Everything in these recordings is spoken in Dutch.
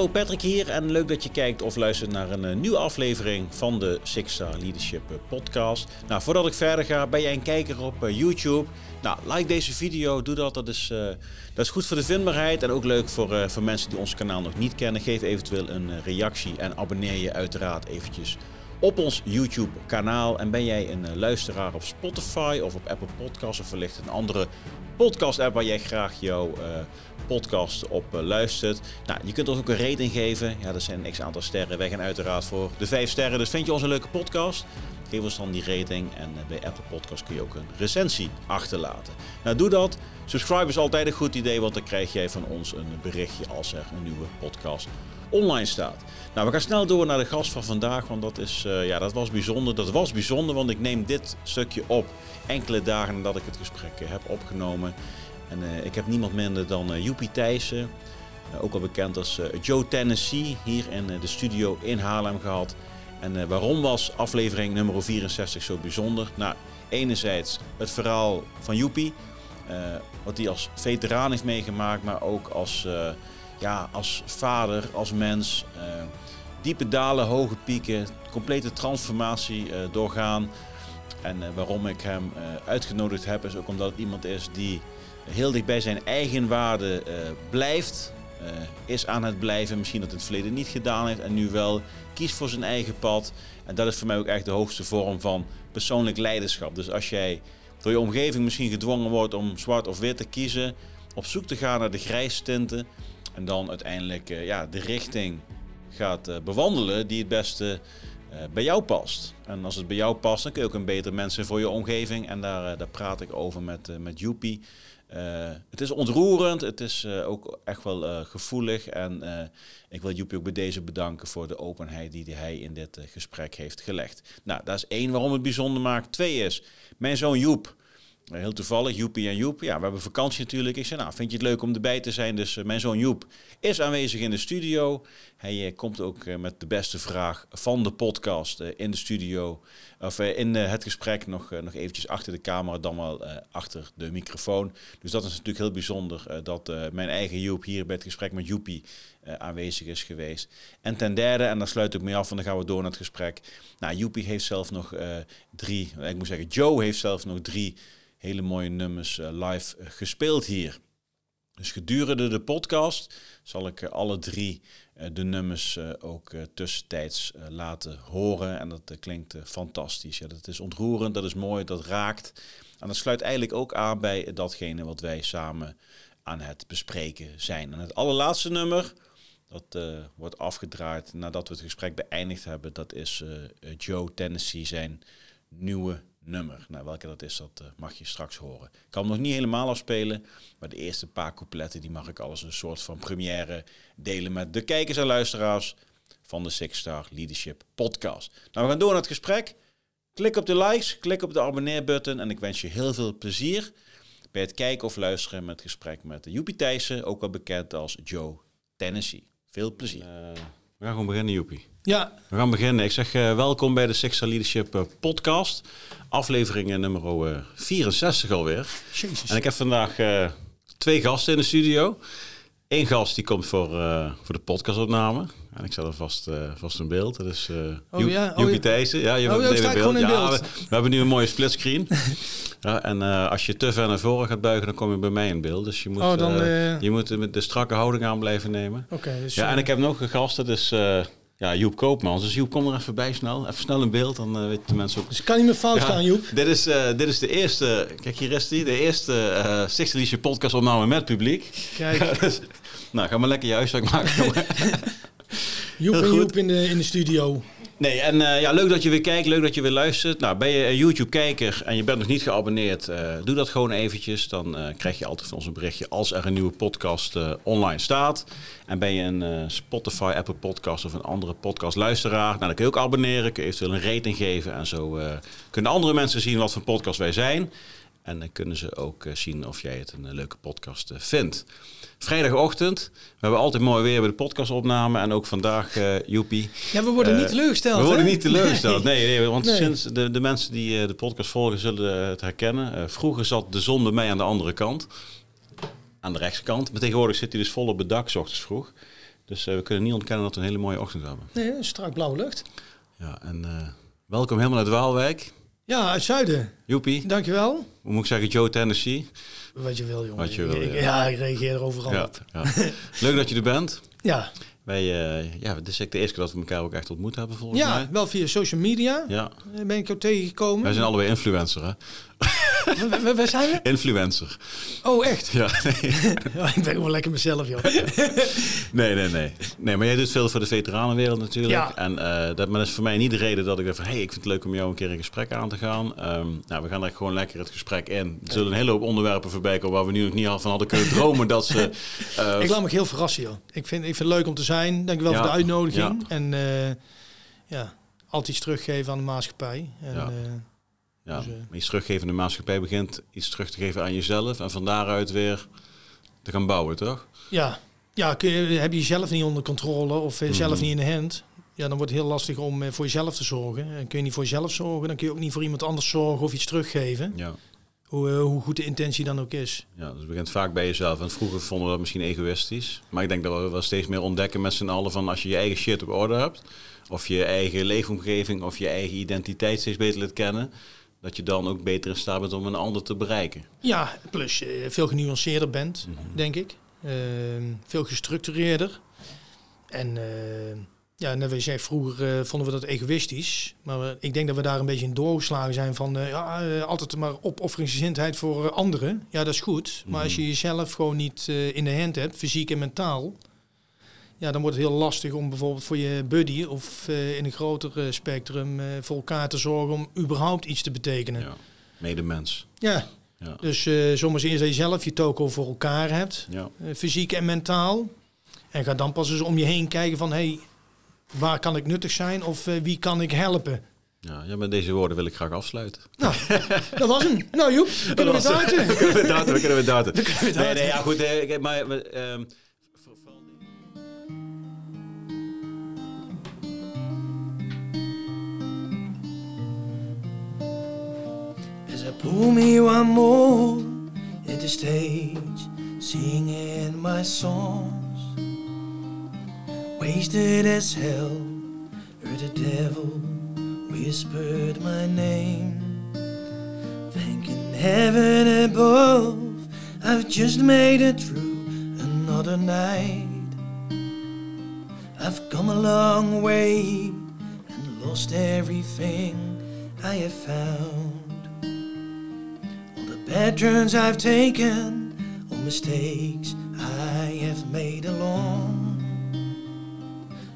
Hallo Patrick hier en leuk dat je kijkt of luistert naar een eh, nieuwe aflevering van de Six Star Leadership eh, podcast. Nou, voordat ik verder ga, ben jij een kijker op eh, YouTube? Nou, like deze video, doe dat. Dat is, dat is goed voor de vindbaarheid en ook leuk voor, voor mensen die ons kanaal nog niet kennen. Geef eventueel een reactie en abonneer je uiteraard eventjes op ons YouTube kanaal. En ben jij een luisteraar op Spotify of op Apple Podcasts of wellicht een andere podcast app waar jij graag jouw podcast op uh, luistert. Nou, je kunt ons ook een rating geven. Ja, er zijn een x aantal sterren. Wij gaan uiteraard voor de vijf sterren. Dus vind je ons een leuke podcast? Geef ons dan die rating. En uh, bij Apple Podcast kun je ook een recensie achterlaten. Nou, doe dat. Subscribe is altijd een goed idee, want dan krijg jij van ons een berichtje als er een nieuwe podcast online staat. Nou, we gaan snel door naar de gast van vandaag, want dat, is, uh, ja, dat was bijzonder. Dat was bijzonder, want ik neem dit stukje op enkele dagen nadat ik het gesprek heb opgenomen. En eh, ik heb niemand minder dan uh, Joepie Thijssen, uh, ook al bekend als Joe Tennessee, hier in de studio in Haarlem gehad. En waarom was aflevering nummer 64 zo bijzonder? Nou, enerzijds het verhaal van Joepie, wat hij als veteraan heeft meegemaakt, maar ook als, ja, als vader, als mens. diepe dalen, hoge pieken, complete transformatie doorgaan. En waarom ik hem uitgenodigd heb, is ook omdat het iemand is die heel dicht bij zijn eigen waarde uh, blijft. Uh, is aan het blijven. Misschien dat het, het verleden niet gedaan heeft en nu wel. Kiest voor zijn eigen pad. En dat is voor mij ook echt de hoogste vorm van persoonlijk leiderschap. Dus als jij door je omgeving misschien gedwongen wordt om zwart of wit te kiezen. Op zoek te gaan naar de grijstinten. En dan uiteindelijk uh, ja, de richting gaat bewandelen die het beste bij jou past. En als het bij jou past, dan kun je ook een beter mensen voor je omgeving. En daar, daar praat ik over met, met Joepie. Uh, het is ontroerend, het is uh, ook echt wel uh, gevoelig. En ik wil Joepie ook bij deze bedanken voor de openheid die hij in dit gesprek heeft gelegd. Nou, dat is één waarom het bijzonder maakt. Twee is, mijn zoon Joep Heel toevallig, Joepie en Joep. Ja, we hebben vakantie natuurlijk. Ik zei, nou, vind je het leuk om erbij te zijn? Dus uh, mijn zoon Joep is aanwezig in de studio. Hij uh, komt ook uh, met de beste vraag van de podcast in de studio. Of in het gesprek nog, nog eventjes achter de camera, dan wel achter de microfoon. Dus dat is natuurlijk heel bijzonder dat mijn eigen Joep hier bij het gesprek met Joepie aanwezig is geweest. En ten derde, en daar sluit ik mee af, en dan gaan we door naar het gesprek. Nou, Joepie heeft zelf nog drie, ik moet zeggen, Joe heeft zelf nog drie hele mooie nummers eh, live eh, gespeeld hier. Dus gedurende de podcast zal ik eh, alle drie de nummers ook tussentijds laten horen. En dat klinkt fantastisch. Dat is ontroerend, dat is mooi, dat raakt. En dat sluit eigenlijk ook aan bij datgene wat wij samen aan het bespreken zijn. En het allerlaatste nummer, dat wordt afgedraaid nadat we het gesprek beëindigd hebben. Dat is Joe Tennessee zijn nieuwe nummer. Nou, welke dat is, dat eh, mag je straks horen. Ik kan nog niet helemaal afspelen, maar de eerste paar coupletten die mag ik alles een soort van première delen met de kijkers en luisteraars van de Six Star Leadership Podcast. Nou, we gaan door naar het gesprek. Klik op de likes, klik op de abonneerbutton en ik wens je heel veel plezier bij het kijken of luisteren met het gesprek met Joepie Thijssen, ook wel bekend als Joe Tennessee. Veel plezier. Uh, we gaan gewoon beginnen, Joepie. Ja. We gaan beginnen. Ik zeg uh, welkom bij de Six Leadership uh, podcast. Aflevering nummer uh, 64 alweer. Jezus. En ik heb vandaag twee gasten in de studio. Eén gast die komt voor, voor de podcastopname. En ik zet er vast, vast een beeld. Dat is oh, ja? oh, Thijssen. Ja, je oh, hebt beeld. Ja, beeld. We, we, hebben nu een mooie splitscreen. ja, en als je te ver naar voren gaat buigen, dan kom je bij mij in beeld. Dus je moet, oh, dan, je moet met de strakke houding aan blijven nemen. Oké. dus, ja, en ik heb nog een gast. Dat is ja, Joep Koopmans. Dus Joep, kom er even bij snel. Even snel een beeld, dan uh, weten de mensen ook. Dus kan niet meer fout gaan, Joep. Dit is, uh, dit is de eerste, kijk hier is die, de eerste uh, Sixty podcast opname met publiek. Kijk. dus, nou, ga maar lekker je huiswerk maken. Joep en Joep in de, in de studio. Nee, en uh, ja, leuk dat je weer kijkt, leuk dat je weer luistert. Nou, ben je een YouTube-kijker en je bent nog niet geabonneerd, uh, doe dat gewoon eventjes. Dan uh, krijg je altijd van ons een berichtje als er een nieuwe podcast online staat. En ben je een Spotify, Apple Podcast of een andere podcast-luisteraar, nou, dan kun je ook abonneren, kun je eventueel een rating geven. En zo kunnen andere mensen zien wat voor podcast wij zijn. En dan kunnen ze ook zien of jij het een leuke podcast vindt vrijdagochtend. We hebben altijd mooi weer bij de podcastopname. En ook vandaag, uh, joepie. Ja, we worden niet eh, teleurgesteld. We worden niet teleurgesteld. Nee, nee want sinds de, de mensen die de podcast volgen zullen het herkennen. vroeger zat de zon bij mij aan de andere kant. Aan de rechtskant. Maar tegenwoordig zit hij dus vol op het dak, s ochtends vroeg. Dus we kunnen niet ontkennen dat we een hele mooie ochtend hebben. Nee, strak blauwe lucht. Ja, en welkom helemaal uit Waalwijk. Ja, uit Zuiden. Joepie. Dankjewel. Hoe moet ik zeggen, Joe Tennessee? Wat je wil, jongen. Wat je wil, ik, ja. ja. ik reageer er overal ja, op. Ja. Leuk dat je er bent. Ja. Wij, uh, ja, dit is de eerste keer dat we elkaar ook echt ontmoet hebben, volgens ja, mij. wel via social media. Ja. Ben ik ook tegengekomen. Wij zijn allebei influencer, hè? Waar, zijn we? Influencer. Oh, echt? Ja, nee. ik ben gewoon lekker mezelf, joh. nee, nee, nee. Nee, maar jij doet veel voor de veteranenwereld natuurlijk. Ja. En uh, dat, maar dat is voor mij niet de reden dat ik dacht van... hé, hey, ik vind het leuk om jou een keer een gesprek aan te gaan. Um, nou, we gaan er gewoon lekker het gesprek in. Er zullen een hele hoop onderwerpen voorbij komen... waar we nu nog niet van hadden kunnen dromen dat ze... Uh, ik laat me heel verrassen, joh. Ik vind, ik vind het leuk om te zijn. Dankjewel ja. voor de uitnodiging. Ja. En uh, ja, altijd iets teruggeven aan de maatschappij. En, ja. Ja, dus, uh, iets teruggeven de maatschappij begint iets terug te geven aan jezelf en van daaruit weer te gaan bouwen, toch? Ja, ja kun je, heb je jezelf niet onder controle of mm zelf niet in de hand, ja, dan wordt het heel lastig om voor jezelf te zorgen. En kun je niet voor jezelf zorgen, dan kun je ook niet voor iemand anders zorgen of iets teruggeven. Ja. Hoe, hoe goed de intentie dan ook is. Ja, dus het begint vaak bij jezelf. En vroeger vonden we dat misschien egoïstisch. Maar ik denk dat we wel steeds meer ontdekken met z'n allen van als je je eigen shit op orde hebt, of je eigen leefomgeving of je eigen identiteit steeds beter leert kennen, dat je dan ook beter in staat bent om een ander te bereiken. Ja, plus je veel genuanceerder bent, mm -hmm. denk ik. Uh, veel gestructureerder. En uh, ja, net als jij vroeger uh, vonden we dat egoïstisch. Maar ik denk dat we daar een beetje in doorgeslagen zijn van ja, altijd maar opofferingsgezindheid voor anderen. Ja, dat is goed. Mm -hmm. Maar als je jezelf gewoon niet in de hand hebt, fysiek en mentaal, ja, dan wordt het heel lastig om bijvoorbeeld voor je buddy of uh, in een groter uh, spectrum uh, voor elkaar te zorgen om überhaupt iets te betekenen. Ja, medemens. Ja. ja. Dus soms eerst dat je zelf je toko voor elkaar hebt, ja. fysiek en mentaal. En ga dan pas eens om je heen kijken van, hé, hey, waar kan ik nuttig zijn of wie kan ik helpen? Ja, ja, met deze woorden wil ik graag afsluiten. Nou, dat was hem. Nou Joep, kunnen we? We kunnen we daten, we kunnen we. We kunnen we daten. Nee, nee, ja goed, eh, maar... maar um, Pull me one more at the stage, singing my songs. Wasted as hell, heard the devil whispered my name. Thanking heaven above, I've just made it through another night. I've come a long way and lost everything I have found. Bad turns I've taken, or mistakes I have made along.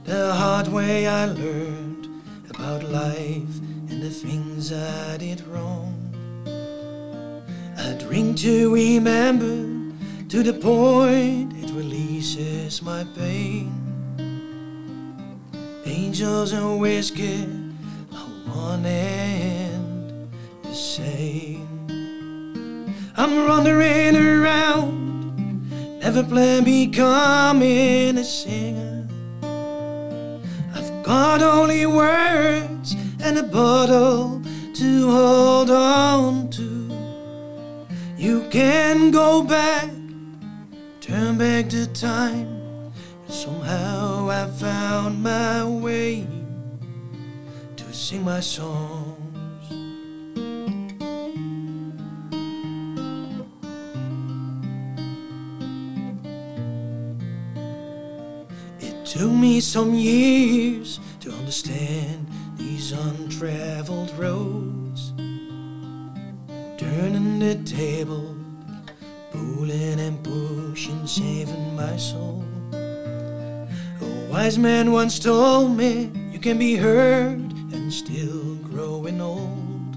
The hard way I learned about life and the things I did wrong. I drink to remember to the point it releases my pain. Angels and whiskey are one and the same. I'm wandering around, never plan becoming a singer. I've got only words and a bottle to hold on to. You can go back, turn back the time, but somehow I found my way to sing my song. Took me some years to understand these untraveled roads. Turning the table, pulling and pushing, saving my soul. A wise man once told me you can be heard and still growing old.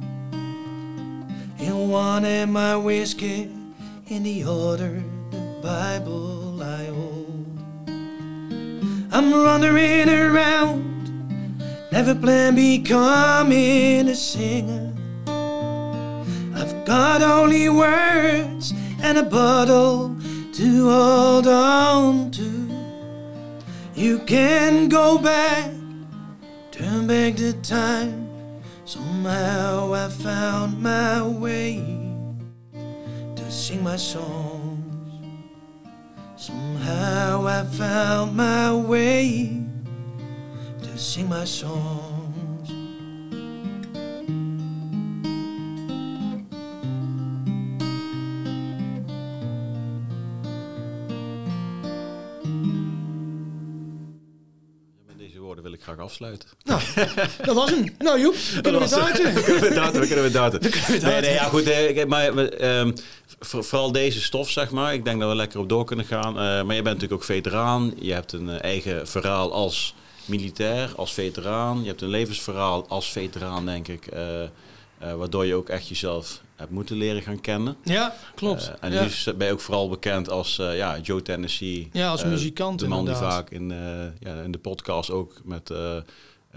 In one wanted my whiskey in the order the Bible I hold. I'm wandering around, never plan becoming a singer. I've got only words and a bottle to hold on to. You can go back, turn back the time. Somehow I found my way to sing my songs, Somehow I found my way to sing my songs. Met deze woorden wil ik graag afsluiten. Nou, dat was hem. Nou Joep, kunnen we? We kunnen we we kunnen we darten. kunnen we Nee, darten. nee, ja, goed. eh, maar ehm, voor- vooral deze stof, zeg maar. Ik denk dat we lekker op door kunnen gaan. Eh, maar je bent natuurlijk ook veteraan. Je hebt een eh, eigen verhaal als militair, als veteraan. Je hebt een levensverhaal als veteraan, denk ik. eh, waardoor je ook echt jezelf hebt moeten leren gaan kennen. Ja, klopt. En ja. nu ben je ook vooral bekend als ja, Joe Tennessee. Ja, als muzikant De man die inderdaad. vaak in, ja, in de podcast ook met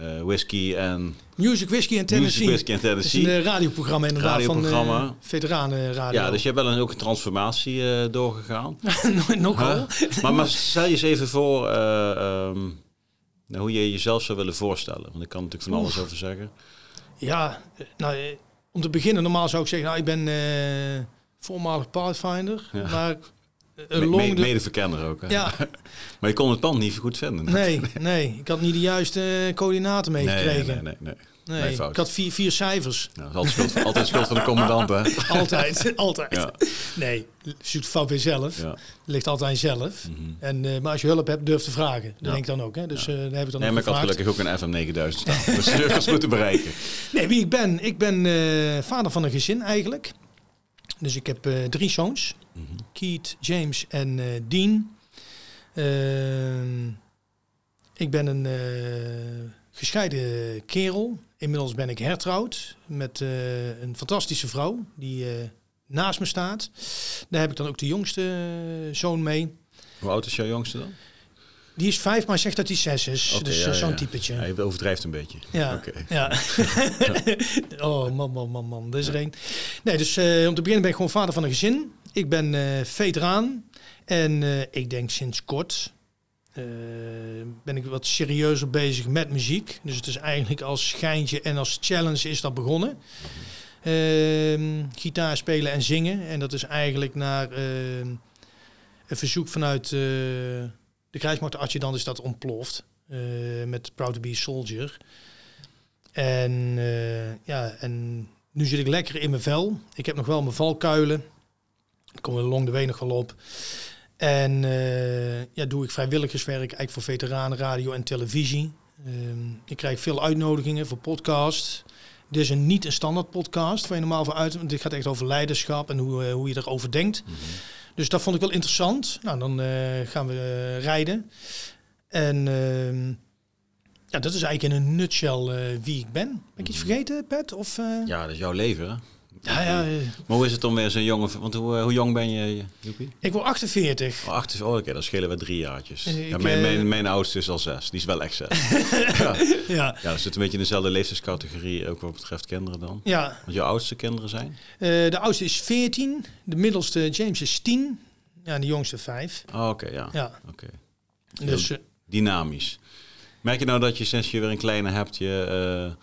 eh, eh, whisky en Music Whiskey en Tennessee. Music Whisky en Tennessee. een eh, radioprogramma inderdaad Radioprogramma. van uh, veteranenradio. Ja, dus je hebt wel een, ook een transformatie eh, doorgegaan. Nogal. Huh? maar, maar stel je eens even voor eh, ehm, nou, hoe je jezelf zou willen voorstellen. Want ik kan natuurlijk van alles over zeggen. Ja, eh, nou, eh, om te beginnen, normaal zou ik zeggen, nou, ik ben eh, voormalig Pathfinder, Ja. maar eh, long me- de- Medeverkenner ook. Hè? Ja, Maar je kon het pand niet goed vinden. nee, nee, ik had niet de juiste eh, coördinaten nee, nee, meegekregen. nee, nee. Nee, Nee, ik had vier, vier cijfers. Dat is altijd schuld, altijd schuld van de commandant, hè? Altijd, altijd. Ja. Nee, zoekt fout bij zelf. Ja. Ligt altijd zelf. Mhm. En, eh, maar als je hulp hebt, durf te vragen. Dat Ja. denk ik dan ook. Hè? Dus eh daar heb ik dan Nee, maar ik had gelukkig ook een FM 9000 staan. Dus goed te bereiken. Nee, wie ik ben? Ik ben eh, vader van een gezin eigenlijk. Dus ik heb eh, drie zoons. Mhm. Keith, James en eh, Dean. Ehm, ik ben een eh, gescheiden kerel. Inmiddels ben ik hertrouwd met een fantastische vrouw die naast me staat. Daar heb ik dan ook de jongste zoon mee. Hoe oud is jouw jongste dan? Die is vijf, maar zegt dat hij zes is. Dus ja, zo'n ja. typetje. Je overdrijft een beetje. Ja. Ja. oh, man, man, man, man. Dat is er een. Nee, dus eh, om te beginnen ben ik gewoon vader van een gezin. Ik ben eh, veteraan. En eh, ik denk sinds kort ben ik wat serieuzer bezig met muziek. Dus het is eigenlijk als schijntje en als challenge is dat begonnen. Ehm, gitaar spelen en zingen. En dat is eigenlijk naar ehm, een verzoek vanuit de krijgsmacht adjudant is dat ontploft. eh, met Proud to be a Soldier. En eh, ja, en nu zit ik lekker in mijn vel. Ik heb nog wel mijn valkuilen. Ik kom er long de nog wel op. En eh, ja, doe ik vrijwilligerswerk eigenlijk voor veteranen, radio en televisie. Ehm, ik krijg veel uitnodigingen voor podcasts. Dit is een niet een standaard podcast waar je normaal voor uit. Dit gaat echt over leiderschap en hoe, hoe je erover denkt. Mhm. Dus dat vond ik wel interessant. Nou, dan eh, gaan we eh, rijden. En ehm, ja, dat is eigenlijk in een nutshell eh, wie ik ben. Ben ik iets vergeten, Pet? Of, Ja, dat is jouw leven, hè? Ja, ja, Maar hoe is het om weer zo'n jongen... Want hoe, eh, hoe jong ben je, Joepie? ik word 48. Oh, acht is... Oh, oké, dan schelen we drie jaartjes. Ja, mijn, eh, mijn, mijn oudste is al zes. Die is wel echt zes. ja. Ja, ja, dat zit een beetje in dezelfde leeftijdscategorie, ook wat betreft kinderen dan. ja. Want jouw oudste kinderen zijn? Eh, de oudste is 14. De middelste James is 10. Ja, en de jongste 5. Oh, oké, ja. Ja, Oké. dus... Dynamisch. Merk je nou dat je sinds je weer een kleine hebt, je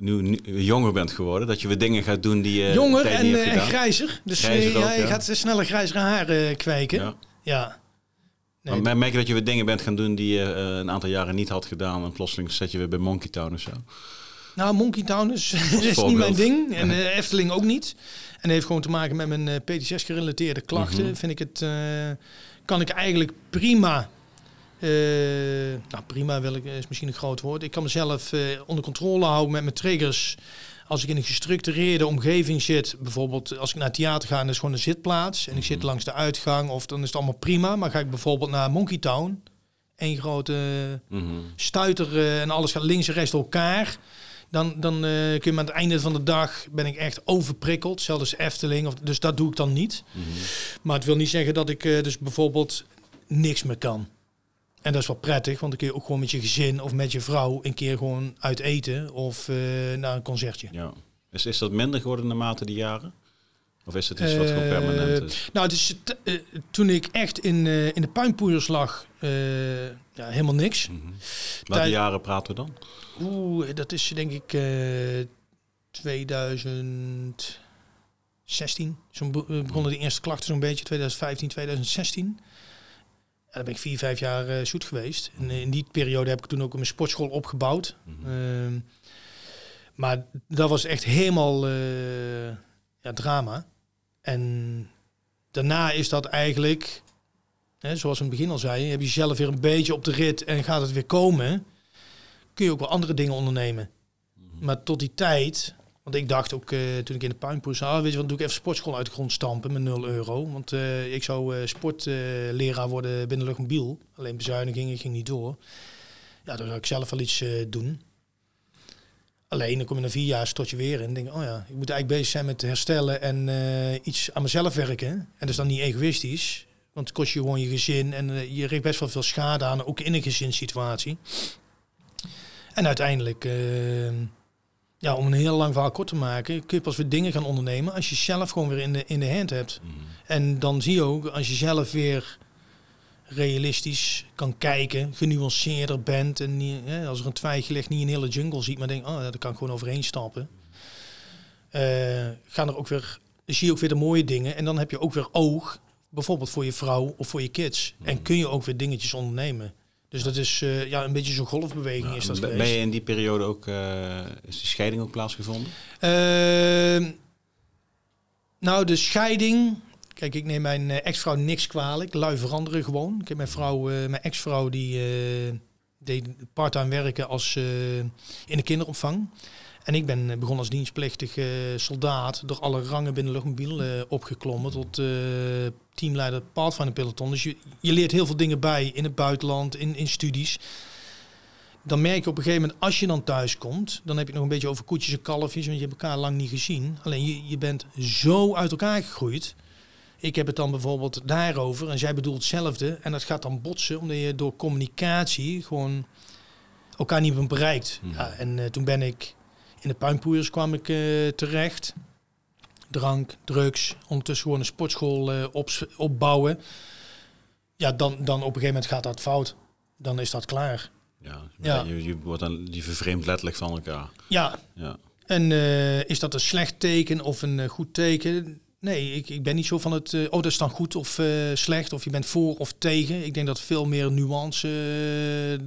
nu, nu jonger bent geworden? Dat je weer dingen gaat doen die je jonger en, niet eh, en grijzer. Dus eh, Grijzer ook, ja, je ja. gaat sneller grijzere haren kweken. Ja. Ja. Nee, Maar mer- merk je dat je weer dingen bent gaan doen die je eh, een aantal jaren niet had gedaan en plotseling zet je weer bij Monkey Town of zo? Nou, Monkey Town is, is niet mijn ding. En eh, Efteling ook niet. En heeft gewoon te maken met mijn eh PTSS-gerelateerde klachten. Mhm. Vind ik het, eh, kan ik eigenlijk prima... eh, nou, prima wil ik, is misschien een groot woord. Ik kan mezelf eh, onder controle houden met mijn triggers. Als ik in een gestructureerde omgeving zit, bijvoorbeeld als ik naar het theater ga en dat is gewoon een zitplaats. En ik zit langs de uitgang, of dan is het allemaal prima. Maar ga ik bijvoorbeeld naar Monkey Town, één grote Mhm. stuiter eh, en alles gaat links en rechts door elkaar. Dan, dan kun je aan het einde van de dag ben ik echt overprikkeld. Zelfs als Efteling. Of, dus dat doe ik dan niet. Mhm. Maar het wil niet zeggen dat ik dus bijvoorbeeld niks meer kan. En dat is wel prettig, want dan kun je ook gewoon met je gezin of met je vrouw een keer gewoon uit eten of eh, naar een concertje. Ja. Is, is dat minder geworden naarmate die jaren? Of is het iets wat gewoon Eh, permanent is? Nou, het is, t- eh, toen ik echt in, eh, in de puinpoeiers lag, eh, ja, helemaal niks. Mhm. Welke tijd- jaren praten we dan? Oeh, dat is denk ik eh 2006, 2016. Zo begonnen de eerste klachten zo'n beetje, 2015, 2016. Ja, dan ben ik vier, vijf jaar uh, zoet geweest. En in die periode heb ik toen ook mijn sportschool opgebouwd. Mm maar dat was echt helemaal uh, ja, drama. En daarna is dat eigenlijk, hè, zoals we in het begin al zei, heb je zelf weer een beetje op de rit en gaat het weer komen. Kun je ook wel andere dingen ondernemen. Mhm. Maar tot die tijd, ik dacht ook uh, toen ik in de puinpoel zat, weet je wat, doe ik even sportschool uit de grond stampen met 0 euro. Want uh, ik zou uh, sportleraar worden binnen luchtmobiel. Alleen bezuinigingen ging niet door. Ja, dan zou ik zelf wel iets doen. Alleen, dan kom je na vier jaar stort je weer in en denk oh ja, ik moet eigenlijk bezig zijn met herstellen en iets aan mezelf werken. En dat is dan niet egoïstisch, want het kost je gewoon je gezin en je richt best wel veel schade aan, ook in een gezinssituatie. En uiteindelijk, ja, om een heel lang verhaal kort te maken, kun je pas weer dingen gaan ondernemen als je zelf gewoon weer in de, in de hand hebt. Mhm. En dan zie je ook, als je zelf weer realistisch kan kijken, genuanceerder bent. En niet, hè, als er een twijgje ligt, niet een hele jungle ziet, maar denk, oh, daar kan ik gewoon overheen stappen. Uh, gaan er ook weer, zie je ook weer de mooie dingen. En dan heb je ook weer oog, bijvoorbeeld voor je vrouw of voor je kids. En mm. kun je ook weer dingetjes ondernemen. Dus dat is uh, ja, een beetje zo'n golfbeweging is dat Ben je in die periode ook, uh, is die scheiding ook plaatsgevonden? Ehm, nou, de scheiding, Kijk, ik neem mijn eh, ex-vrouw niks kwalijk. Lui veranderen gewoon. Ik heb mijn vrouw, mijn ex-vrouw, die deed parttime werken als in de kinderopvang. En ik ben begonnen als dienstplichtig soldaat door alle rangen binnen luchtmobiel opgeklommen tot teamleider Pathfinder peloton. Dus je, je leert heel veel dingen bij in het buitenland, in, in studies dan merk je op een gegeven moment, als je dan thuis komt, dan heb je nog een beetje over koetjes en kalfjes, want je hebt elkaar lang niet gezien. Alleen je, je bent zo uit elkaar gegroeid. Ik heb het dan bijvoorbeeld daarover en zij bedoelt hetzelfde. En dat gaat dan botsen omdat je door communicatie gewoon elkaar niet meer bereikt. Mhm. Ja, en uh, toen ben ik in de puinpoeiers kwam ik uh, terecht. Drank, drugs, ondertussen gewoon een sportschool uh, op, opbouwen. Ja, dan, dan op een gegeven moment gaat dat fout. Dan is dat klaar. Ja, ja. Je, je wordt dan die vervreemd letterlijk van elkaar. Ja. ja. En is dat een slecht teken of een goed teken? Nee, ik, ik ben niet zo van het, uh, oh dat is dan goed of slecht, of je bent voor of tegen. Ik denk dat veel meer nuance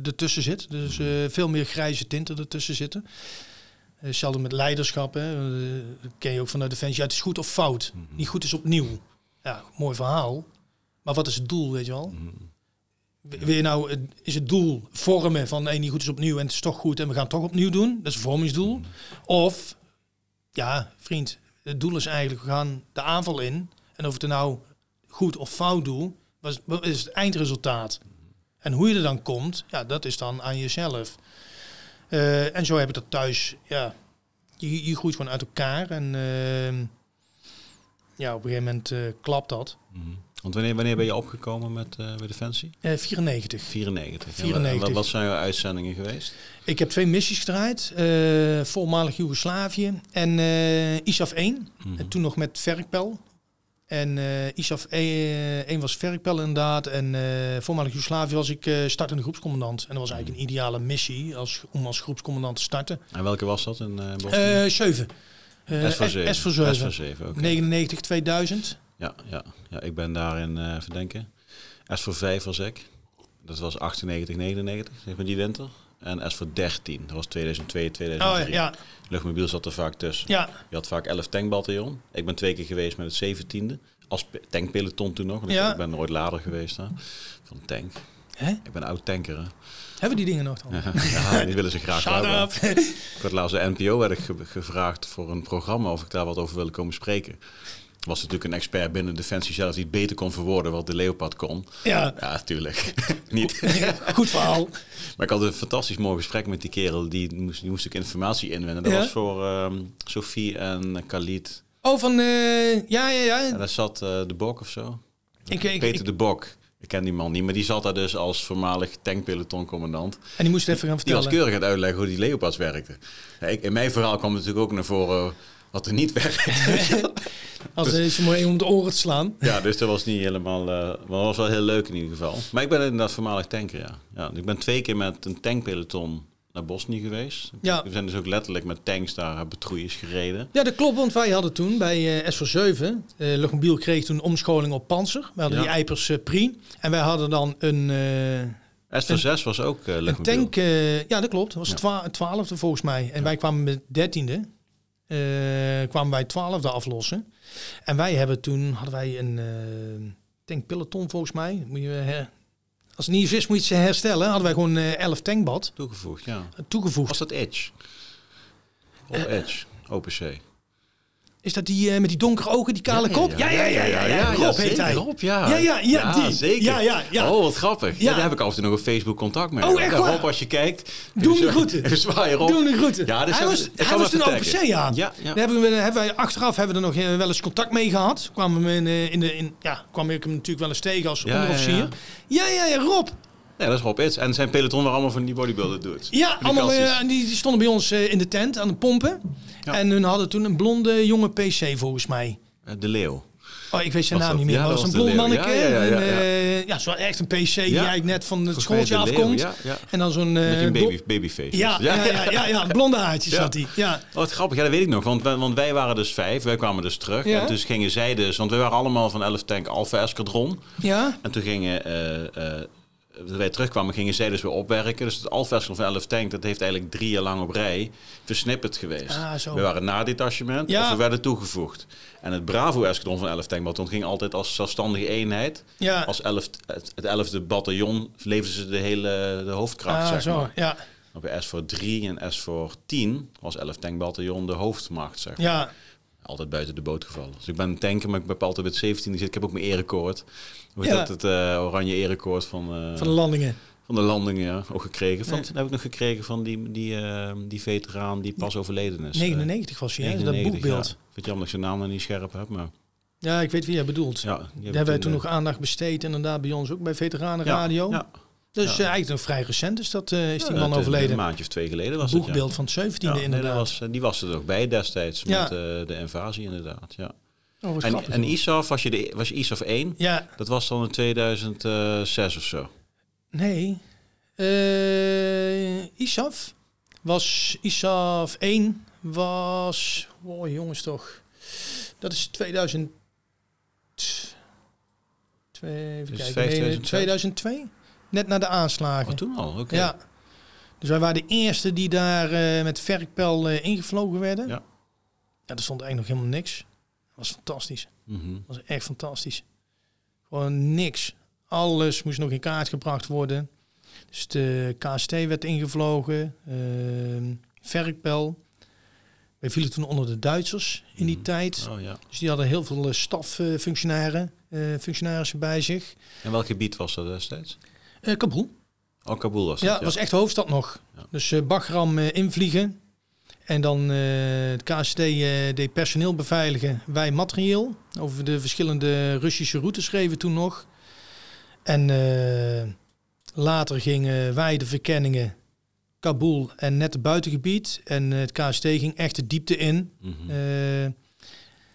ertussen zit. Dus veel meer grijze tinten ertussen zitten. Hetzelfde met leiderschap, hè. ken je ook vanuit Defensie. Ja, het is goed of fout. Mhm. Niet goed is opnieuw. Ja, mooi verhaal. Maar wat is het doel, weet je wel? Mm Wil je nou, is het doel vormen van nee, niet goed is opnieuw en het is toch goed en we gaan het toch opnieuw doen? Dat is een vormingsdoel. Mhm. Of, ja, vriend, het doel is eigenlijk, we gaan de aanval in. En of het nou goed of fout doe, wat is het eindresultaat. En hoe je er dan komt, ja, dat is dan aan jezelf. Uh, en zo heb ik dat thuis, ja, je, je groeit gewoon uit elkaar. En uh, ja, op een gegeven moment uh, klapt dat. Mm Want wanneer, wanneer ben je opgekomen met uh, bij Defensie? 94. 94. 94. wat, wat zijn jouw uitzendingen geweest? Ik heb twee missies gedraaid. Voormalig Joegoslavië en ISAF 1. Mhm. En toen nog met Verkpel. En uh, ISAF 1 was Verkpel inderdaad. En voormalig Joegoslavië was ik startende groepscommandant. En dat was eigenlijk een ideale missie als, om als groepscommandant te starten. En welke was dat in Bosnië? 7. S voor 7. S voor 7. Okay. 99, 2000. Ja, ja, ja, ik ben daarin uh, verdenken. S voor 5 was ik. Dat was 98, 99, zeg maar die winter. En S voor 13, dat was 2002, 2003. Oh, ja. Luchtmobiel zat er vaak tussen. Ja. Je had vaak 11 tankbataljon. Ik ben twee keer geweest met het 17e. Als tankpeloton toen nog. Ja. Ik ben nooit lader geweest hè, van tank. Hè? Ik ben oud tanker. Hè. Hebben die dingen nog dan? ja, die willen ze graag up. Ik had laatst de NPO werd ik gevraagd voor een programma of ik daar wat over wilde komen spreken was natuurlijk een expert binnen Defensie zelf die het beter kon verwoorden wat de Leopard kon. Ja, ja tuurlijk. Niet. Goed verhaal. maar ik had een fantastisch mooi gesprek met die kerel. Die moest, die moest ik informatie inwinnen. Dat was voor um, Sophie en Khalid. Oh, van... Uh, ja, ja, ja. En daar zat uh, de Bok of zo. Ik, ik, Peter de Bok. Ik ken die man niet, maar die zat daar dus als voormalig tankpelotoncommandant. En die moest even gaan vertellen. Die was keurig aan het uitleggen hoe die Leopards werkten. Ja, in mijn verhaal kwam natuurlijk ook naar voren wat er niet werkt. Als dus, is mooi om de oren te slaan. Ja, dus dat was niet helemaal. Uh, maar dat was wel heel leuk in ieder geval. Maar ik ben inderdaad voormalig tanker, ja. ja. Ik ben twee keer met een tankpeloton naar Bosnië geweest. Ja. We zijn dus ook letterlijk met tanks daar patrouilles gereden. Ja, dat klopt, want wij hadden toen bij eh SV7, eh Luchtmobiel kreeg toen omscholing op Panzer. We hadden Ja. die Eipers eh, Pri. En wij hadden dan een, eh, S 6 was ook uh, een tank. eh, ja, dat klopt. Dat was Ja. twa- twaalfde volgens mij. En wij kwamen met dertiende. Eh kwamen wij twaalfde aflossen. En wij hebben toen, hadden wij een eh tankpeloton volgens mij. Moet je, her- als het niet is, moet je het herstellen. Hadden wij gewoon eh 11 tankbad Toegevoegd, ja. toegevoegd. Was dat Edge? Of Eh, Edge? OPC. Is dat die eh, met die donkere ogen, die kale kop? Ja, ja, ja, ja. ja, Rob heet hij. Rob, ja. Ja, ja, ja, die. zeker. Ja, ja, ja. Oh, wat grappig. Ja. Daar heb ik af en toe nog op Facebook contact mee. Oh, echt waar? Rob, als je kijkt. Doe de groeten. Even zwaaien, Rob. Doe de groeten. Ja, dus hij was, hij was toen over taggen. ja. Ja, ja. Daar hebben we, hebben wij, achteraf hebben we er nog eh, wel eens contact mee gehad. Kwamen we in, de- in de, in, ja, kwam ik hem natuurlijk wel eens tegen als onderofficier. ja, Ja, ja, ja, Rob. Ja, dat is Rob. En zijn peloton waren allemaal van die bodybuilder dudes. Ja, die allemaal, eh, die, die stonden bij ons eh, in de tent aan de pompen. Ja. En hun hadden toen een blonde jonge PC volgens mij. Eh, De Leeuw. Oh, ik weet zijn Was naam dat- niet meer. ja, dat was een blond manneke. Ja, ja, ja, en, ja, ja, zo echt een PC die eigenlijk net van het schooltje afkomt. En dan zo'n... Een baby, babyface. Ja, ja, ja, ja, blonde haartjes had hij. Ja. Oh, wat grappig. Ja, dat weet ik nog. Want, wij- want wij waren dus vijf. Wij kwamen dus terug. Ja. En toen gingen zij dus... Want wij waren allemaal van 11 Tank Alpha Escadron. ja, En toen gingen... toen wij terugkwamen, gingen zij dus weer opwerken. Dus het Escadron van 11 Tank, dat heeft eigenlijk drie jaar lang op rij versnipperd geweest. Ah. We waren na detachement Ja. of we werden toegevoegd. En het Bravo Escadron van 11 Tank Bataljon ging altijd als zelfstandige eenheid. ja. Als 11, het, het 11e bataljon leverden ze de hele de hoofdkracht, Ah, zeg zo, maar. ja. Op S voor 3 en S voor 10 was 11 tankbataljon de hoofdmacht, zeg maar. Ja, Altijd buiten de boot gevallen. Dus ik ben een tanker, maar ik ben altijd met 17 gezeten. Ik heb ook mijn erekoord. Heet Ja. dat? Het eh, oranje erekoord van, eh, van de landingen. van de landingen ja, ook gekregen. Van, Nee. Dat heb ik nog gekregen van die, die, eh, die veteraan die pas overleden is. 99 was hij, hè? 99, dat boekbeeld. Ja. Vind het jammer dat ik zijn naam nog niet scherp heb, maar Ja. ik weet wie jij bedoelt. ja. Daar heb hebben wij toen nog aandacht besteed, inderdaad, bij ons ook bij Veteranen ja, Radio. Ja, Dus ja. eh, eigenlijk nog vrij recent is, dat, eh, is die man eh, overleden. Een maandje of twee geleden was het, ja. Boegbeeld van het 17e Ja, inderdaad. was, die was er nog bij destijds met eh, de invasie inderdaad. Ja. oh, En, grappig, en. ISAF, was je, de, was ISAF 1, Ja, dat was dan in 2006 of zo. nee. Eh ISAF was... ISAF 1 was... Oh, jongens toch. Dat is 2000... Twee, even Dus kijken. vijf, Nee, 2006? 2002? Net na de aanslagen. Oh, toen al, oké. Ja. Dus wij waren de eerste die daar eh, met verkpel eh, ingevlogen werden. Ja. Ja, er stond eigenlijk nog helemaal niks. Dat was fantastisch. Mhm. Dat was echt fantastisch. Gewoon niks. Alles moest nog in kaart gebracht worden. Dus de KST werd ingevlogen. ehm verkpel. Wij vielen toen onder de Duitsers in die Mhm. tijd. Oh ja. Dus die hadden heel veel eh, staffunctionarissen functionarissen bij zich. En welk gebied was dat destijds? Eh Kabul. Oh, Kabul was Ja, dat, het was echt hoofdstad nog. Ja. Dus eh Bagram eh, invliegen. En dan het KST deed personeel beveiligen. Wij materieel. Over de verschillende Russische routes schreven toen nog. En later gingen wij de verkenningen Kabul en net het buitengebied. En het KST ging echt de diepte in. Mhm.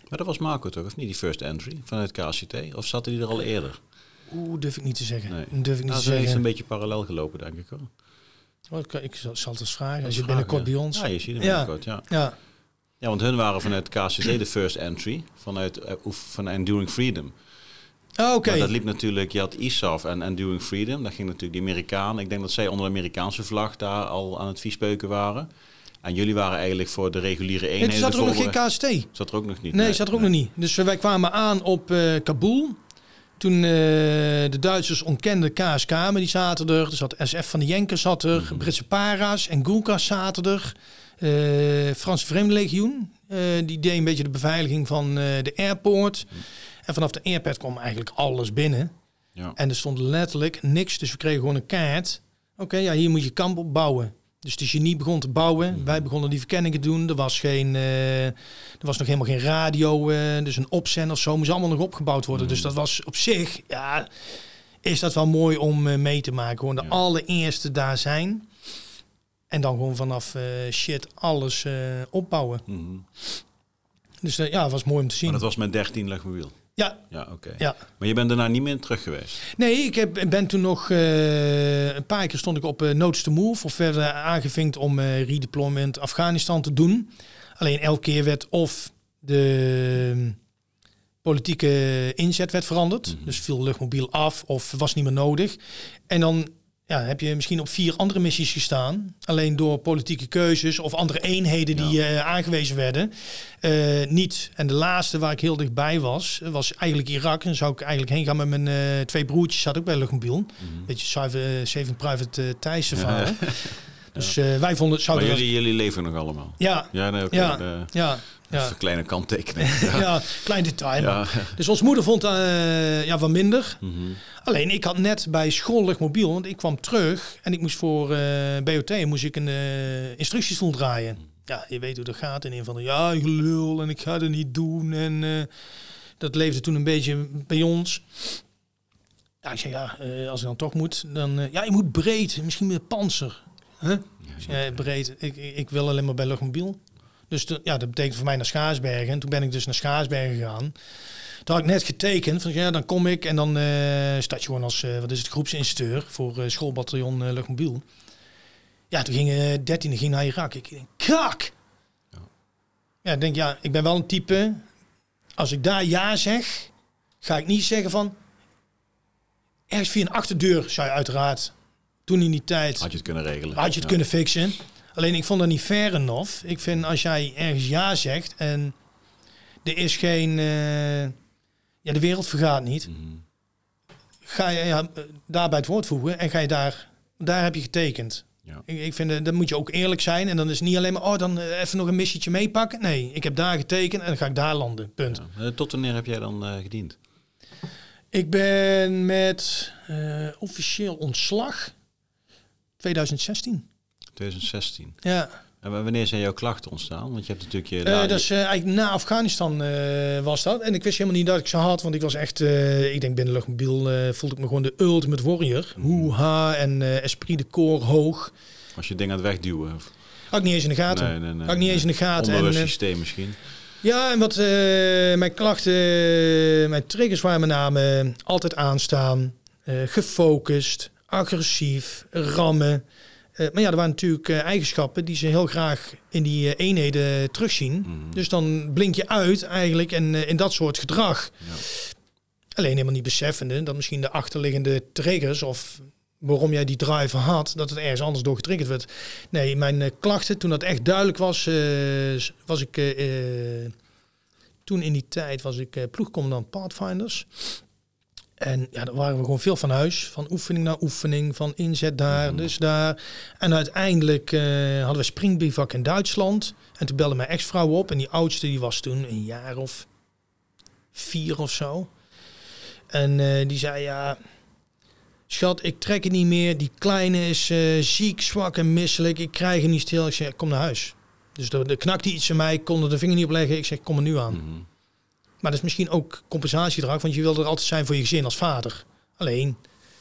Maar dat was Marco toch, of niet, die first entry vanuit KCT? Of zaten die er al eerder? Oeh, durf ik niet te zeggen. Nee. Durf ik niet Nou, te zeggen. een beetje parallel gelopen, denk ik hoor. Oh, ik, ik zal, zal het eens vragen. Als je Vragen, binnenkort ja. bij ons... Ja, je ziet hem Ja. binnenkort, ja. Ja, Ja, want hun waren vanuit KCT de first entry, vanuit oef- van Enduring Freedom. Ah, oké. Dat liep natuurlijk, je had ISAF en Enduring Freedom. Daar ging natuurlijk die Amerikaan. Ik denk dat zij onder de Amerikaanse vlag daar al aan het viespeuken waren. En jullie waren eigenlijk voor de reguliere Nee, eenheden. toen zat er ook nog geen KST. Zat er ook nog niet. Nee, zat er ook nog niet. Dus wij kwamen aan op eh Kabul. Toen eh, de Duitsers ontkenden KSK, maar die zaten er. Er zat SF van de Jenker zat er. Mhm. Britse Para's en Gulkas zaten er. Eh Franse Vreemdelegioen, eh die deed een beetje de beveiliging van de airport. En vanaf de airport kwam eigenlijk alles binnen. Ja. En er stond letterlijk niks. Dus we kregen gewoon een kaart. Oké, ja, hier moet je kamp op bouwen. Dus de genie begon te bouwen. Mhm. Wij begonnen die verkenningen te doen. Er was, geen, eh, er was nog helemaal geen radio. eh, dus een opzender of zo moest allemaal nog opgebouwd worden. Mhm. Dus dat was op zich, ja, is dat wel mooi om eh, mee te maken. Gewoon de Ja. allereerste daar zijn. En dan gewoon vanaf shit alles opbouwen. Mhm. Dus ja, het was mooi om te zien. Maar dat was met 13 luchtmobiel. Ja, Ja, oké. ja. Maar je bent daarna niet meer terug geweest? Nee, ik heb, ben toen nog eh, een paar keer stond ik op eh, Notes to Move of werden aangevinkt om eh, redeployment Afghanistan te doen. Alleen elke keer werd of de mm, politieke inzet werd veranderd, Mhm. dus viel luchtmobiel af of was niet meer nodig. En dan ja, heb je misschien op vier andere missies gestaan, alleen door politieke keuzes of andere eenheden die eh, aangewezen werden, eh, niet. En de laatste waar ik heel dichtbij was, was eigenlijk Irak. En zou ik eigenlijk heen gaan met mijn eh, twee broertjes, zat ook bij luchtmobiel. Beetje Saving, eh, Saving Private uh, Thijs verhaal. Dus wij vonden het Maar zouden jullie, jullie leven nog allemaal? Ja, Ja, nee. Ja. ja, ja. Even een kleine kanttekening. ja. klein detail. Dus onze moeder vond eh ja, wat minder. Mhm. Alleen ik had net bij school luchtmobiel, want ik kwam terug en ik moest voor eh, BOT moest ik een eh instructiestoel draaien. Ja, je weet hoe dat gaat. En een van de ja, lul en ik ga het niet doen. En dat leefde toen een beetje bij ons. Ja, ik zei ja, als ik dan toch moet, dan ja, je moet breed, misschien met panzer. Huh? Ja, breed. Ik, ik, ik wil alleen maar bij luchtmobiel. Dus ja, dat betekent voor mij naar Schaarsbergen. En toen ben ik dus naar Schaarsbergen gegaan. Toen had ik net getekend van ja, dan kom ik en dan eh sta je gewoon als eh, wat is het groepsinstructeur voor eh, schoolbataljon luchtmobiel. Ja, toen ging eh 13 ging naar Irak. Ik denk, kak! Ja, ik denk ja, ik ben wel een type. Als ik daar ja zeg, ga ik niet zeggen van ergens via een achterdeur zou je uiteraard toen in die tijd Had je het kunnen regelen? had je het Ja. kunnen fixen. Alleen ik vond dat niet fair enough. Ik vind als jij ergens ja zegt en er is geen... eh, ja, de wereld vergaat niet. Mhm. Ga je ja, eh, daarbij het woord voegen en ga je daar... Daar heb je getekend. Ja. Ik, ik vind, dan moet je ook eerlijk zijn. En dan is het niet alleen maar, oh, dan eh, even nog een missietje meepakken. Nee, ik heb daar getekend en dan ga ik daar landen. Punt. Ja. Tot wanneer heb jij dan eh, gediend? Ik ben met officieel ontslag 2016. 2016. Ja. En wa- wanneer zijn jouw klachten ontstaan? Want je hebt natuurlijk je... La- dat is eh, eigenlijk na Afghanistan eh, was dat. En ik wist helemaal niet dat ik ze had, want ik was echt, ik denk binnen luchtmobiel eh, voelde ik me gewoon de ultimate warrior. Hoeha en esprit de corps hoog. Was je ding aan het wegduwen? Of? Had ik niet eens in de gaten. Nee, nee, nee. Had ik niet eens in de gaten. En, Onbewust eh, systeem misschien. ja, en wat mijn klachten, mijn triggers waren met name altijd aanstaan, gefocust, agressief, rammen. Eh, maar ja, er waren natuurlijk eh, eigenschappen die ze heel graag in die eh, eenheden terugzien. Mhm. Dus dan blink je uit eigenlijk eh, in dat soort gedrag. Ja. Alleen helemaal niet beseffende dat misschien de achterliggende triggers of waarom jij die driver had, dat het ergens anders door getriggerd werd. Nee, mijn klachten, toen dat echt duidelijk was, was ik toen in die tijd was ik ploegcommandant Pathfinders. En ja, daar waren we gewoon veel van huis. Van oefening naar oefening, van inzet daar, dus daar. En uiteindelijk eh, hadden we springbivak in Duitsland. En toen belde mijn ex-vrouw op. En die oudste die was toen een jaar of vier of zo. En eh, die zei, ja, schat, ik trek het niet meer. Die kleine is eh, ziek, zwak en misselijk. Ik krijg hem niet stil. Ik zei, kom naar huis. Dus er, er knakte iets in mij. Ik kon er de vinger niet op leggen. Ik zeg, kom er nu aan. Mhm. Maar dat is misschien ook compensatiedrag, want je wilde er altijd zijn voor je gezin als vader. Alleen,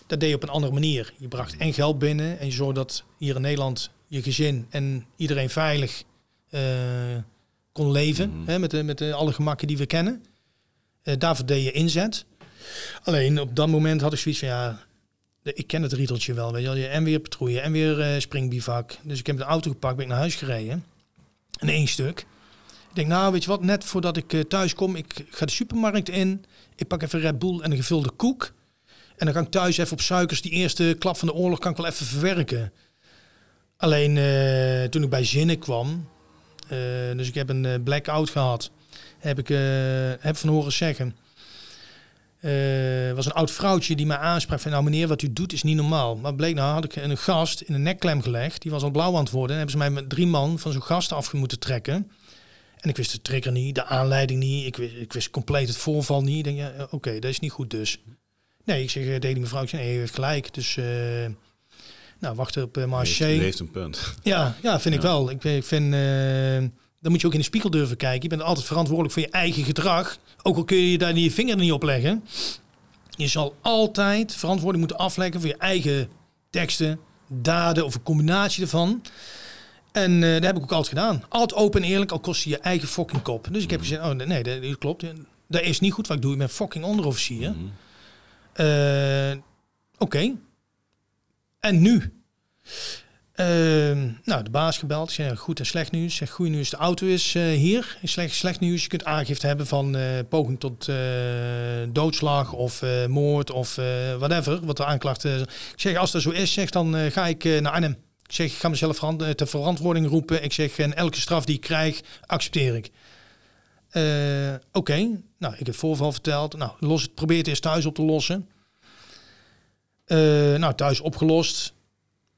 dat deed je op een andere manier. Je bracht en geld binnen en je zorgde dat hier in Nederland je gezin en iedereen veilig eh, kon leven. Mhm. Hè, met de, met de, alle gemakken die we kennen. Eh, daarvoor deed je inzet. Alleen op dat moment had ik zoiets van ja, ik ken het riedeltje wel. Weet je, wel. Je- en weer patrouille en weer eh springbivak. Dus ik heb de auto gepakt, ben ik naar huis gereden. En één stuk. Denk, nou, weet je wat, net voordat ik eh, thuis kom, ik ga de supermarkt in. Ik pak even Red Bull en een gevulde koek. En dan kan ik thuis even op suikers die eerste klap van de oorlog kan ik wel even verwerken. Alleen eh, toen ik bij Zinnen kwam, eh, dus ik heb een eh, blackout gehad, heb ik heb van horen zeggen. Was een oud vrouwtje die mij aansprak van nou meneer wat u doet is niet normaal. Maar bleek nou had ik een gast in een nekklem gelegd. Die was al blauw aan het worden. En hebben ze mij met drie man van zo'n gast af moeten trekken. En ik wist de trigger niet, de aanleiding niet. Ik wist, ik wist compleet het voorval niet. Denk, ja, eh, oké, dat is niet goed dus. Nee, ik zeg eh, tegen die mevrouw, ik zeg, nee, u heeft gelijk. Dus, eh, nou, wachten op uh, Marché. heeft, heeft een punt. Ja, ja, vind ik wel. Ik, ik vind, eh, dan moet je ook in de spiegel durven kijken. Je bent altijd verantwoordelijk voor je eigen gedrag. Ook al kun je daar je vinger niet op leggen. Je zal altijd verantwoording moeten afleggen voor je eigen teksten, daden of een combinatie ervan. En eh, dat heb ik ook altijd gedaan. Altijd open en eerlijk, al kost je je eigen fucking kop. Dus ik heb gezegd, oh nee, dat, dat klopt. dat is niet goed wat ik doe. Ik ben fucking onderofficier. Mhm. Eh, Oké. En nu? Ehm, nou, de baas gebeld. Zeg, goed en slecht nieuws. Zeg, goed nieuws, de auto is eh, hier. Slecht, slecht nieuws, je kunt aangifte hebben van poging tot doodslag of moord of whatever. Wat de aanklacht is. Ik zeg, als dat zo is, zeg, dan ga ik naar Arnhem. Ik zeg, ik ga mezelf eh, ter verantwoording roepen. Ik zeg, en elke straf die ik krijg, accepteer ik. Eh, Oké, nou, ik heb voorval verteld. Nou, los het, probeer het eerst thuis op te lossen. Eh, nou, thuis opgelost.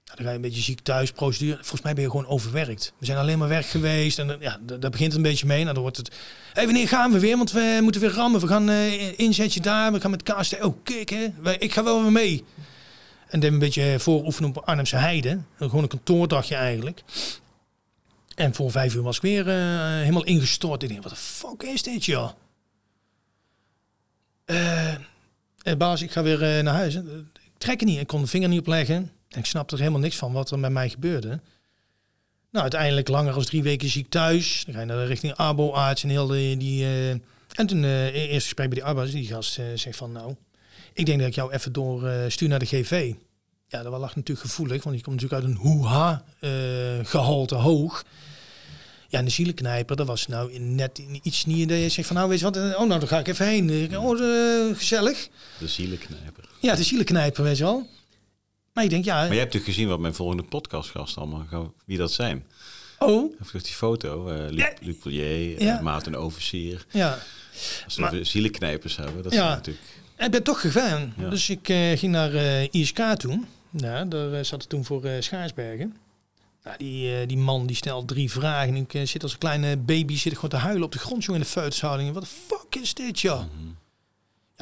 Nou, dan ga je een beetje ziek thuis, procedure. Volgens mij ben je gewoon overwerkt. We zijn alleen maar weg geweest. En ja, da- daar begint een beetje mee. Nou, dan wordt het... Hé, wanneer gaan we weer? Want we moeten weer rammen. We gaan eh inzetje daar. We gaan met KST. Oh, kijk hè. Ik ga wel weer mee. En dan een beetje vooroefenen op Arnhemse Heide. Gewoon een kantoordagje eigenlijk. En voor vijf uur was ik weer eh, helemaal ingestort. Ik denk, wat de fuck is dit, joh? Eh, baas, ik ga weer naar huis. Ik trek het niet. Ik kon de vinger niet opleggen. En ik snapte er helemaal niks van wat er met mij gebeurde. Nou, uiteindelijk langer als drie weken ziek thuis. Dan ga je naar de richting arbo-arts en heel die... en toen, eh eerst gesprek bij die arbo die gast zegt van... Nou, ik denk dat ik jou even door eh, stuur naar de GV. Ja, dat lag natuurlijk gevoelig, want je komt natuurlijk uit een hoeha eh gehalte hoog. Ja, en de zielenknijper, dat was nou net iets niet dat je zegt van nou weet je wat, eh, oh nou dan ga ik even heen. Oh, gezellig. De zielenknijper. Ja, de zielenknijper, weet je wel. Maar ik denk, ja, Maar je hebt natuurlijk gezien wat mijn volgende podcastgasten allemaal gaan, wie dat zijn. oh, Even die foto, eh Luc, Ja. Luc Polier, eh, Ja. Maarten Oversier. ja. Als we zielenknijpers hebben, dat Ja. zijn natuurlijk... Ik ben toch gegaan. Ja. Dus ik eh, ging naar eh, ISK toen. Ja, daar eh, zat ik toen voor Schaarsbergen. Die, die man die stelt drie vragen. En ik zit als een kleine baby zit ik gewoon te huilen op de grond jongen, in de feutushouding. Wat de fuck is dit, joh? Mhm.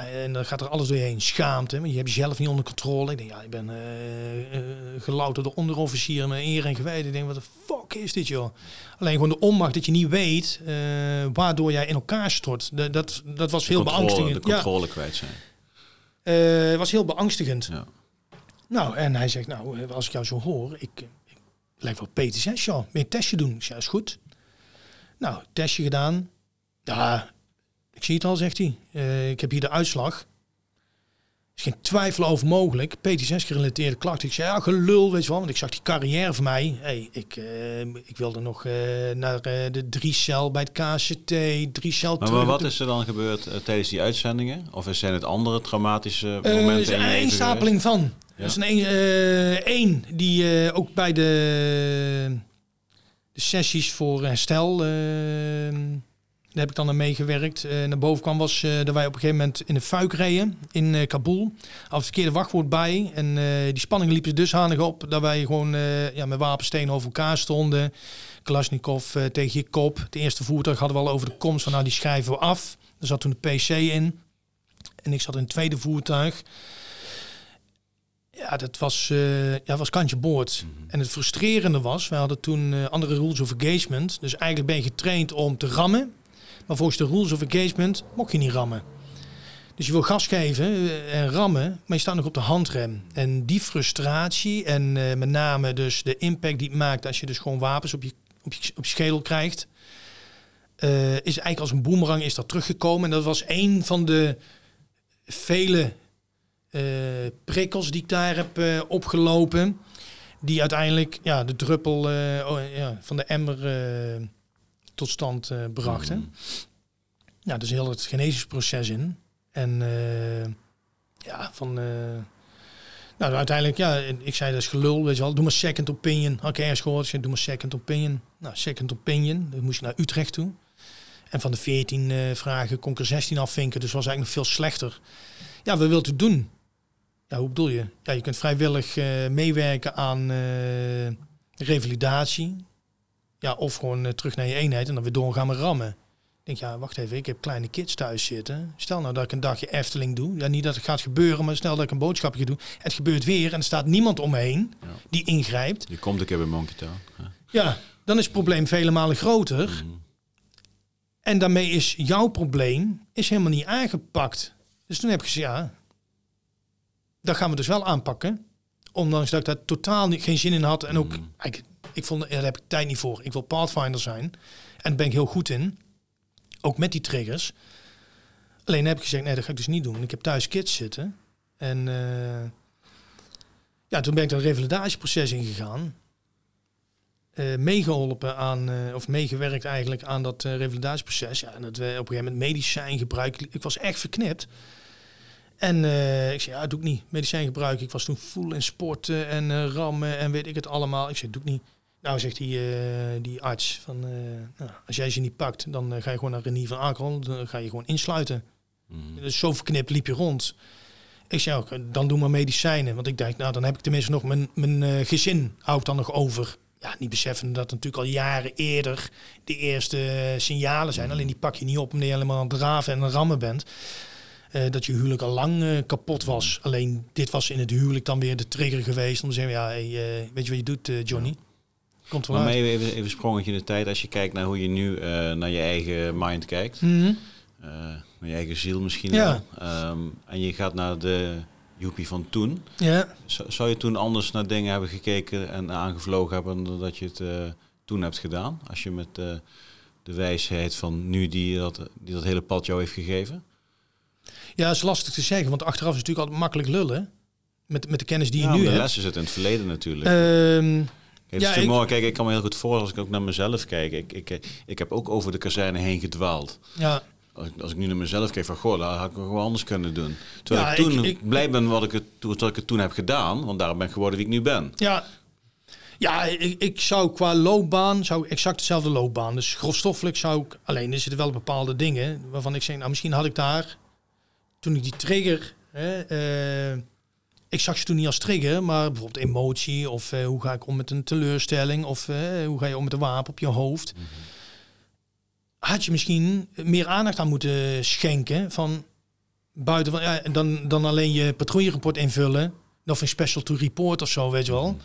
En dan gaat er alles doorheen. Schaamte, want je hebt jezelf niet onder controle. Ik denk, ja, ik ben eh eh, gelouterde onderofficier met eer en geweten. Ik denk, wat de fuck is dit, joh? Alleen gewoon de onmacht dat je niet weet eh, waardoor jij in elkaar stort. De- dat, dat was heel controle, beangstigend. De Ja, controle kwijt zijn. was heel beangstigend. Ja. Nou, en hij zegt, nou, als ik jou zo hoor, ik, ik lijkt wel PTSS, joh. Je een testje doen? Ik ja, is goed. Nou, testje gedaan. Ja, ik zie het al, zegt hij. Eh, ik heb hier de uitslag. Er is geen twijfel over mogelijk. PTSS-gerelateerde klachten. Ik zei, ja, gelul, weet je wel. Want ik zag die carrière van mij. Hey, ik, eh, ik wilde nog eh, naar de drie cel bij het KCT. Drie cel Maar, maar wat is er dan gebeurd tijdens die uitzendingen? Of zijn het andere traumatische momenten? er is een stapeling van. Ja. Er is een één die ook bij de, de sessies voor herstel, daar heb ik dan aan meegewerkt. Eh, naar boven kwam was eh, dat wij op een gegeven moment in de fuik reden in eh, Kabul. Het verkeerde wachtwoord bij. En die spanning liep dusdanig op dat wij gewoon ja, met wapenstenen over elkaar stonden. Kalashnikov tegen je kop. Het eerste voertuig hadden we al over de komst van nou die schrijven we af. Er zat toen de PC in. En ik zat in het tweede voertuig. Ja, dat was, eh ja, was kantje boord. En het frustrerende was, we hadden toen andere rules of engagement. Dus eigenlijk ben je getraind om te rammen. Maar volgens de rules of engagement mocht je niet rammen. Dus je wil gas geven eh, en rammen, maar je staat nog op de handrem. En die frustratie en eh, met name dus de impact die het maakt als je dus gewoon wapens op je, op je, op je schedel krijgt, eh, is eigenlijk als een boemerang is dat teruggekomen. En dat was een van de vele prikkels die ik daar heb opgelopen. Die uiteindelijk ja, de druppel oh, ja, van de emmer tot stand eh, brachten. Mhm. Ja, dus heel het genezingsproces in. En eh, ja, van... eh, nou, uiteindelijk, ja, ik zei dat is gelul, weet je wel. Doe maar second opinion. Oké, hij is gehoord. Doe maar second opinion. Nou, second opinion. Dan moest je naar Utrecht toe. En van de 14 eh, vragen kon ik er 16 afvinken. Dus was eigenlijk nog veel slechter. Ja, wat wilt u doen? Ja, hoe bedoel je? Ja, je kunt vrijwillig meewerken aan eh, revalidatie. Ja, of gewoon eh, terug naar je eenheid en dan weer doorgaan met rammen. Ik denk, ja, wacht even, ik heb kleine kids thuis zitten. Stel nou dat ik een dagje Efteling doe. Ja, niet dat het gaat gebeuren, maar stel dat ik een boodschapje doe. Het gebeurt weer en er staat niemand omheen Ja. die ingrijpt. Je komt een keer bij Monkey Town. Ja. Ja, dan is het probleem vele malen groter. Mhm. En daarmee is jouw probleem is helemaal niet aangepakt. Dus toen heb ik gezegd, ja, dat gaan we dus wel aanpakken. Ondanks dat ik daar totaal niet, geen zin in had. En ook, Mhm. ik, ik vond, daar heb ik tijd niet voor. Ik wil Pathfinder zijn. En daar ben ik heel goed in. Ook met die triggers. Alleen heb ik gezegd, nee, dat ga ik dus niet doen. Ik heb thuis kids zitten. En uh, ja, toen ben ik dat revalidatieproces ingegaan. Uh, meegeholpen aan, uh, of meegewerkt eigenlijk aan dat revalidatieproces. Ja, en dat we op een gegeven moment medicijn gebruiken. Ik was echt verknipt. En ik zei, ja, doe ik niet. Medicijn gebruiken. Ik was toen full in sporten en rammen en weet ik het allemaal. Ik zei, doe ik niet. Nou, zegt die, die arts, van, nou, als jij ze niet pakt, dan ga je gewoon naar Renier van Akerhol. Dan ga je gewoon insluiten. Mm. Dus zo verknipt liep je rond. Ik zei ook, dan doe maar medicijnen. Want ik dacht, nou, dan heb ik tenminste nog mijn, mijn gezin houdt dan nog over. Ja, niet beseffen dat natuurlijk al jaren eerder de eerste signalen zijn. Alleen die pak je niet op omdat je helemaal aan het draven en rammen bent. Uh, dat je huwelijk al lang uh, kapot was. Alleen dit was in het huwelijk dan weer de trigger geweest om te zeggen, ja, hey, weet je wat je doet, Johnny? Komt maar even, even, even sprongetje in de tijd. Als je kijkt naar hoe je nu naar je eigen mind kijkt. Mm -hmm je eigen ziel misschien ja. wel. Ehm, en je gaat naar de Joepie van toen. Ja. Zou je toen anders naar dingen hebben gekeken en aangevlogen hebben dan dat je het uh, toen hebt gedaan? Als je met de wijsheid van nu die dat, die dat hele pad jou heeft gegeven? Ja, dat is lastig te zeggen, want achteraf is het natuurlijk altijd makkelijk lullen. Met, met de kennis die je nu de hebt. De lessen zitten in het verleden natuurlijk. Um, Kijk, ja, ik, mooi. Kijk, ik kan me heel goed voor als ik ook naar mezelf kijk. Ik, ik, ik heb ook over de kazerne heen gedwaald. Ja als ik, als ik nu naar mezelf kijk van, goh, dat had ik gewoon anders kunnen doen. Terwijl ik toen ik, blij ben wat ik, het, wat ik het toen heb gedaan, want daarom ben ik geworden wie ik nu ben. Ja, ja ik, ik zou qua loopbaan, zou exact dezelfde loopbaan. Dus grofstoffelijk zou ik, alleen er zitten wel bepaalde dingen waarvan ik zeg, nou misschien had ik daar, toen ik die trigger, hè, uh, ik zag ze toen niet als trigger, maar bijvoorbeeld emotie of uh, hoe ga ik om met een teleurstelling of uh, hoe ga je om met een wapen op je hoofd. Mm had je misschien meer aandacht aan moeten schenken van buiten van ja, dan, dan alleen je patrouillerapport invullen of een special to report of zo, weet je wel.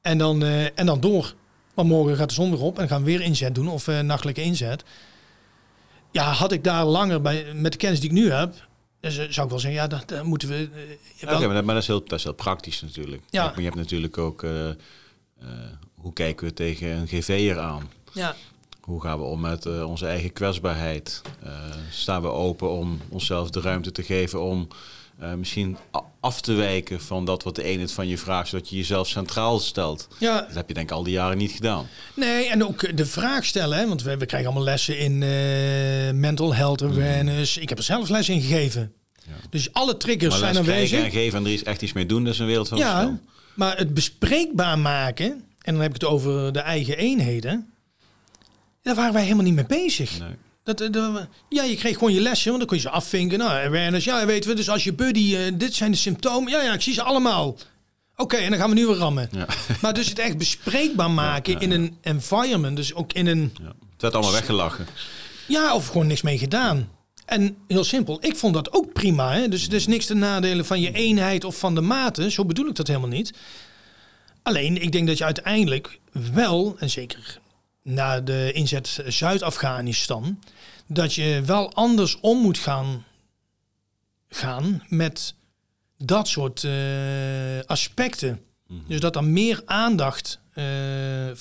En dan, uh, en dan door. Maar morgen gaat de zon weer op en gaan we weer inzet doen of nachtelijke inzet. Ja, had ik daar langer bij met de kennis die ik nu heb, dus, zou ik wel zeggen, ja, dat, moeten we. Uh, wel... maar, dat is, heel, dat is heel praktisch natuurlijk. Ja. Maar je hebt natuurlijk ook hoe kijken we tegen een GV'er aan? Ja. Hoe gaan we om met uh, onze eigen kwetsbaarheid? Uh, staan we open om onszelf de ruimte te geven om uh, misschien af te wijken van dat wat de eenheid van je vraagt, zodat je jezelf centraal stelt? Ja. Dat heb je denk ik al die jaren niet gedaan. Nee, en ook de vraag stellen, hè, want we, we krijgen allemaal lessen in mental health mhm. awareness. Ik heb er zelf les in gegeven. Ja. Dus alle triggers zijn aanwezig. en geven en er is echt iets mee doen, dat is een wereld van ja, verschil. Maar het bespreekbaar maken, en dan heb ik het over de eigen eenheden daar waren wij helemaal niet mee bezig. Nee. Dat, eh, dat, ja, je kreeg gewoon je lessen, want dan kon je ze afvinken. Nou, awareness, ja, weten we. Dus als je buddy, uh, dit zijn de symptomen. Ja, ja, ik zie ze allemaal. Oké, en dan gaan we nu weer rammen. Ja. Maar dus het echt bespreekbaar maken ja, in een environment. Dus ook in een... Het werd allemaal weggelachen. Ja, of gewoon niks mee gedaan. En heel simpel, ik vond dat ook prima. Hè? Dus er is niks te nadelen van je eenheid of van de mate. Zo bedoel ik dat helemaal niet. Alleen, ik denk dat je uiteindelijk wel, en zeker naar de inzet Zuid-Afghanistan, dat je wel anders om moet gaan, gaan met dat soort uh, aspecten. Mm Dus dat er meer aandacht. Uh,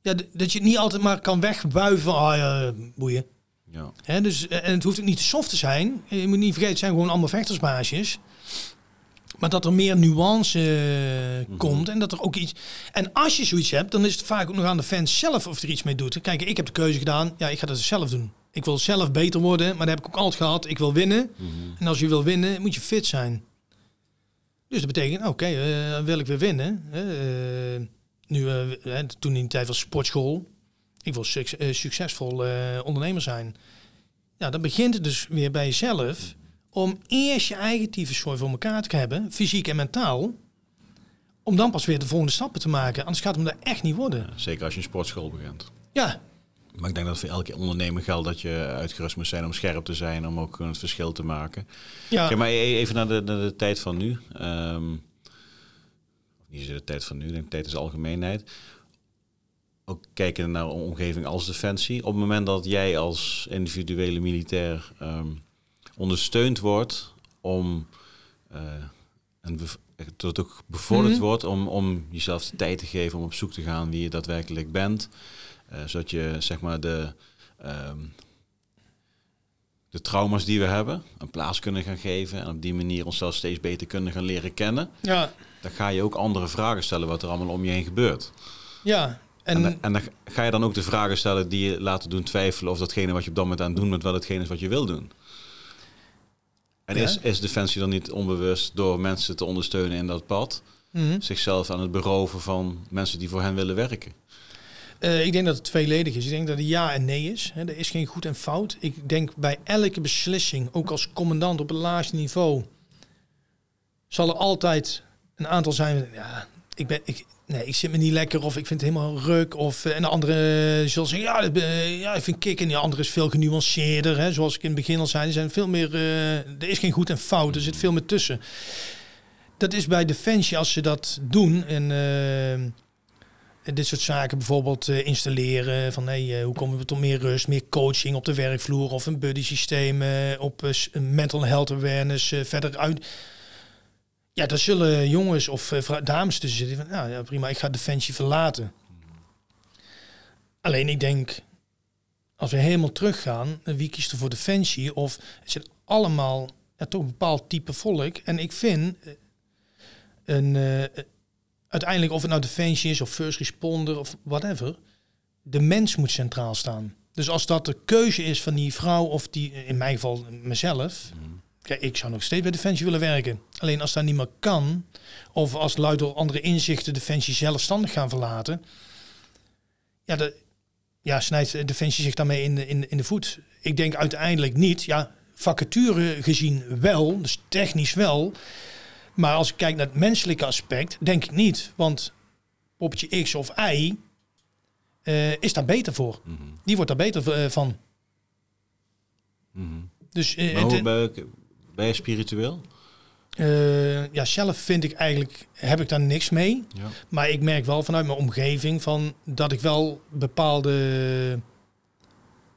ja, dat je het niet altijd maar kan wegbuiven van ah, ja, boeien. Ja. Hè, dus, en het hoeft ook niet te soft te zijn. Je moet niet vergeten, het zijn gewoon allemaal vechtersbaasjes. Maar dat er meer nuance uh, komt en dat er ook iets. En als je zoiets hebt, dan is het vaak ook nog aan de fans zelf of er iets mee doet. Kijk, ik heb de keuze gedaan. Ja, ik ga dat zelf doen. Ik wil zelf beter worden, maar dat heb ik ook altijd gehad. Ik wil winnen. Mhm. En als je wil winnen, moet je fit zijn. Dus dat betekent, oké, okay, uh, wil ik weer winnen. Uh, nu, toen in de tijd was sportschool. Ik wil succesvol ondernemer zijn. Ja, dan begint het dus weer bij jezelf om eerst je eigen tyfuszooi voor elkaar te hebben, fysiek en mentaal. Om dan pas weer de volgende stappen te maken. Anders gaat het hem daar echt niet worden. zeker als je een sportschool begint. Ja. Maar ik denk dat voor elke ondernemer geldt dat je uitgerust moet zijn om scherp te zijn, om ook het verschil te maken. Ja. Kijk, maar e- even naar de, naar de tijd van nu. Um, niet de tijd van nu, denk de tijd is algemeenheid. Ook kijken naar een omgeving als defensie. Op het moment dat jij als individuele militair um, ondersteund wordt om uh, en dat het ook bevorderd mhm. wordt om, om jezelf de tijd te geven om op zoek te gaan wie je daadwerkelijk bent. Uh, zodat je zeg maar de, um, de trauma's die we hebben een plaats kunnen gaan geven en op die manier onszelf steeds beter kunnen gaan leren kennen, Ja, dan ga je ook andere vragen stellen wat er allemaal om je heen gebeurt. ja. En, En, dan- en dan ga je dan ook de vragen stellen die je laten doen twijfelen of datgene wat je op dat moment aan het doen bent wel hetgene is wat je wil doen. En Ja. is, is Defensie dan niet onbewust door mensen te ondersteunen in dat pad, Mhm. zichzelf aan het beroven van mensen die voor hen willen werken? Eh, ik denk dat het tweeledig is. Ik denk dat het ja en nee is. Er is geen goed en fout. Ik denk bij elke beslissing, ook als commandant op het laagste niveau, zal er altijd een aantal zijn. Ja, ik ben, ik, nee, ik zit me niet lekker of ik vind het helemaal ruk. Of, eh, en de andere zullen zeggen, ja, dat ben- ja, ik vind kick. En die andere is veel genuanceerder. Hè. Zoals ik in het begin al zei, er zijn veel meer. eh, er is geen goed en fout. Er zit veel meer tussen. Dat is bij Defensie als ze dat doen. En eh, dit soort zaken bijvoorbeeld eh, installeren. Van hey, eh, hoe komen we tot meer rust, meer coaching op de werkvloer of een buddy systeem eh, op eh, mental health awareness eh, verder uit. Ja, daar zullen jongens of eh, dames tussen zitten van, nou ja, prima, ik ga Defensie verlaten. Alleen ik denk, als we helemaal teruggaan, eh, wie kiest er voor Defensie? Of het zijn allemaal toch een bepaald type volk. En ik vind eh, een, uiteindelijk of het nou Defensie is of First Responder of whatever, de mens moet centraal staan. Dus als dat de keuze is van die vrouw of die, in mijn geval mezelf, kijk, ik zou nog steeds bij Defensie willen werken. Alleen als dat niet meer kan, of als luid door andere inzichten Defensie zelfstandig gaan verlaten, ja, de, ja snijdt Defensie zich daarmee in de, in, in de voet. Ik denk uiteindelijk niet. Ja, vacature gezien wel, dus technisch wel. Maar als ik kijk naar het menselijke aspect, denk ik niet. Want poppetje X of Y eh, is daar beter voor. Mhm. Die wordt daar beter eh, van. Mhm. Dus eh, Maar het- hoe ben, je- spiritueel? eh, ja, zelf vind ik eigenlijk, heb ik daar niks mee. Ja. Maar ik merk wel vanuit mijn omgeving van dat ik wel bepaalde...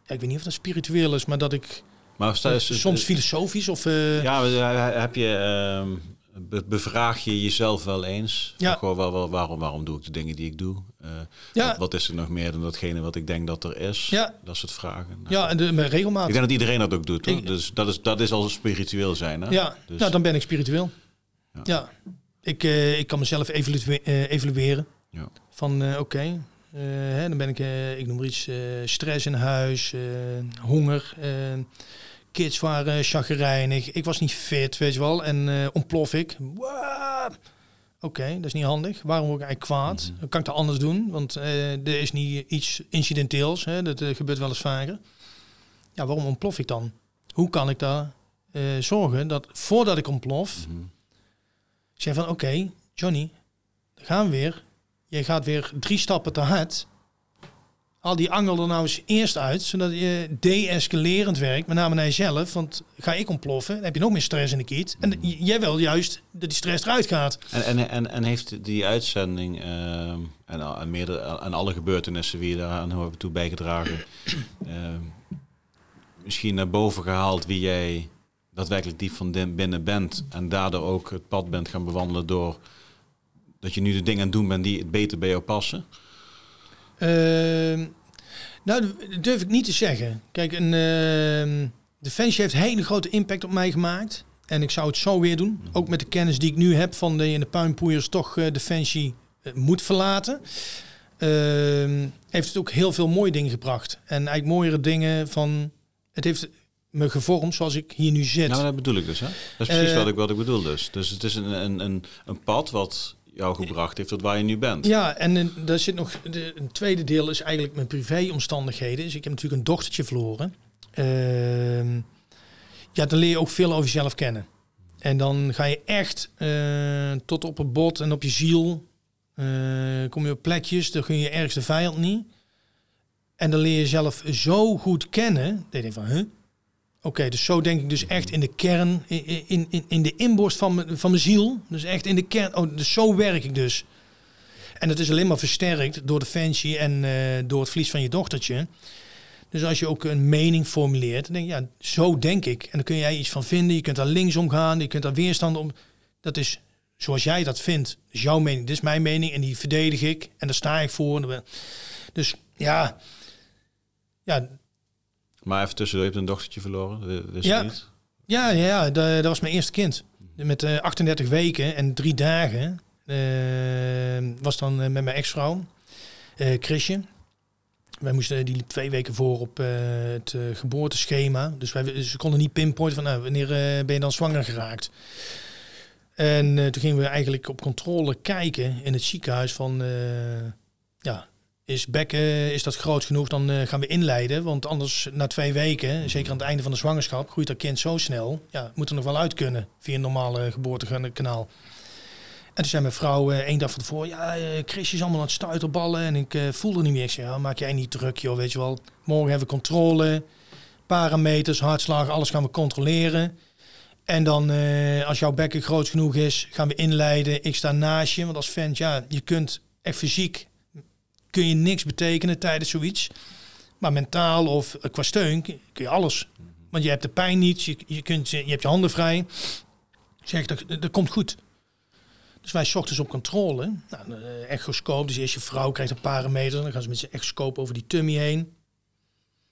Ja, ik weet niet of dat spiritueel is, maar dat ik Maar sta, is- soms filosofisch of... eh, Ja, eh, heb je, be- bevraag je jezelf wel eens? Ja. Gewoon wel, wel, waarom, waarom doe ik de dingen die ik doe? Eh, Ja. wat, wat is er nog meer dan datgene wat ik denk dat er is? Ja. Dat soort vragen. ja, en de, met regelmaat. Ik denk dat iedereen dat ook doet. Hoor. Ik- dus dat is, dat is al spiritueel zijn. Hè? Ja, Dus, nou dan ben ik spiritueel. Ja. Ja, Ik, eh, ik kan mezelf eh, evalueren. ja. Van eh, oké, eh, hè, dan ben ik, eh, ik noem maar iets, eh, stress in huis, eh, honger. eh, kids waren chagrijnig. Ik was niet fit, weet je wel. En eh, ontplof ik. Oké, dat is niet handig. Waarom word ik eigenlijk kwaad? Mhm. Dan kan ik dat anders doen? Want eh, er is niet iets incidenteels. Hè? Dat eh, gebeurt wel eens vaker. Ja, waarom ontplof ik dan? Hoe kan ik daar eh, zorgen dat voordat ik ontplof, Mhm. zeg van oké, Johnny, dan gaan we weer. Je gaat weer drie stappen te hard. Haal die angel er nou eens eerst uit, zodat je de-escalerend werkt, met name naar jezelf. Want ga ik ontploffen, dan heb je nog meer stress in de kiet. En j- jij wil juist dat die stress eruit gaat. En, en, en, en heeft die uitzending ehm, en, al- en, meerdere, en alle gebeurtenissen die je daaraan hebben toe bijgedragen, ehm, misschien naar boven gehaald wie jij daadwerkelijk diep van binnen bent en daardoor ook het pad bent gaan bewandelen door dat je nu de dingen aan het doen bent die het beter bij jou passen? Ehm, nou, dat durf ik niet te zeggen. Kijk, een, ehm Defensie heeft hele grote impact op mij gemaakt. En ik zou het zo weer doen. Ook met de kennis die ik nu heb van de in de puinpoeiers toch eh, Defensie eh, moet verlaten. Ehm, heeft het ook heel veel mooie dingen gebracht. En eigenlijk mooiere dingen van... Het heeft me gevormd zoals ik hier nu zit. Nou, dat bedoel ik dus. Hè? Dat is precies Eh, wat, ik, wat ik bedoel dus. Dus het is een, een, een, een pad wat jou gebracht heeft tot waar je nu bent. Ja, en eh, daar zit nog de, een tweede deel is eigenlijk mijn privéomstandigheden. Dus ik heb natuurlijk een dochtertje verloren. Ehm, ja, dan leer je ook veel over jezelf kennen. En dan ga je echt eh, tot op het bot en op je ziel. eh, kom je op plekjes, dan gun je ergens vijand niet. En dan leer je jezelf zo goed kennen. Dat je van, huh? Oké, dus zo denk ik dus echt in de kern, in, in, in, de inborst van mijn, van mijn ziel. Dus echt in de kern, oh, dus zo werk ik dus. En dat is alleen maar versterkt door de fancy en eh, door het verlies van je dochtertje. Dus als je ook een mening formuleert, dan denk je, ja, zo denk ik. En dan kun jij iets van vinden. Je kunt daar linksom gaan, je kunt daar weerstand om. Dat is zoals jij dat vindt. Dat jouw mening. Dit is mijn mening en die verdedig ik. En daar sta ik voor. Dus ja, ja, Maar even tussendoor, je hebt een dochtertje verloren. Dus ja. Niet? ja, ja, ja dat, dat, was mijn eerste kind. Met uh, 38 weken en drie dagen uh, was dan met mijn ex-vrouw, uh, Chrisje. Wij moesten die liep twee weken voor op het geboorteschema. Dus wij, ze konden niet pinpointen van nou, wanneer ben je dan zwanger geraakt. En toen gingen we eigenlijk op controle kijken in het ziekenhuis van ja, is bekken, is dat groot genoeg, dan uh, gaan we inleiden. Want anders na twee weken, zeker aan het einde van de zwangerschap, groeit dat kind zo snel. Ja, moet er nog wel uit kunnen via een normale geboortekanaal. En toen zei mijn vrouw uh, één dag van tevoren, ja, uh, Chris is allemaal aan het stuiterballen en ik voel er niet meer. Ik ja, maak jij niet druk joh, weet je wel. Morgen hebben we controle, parameters, hartslag, alles gaan we controleren. En dan, als jouw bekken groot genoeg is, gaan we inleiden. Ik sta naast je, want als vent, ja, je kunt echt fysiek kun je niks betekenen tijdens zoiets. Maar mentaal of eh, qua steun kun je alles. Want je hebt de pijn niet, je, je, kunt, je hebt je handen vrij. Zeg, dat, dat komt goed. Dus wij ochtends op controle. Nou, uh, echoscoop, dus eerst je vrouw krijgt een parameter. Dan gaan ze met zijn echoscoop over die tummy heen.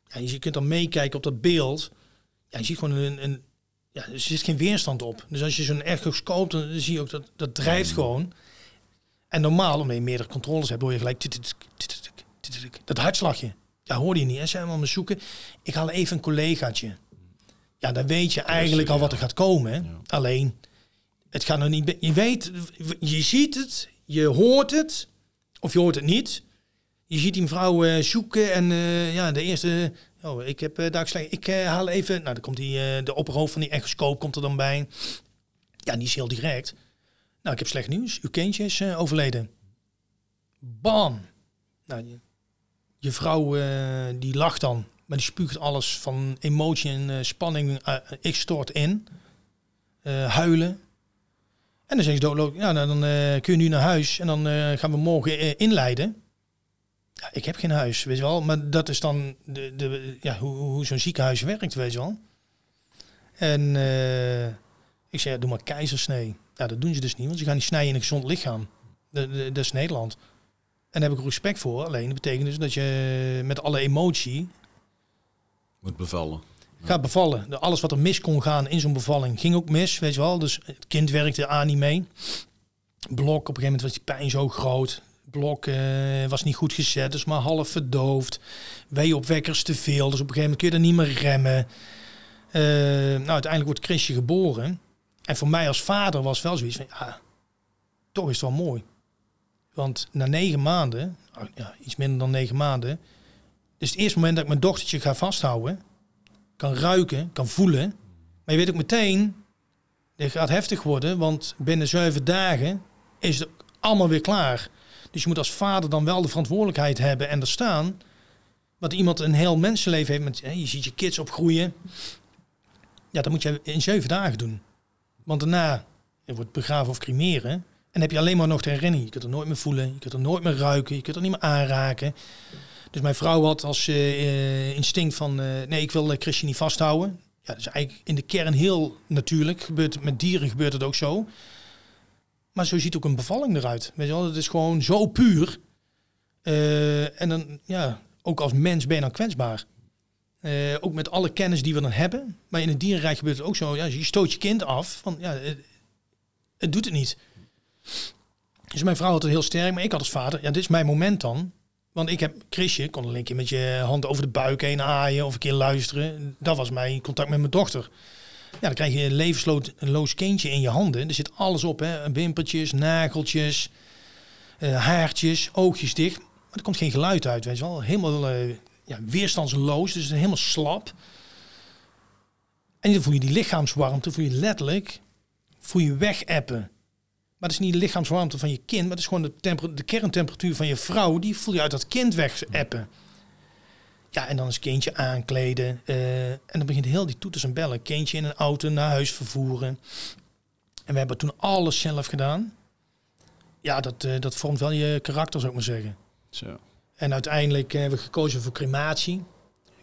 Ja, je kunt dan meekijken op dat beeld. Ja, je ziet gewoon een, een ja, er zit geen weerstand op. Dus als je zo'n echoscoop, dan zie je ook dat dat drijft gewoon. En normaal, omdat je meerdere controles hebt, hoor je gelijk dat hartslagje. Ja, hoorde je niet. Hè? Zijn we aan zoeken. Ik haal even een collegaatje. Ja, dan weet je eigenlijk al wat er gaat komen. Alleen, het gaat nog niet... Je weet, je ziet het, je hoort het, of je hoort het niet. Je ziet die mevrouw uh, zoeken en uh, ja, de eerste... Oh, ik heb uh, daar slecht. Ik haal even... Nou, dan komt die, de opperhoofd van die echoscoop komt er dan bij. Ja, die is heel direct. Nou, ik heb slecht nieuws. Uw kindje is uh, overleden. Bam! Nou, je, je vrouw uh, die lacht dan, maar die spuugt alles van emotie en uh, spanning. ik stort in. huilen. En dan zeg je doodloop, ja, nou, dan kun je nu naar huis en dan gaan we morgen inleiden. Ja, ik heb geen huis, weet je wel. Maar dat is dan de, de, ja, hoe, hoe zo'n ziekenhuis werkt, weet je wel. En ik zei, ja, doe maar keizersnee. Ja, dat doen ze dus niet, want ze gaan niet snijden in een gezond lichaam. Dat is Nederland. En daar heb ik respect voor. Alleen dat betekent dus dat je met alle emotie... Moet bevallen. Gaat bevallen. Alles wat er mis kon gaan in zo'n bevalling ging ook mis, weet je wel. Dus het kind werkte aan niet mee. Blok, op een gegeven moment was die pijn zo groot. Blok uh, was niet goed gezet, dus maar half verdoofd. Weeopwekkers te veel, dus op een gegeven moment kun je er niet meer remmen. Uh, nou, uiteindelijk wordt Chrisje geboren. En voor mij als vader was wel zoiets van, ja, toch is het wel mooi. Want na negen maanden, ah, ja, iets minder dan negen maanden, is het eerste moment dat ik mijn dochtertje ga vasthouden, kan ruiken, kan voelen. Maar je weet ook meteen, dit gaat heftig worden, want binnen zeven dagen is het allemaal weer klaar. Dus je moet als vader dan wel de verantwoordelijkheid hebben en er staan. Want iemand een heel mensenleven heeft, met, je ziet je kids opgroeien. Ja, dat moet je in zeven dagen doen. Want daarna wordt begraven of cremeren. En heb je alleen maar nog te herinneren. Je kunt er nooit meer voelen, je kunt er nooit meer ruiken, je kunt er niet meer aanraken. Dus mijn vrouw had als uh, instinct van, uh, nee, ik wil Christian niet vasthouden. Ja, dat is eigenlijk in de kern heel natuurlijk. Gebeurt, met dieren gebeurt het ook zo. Maar zo ziet ook een bevalling eruit. Weet je wel, het is gewoon zo puur. En dan, ja, ook als mens ben je dan kwetsbaar. Uh, ook met alle kennis die we dan hebben. Maar in het dierenrijk gebeurt het ook zo. Ja, je stoot je kind af. Van, ja, het, doet het niet. Dus mijn vrouw had het heel sterk. Maar ik had als vader, ja, dit is mijn moment dan. Want ik heb Chrisje, kon een keer met je hand over de buik heen aaien of een keer luisteren. Dat was mijn contact met mijn dochter. Ja, dan krijg je een levensloos kindje in je handen. Er zit alles op, hè. Wimpertjes, nageltjes, uh, haartjes, oogjes dicht. Maar er komt geen geluid uit, weet je wel. Helemaal... Uh, ja, weerstandsloos, dus helemaal slap. En dan voel je die lichaamswarmte, voel je letterlijk, voel je wegappen. Maar het is niet de lichaamswarmte van je kind, maar het is gewoon de, de kerntemperatuur van je vrouw, die voel je uit dat kind wegappen. Ja, en dan is kindje aankleden. Uh, en dan begint heel die toeters en bellen. Kindje in een auto naar huis vervoeren. En we hebben toen alles zelf gedaan. Ja, dat, uh, dat vormt wel je karakter, zou ik maar zeggen. Zo. En uiteindelijk hebben we gekozen voor crematie.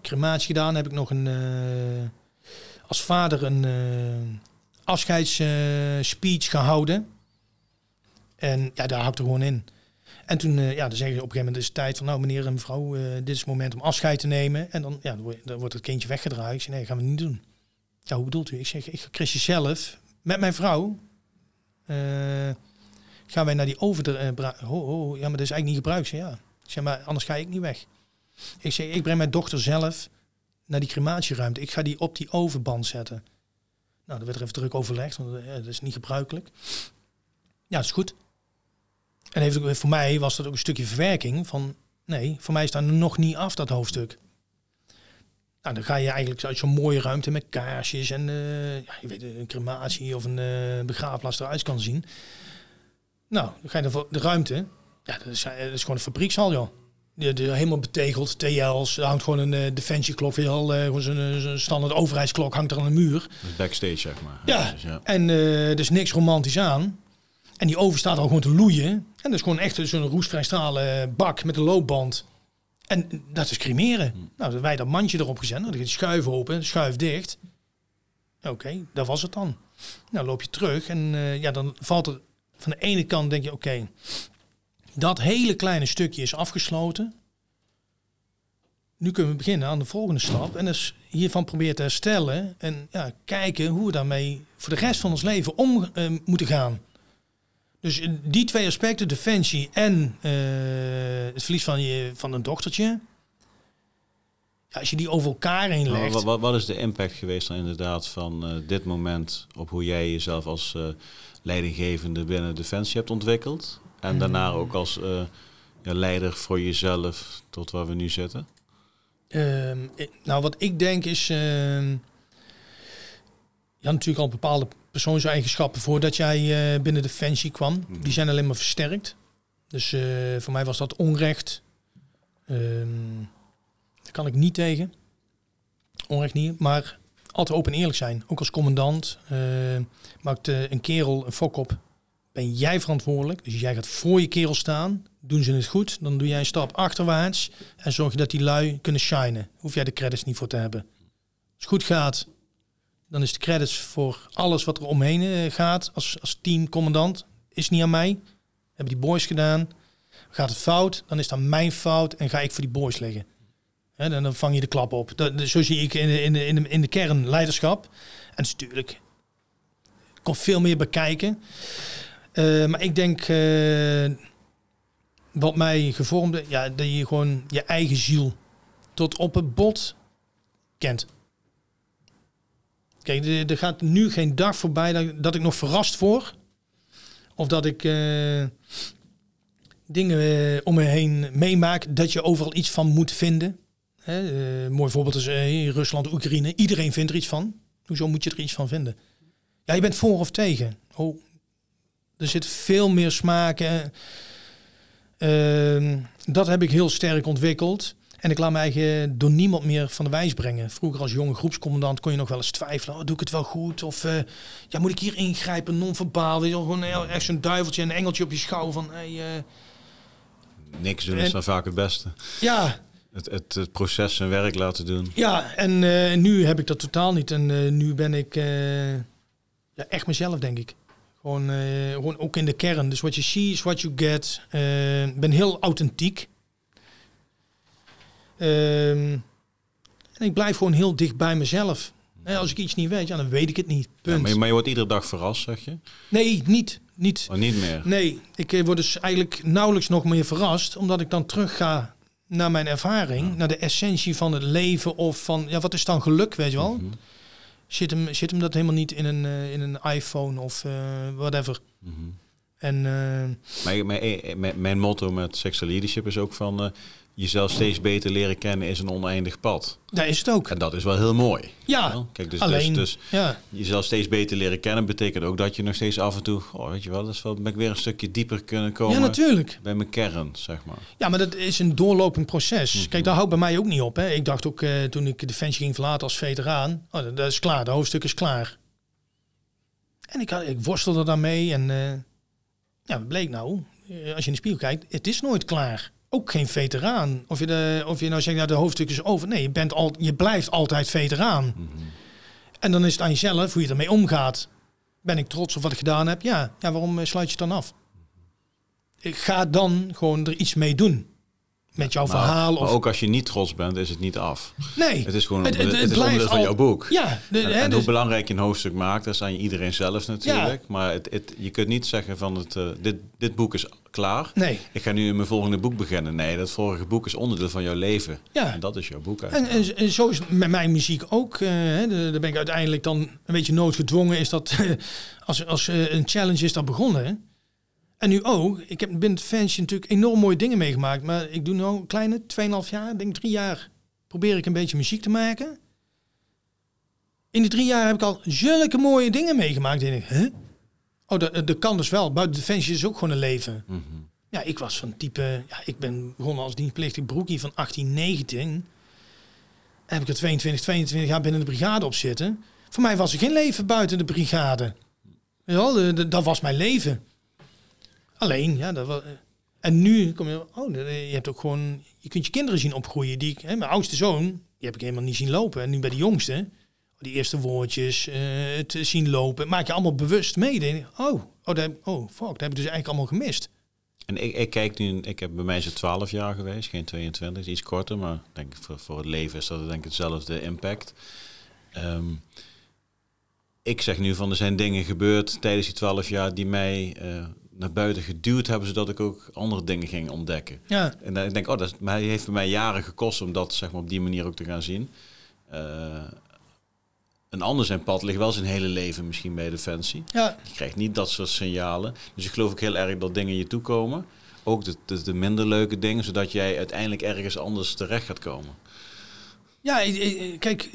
Crematie gedaan heb ik nog een, uh, als vader een uh, afscheidsspeech gehouden. En ja, daar houdt gewoon in. En toen, uh, ja, dan zeggen ze op een gegeven moment is tijd van, nou meneer en mevrouw, dit is het moment om afscheid te nemen. En dan, ja, dan wordt het kindje weggedraaid. Ik zeg, nee, gaan we niet doen. Ja, hoe bedoelt u? Ik zeg, ik ga zelf met mijn vrouw gaan wij naar die over... oh, oh, ja, maar dat is eigenlijk niet gebruikt. Ja. Zeg, maar anders ga ik niet weg. Ik zeg, ik breng mijn dochter zelf naar die crematieruimte. Ik ga die op die overband zetten. Nou, er werd er even druk overlegd, want dat is niet gebruikelijk. Ja, dat is goed. En voor mij was dat ook een stukje verwerking van... Nee, voor mij staat er nog niet af, dat hoofdstuk. Nou, dan ga je eigenlijk uit zo'n mooie ruimte met kaarsjes en uh, ja, je weet, een crematie of een uh, begraafplaats eruit kan zien. Nou, dan ga je de ruimte. Ja, dat is, dat is gewoon een fabriekshal, joh. De, de, helemaal betegeld, TL's. Er hangt gewoon een uh, defensieklok, weer al, uh, gewoon zo'n standaard overheidsklok hangt er aan de muur. Backstage, zeg maar. Ja, dus, ja. en uh, er is niks romantisch aan. En die oven staat al gewoon te loeien. En dat is gewoon echt zo'n roestvrij stralen bak met een loopband. En dat is cremeren. Hmm. Nou, wij dat mandje erop gezet. Nou, dan gaat schuif open, schuif dicht. Oké, okay, dat was het dan. Nou, loop je terug en ja, dan valt er van de ene kant denk je, oké, okay, dat hele kleine stukje is afgesloten. Nu kunnen we beginnen aan de volgende stap. En dus hiervan proberen te herstellen. En ja, kijken hoe we daarmee voor de rest van ons leven om uh, moeten gaan. Dus die twee aspecten, defensie en uh, het verlies van, je, van een dochtertje. Ja, als je die over elkaar heen legt. Wat, wat, wat, is de impact geweest dan inderdaad van uh, dit moment op hoe jij jezelf als uh, leidinggevende binnen Defensie hebt ontwikkeld? En daarna ook als ja, leider voor jezelf tot waar we nu zitten? Ehm, nou, wat ik denk is... Ehm, ja, natuurlijk al bepaalde persoonseigenschappen voordat jij uh, binnen Defensie kwam. Mhm. Die zijn alleen maar versterkt. Dus uh, voor mij was dat onrecht. Um, daar kan ik niet tegen. Onrecht niet. Maar altijd open en eerlijk zijn. Ook als commandant. Uh, maakt een kerel een fok op. Ben jij verantwoordelijk? Dus jij gaat voor je kerel staan. Doen ze het goed, dan doe jij een stap achterwaarts. En zorg je dat die lui kunnen shinen. Hoef jij de credits niet voor te hebben. Als het goed gaat, dan is de credits voor alles wat er omheen eh, gaat als, als teamcommandant. Is niet aan mij. Hebben die boys gedaan. Gaat het fout, dan is dat mijn fout en ga ik voor die boys liggen. En dan vang je de klap op. Zo zie ik in de, in, de, in, de, in de kern leiderschap. En natuurlijk komt veel meer bekijken. Uh, maar ik denk, uh, wat mij gevormde, ja, dat je gewoon je eigen ziel tot op het bot kent. Kijk, er gaat nu geen dag voorbij dat, dat ik nog verrast word. Of dat ik uh, dingen om me heen meemaak dat je overal iets van moet vinden. Hè, mooi voorbeeld is Rusland, Oekraïne. Iedereen vindt er iets van. Hoezo moet je er iets van vinden? Ja, je bent voor of tegen. Oh, er zit veel meer smaken. Ehm, dat heb ik heel sterk ontwikkeld. En ik laat me eigen door niemand meer van de wijs brengen. Vroeger als jonge groepscommandant kon je nog wel eens twijfelen. Oh, doe ik het wel goed? Of uh, ja, moet ik hier ingrijpen, non-verbaal? Gewoon echt zo'n duiveltje en een engeltje op je schouder van... Hey, uh, Niks doen is dan vaak het beste. Ja. Het, het, het proces en werk laten doen. Ja, en uh, nu heb ik dat totaal niet. En nu ben ik ja, echt mezelf, denk ik. Gewoon, gewoon ook in de kern. Dus what you see is what you get. Ik ben heel authentiek. Ehm, en ik blijf gewoon heel dicht bij mezelf. als ik iets niet weet, ja, dan weet ik het niet. Punt. maar, je, maar, je, wordt iedere dag verrast, zeg je? Nee, niet. Niet, oh, niet meer? Nee, ik eh, word dus eigenlijk nauwelijks nog meer verrast. Omdat ik dan terug ga naar mijn ervaring. Naar de essentie van het leven. Of van, ja, wat is dan geluk, weet je wel? Mm zit, hem, zit hem dat helemaal niet in een, uh, in een iPhone of uh, whatever. Mm -hmm. En, mijn, mijn, mijn, motto met Sexual Leadership is ook van jezelf steeds beter leren kennen is een oneindig pad. Daar is het ook. En dat is wel heel mooi. Ja, Kijk, dus, alleen, dus, dus ja. jezelf steeds beter leren kennen betekent ook dat je nog steeds af en toe, oh, weet je wel, dat is wel, ben ik weer een stukje dieper kunnen komen. Ja, natuurlijk. Bij mijn kern, zeg maar. Ja, maar dat is een doorlopend proces. Mhm. Kijk, daar houdt bij mij ook niet op. Hè. Ik dacht ook uh, toen ik Defensie ging verlaten als veteraan, oh, dat, is klaar, de hoofdstuk is klaar. En ik, ik worstelde daarmee en uh, ja, bleek nou, eh, als je in de spiegel kijkt, het is nooit klaar ook geen veteraan. Of je, de, of je nou zegt, nou, de hoofdstuk is over. Nee, je, bent al, je blijft altijd veteraan. Mhm. En dan is het aan jezelf hoe je ermee omgaat. Ben ik trots op wat ik gedaan heb? Ja. Ja, waarom sluit je het dan af? ik ga dan gewoon er iets mee doen. Met jouw Maar- verhaal. Maar Of, ook als je niet trots bent, is het niet af. nee. Het is gewoon Het- het, het- het is onderdeel van al- jouw boek. Ja, de, En, hè, en dus- hoe belangrijk je een hoofdstuk maakt, dat is aan iedereen zelf natuurlijk. Maar je kunt niet zeggen van het, eh, dit, dit boek is klaar. nee. Ik ga nu in mijn volgende boek beginnen. Nee, dat vorige boek is onderdeel van jouw leven. Ja. En dat is jouw boek En, eigenlijk. en, en zo is het met mijn muziek ook. eh, hè, de- daar ben ik uiteindelijk dan een beetje noodgedwongen. Is dat als, als eh, een challenge is dat begonnen. En nu ook. Ik heb binnen het fansje natuurlijk enorm mooie dingen meegemaakt. Maar ik doe nu een kleine 2,5 jaar, denk drie jaar. Probeer ik een beetje muziek te maken. In die drie jaar heb ik al zulke mooie dingen meegemaakt. Denk ik, hè? Oh, dat, dat kan dus wel. Buiten de fansje is ook gewoon een leven. Mhm. Ja, ik was van type... Ja, ik ben begonnen als dienstplichtig broekie van 18, 19. Heb ik er 22, 22 jaar binnen de brigade op zitten. Voor mij was er geen leven buiten de brigade. Ja, dat was mijn leven. Alleen, ja, dat was... En nu kom je... Oh, je hebt ook gewoon... Je kunt je kinderen zien opgroeien. Die, hè, mijn oudste zoon, die heb ik helemaal niet zien lopen. En nu bij de jongste... Die eerste woordjes, eh, het zien lopen, maak je allemaal bewust mee. Denk oh, oh, dat, oh, fuck, dat heb ik dus eigenlijk allemaal gemist. En ik, ik kijk nu, ik heb bij mij het 12 jaar geweest, geen 22, is iets korter, maar denk voor, voor het leven is dat denk ik hetzelfde impact. Ehm, ik zeg nu van er zijn dingen gebeurd tijdens die 12 jaar die mij eh, naar buiten geduwd hebben, zodat ik ook andere dingen ging ontdekken. Ja, En dan denk ik, oh, dat is, maar hij heeft bij mij jaren gekost om dat zeg maar, op die manier ook te gaan zien. Eh, een ander zijn pad ligt wel zijn hele leven misschien bij Defensie. ja, Je krijgt niet dat soort signalen. Dus ik geloof ook heel erg dat dingen je toekomen. Ook de, de, de minder leuke dingen, zodat jij uiteindelijk ergens anders terecht gaat komen. Ja, kijk,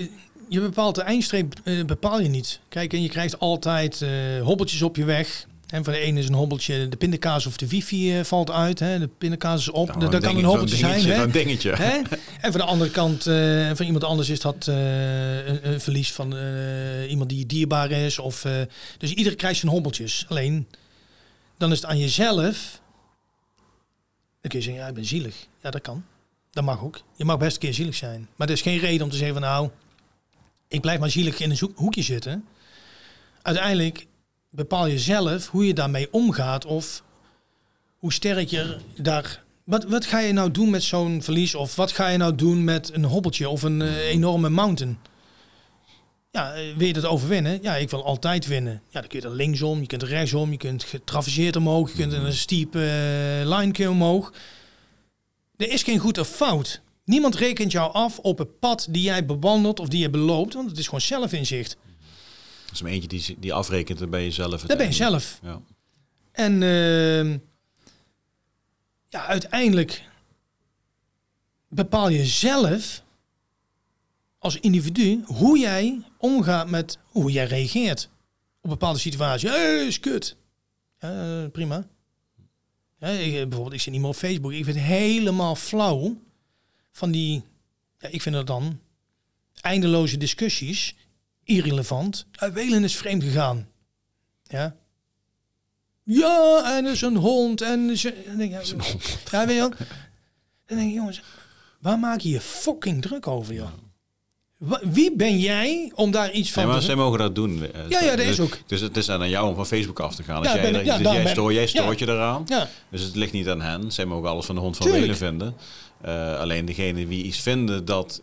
je bepaalt de eindstreep, eh, bepaal je niet. Kijk, en je krijgt altijd eh, hobbeltjes op je weg. En van de ene is een hobbeltje, de pindakaas of de wifi eh, valt uit. Hè? De pindakaas is op, Nou, dat, kan een hobbeltje zijn. Hè? Een dingetje. Hè? En van de andere kant, eh, van iemand anders is dat eh, een, een verlies van iemand die dierbaar is. Of, dus iedereen krijgt zijn hobbeltjes. Alleen, dan is het aan jezelf. Dan kun je zeggen, ja, ik ben zielig. Ja, dat kan. Dat mag ook. Je mag best een keer zielig zijn. Maar er is geen reden om te zeggen van nou, ik blijf maar zielig in een hoekje zitten. Uiteindelijk bepaal je zelf hoe je daarmee omgaat of hoe sterk je daar... Wat, wat ga je nou doen met zo'n verlies? Of wat ga je nou doen met een hobbeltje of een eh, enorme mountain? Ja, eh, wil je dat overwinnen? Ja, ik wil altijd winnen. Ja, dan kun je er linksom, je kunt er rechtsom, je kunt getraverseerd omhoog, je kunt een steep eh, line omhoog. Er is geen goed of fout. Niemand rekent jou af op het pad die jij bewandelt of die je beloopt, want het is gewoon zelfinzicht. Dat is maar eentje die, die afrekent, dan ben je zelf. Dat ben je zelf. Ja. En ehm, ja, uiteindelijk bepaal je zelf als individu hoe jij omgaat met hoe jij reageert op bepaalde situaties. Hé, is kut. Eh, prima. Ja, ik, eh, bijvoorbeeld, ik zit niet meer op Facebook. Ik vind het helemaal flauw van die, ja, ik vind dat dan eindeloze discussies, irrelevant. Uh, Welen is vreemd gegaan. Ja, ja, en is een hond. En ze, dan denk ik, ja, weet je wel. Dan denk ik, jongens, waar maak je je fucking druk over, joh? Wie ben jij om daar iets van Nee, maar te zij mogen dat doen. Eh, Ja, ja, dat dus, is ook. Dus het is aan jou om van Facebook af te gaan. Als Ja, jij, ben ja, dus jij, ben- jij stoort ja. je eraan. Ja, Dus het ligt niet aan hen. Zij mogen alles van de hond van. Welen vinden. Eh, alleen degene die iets vinden dat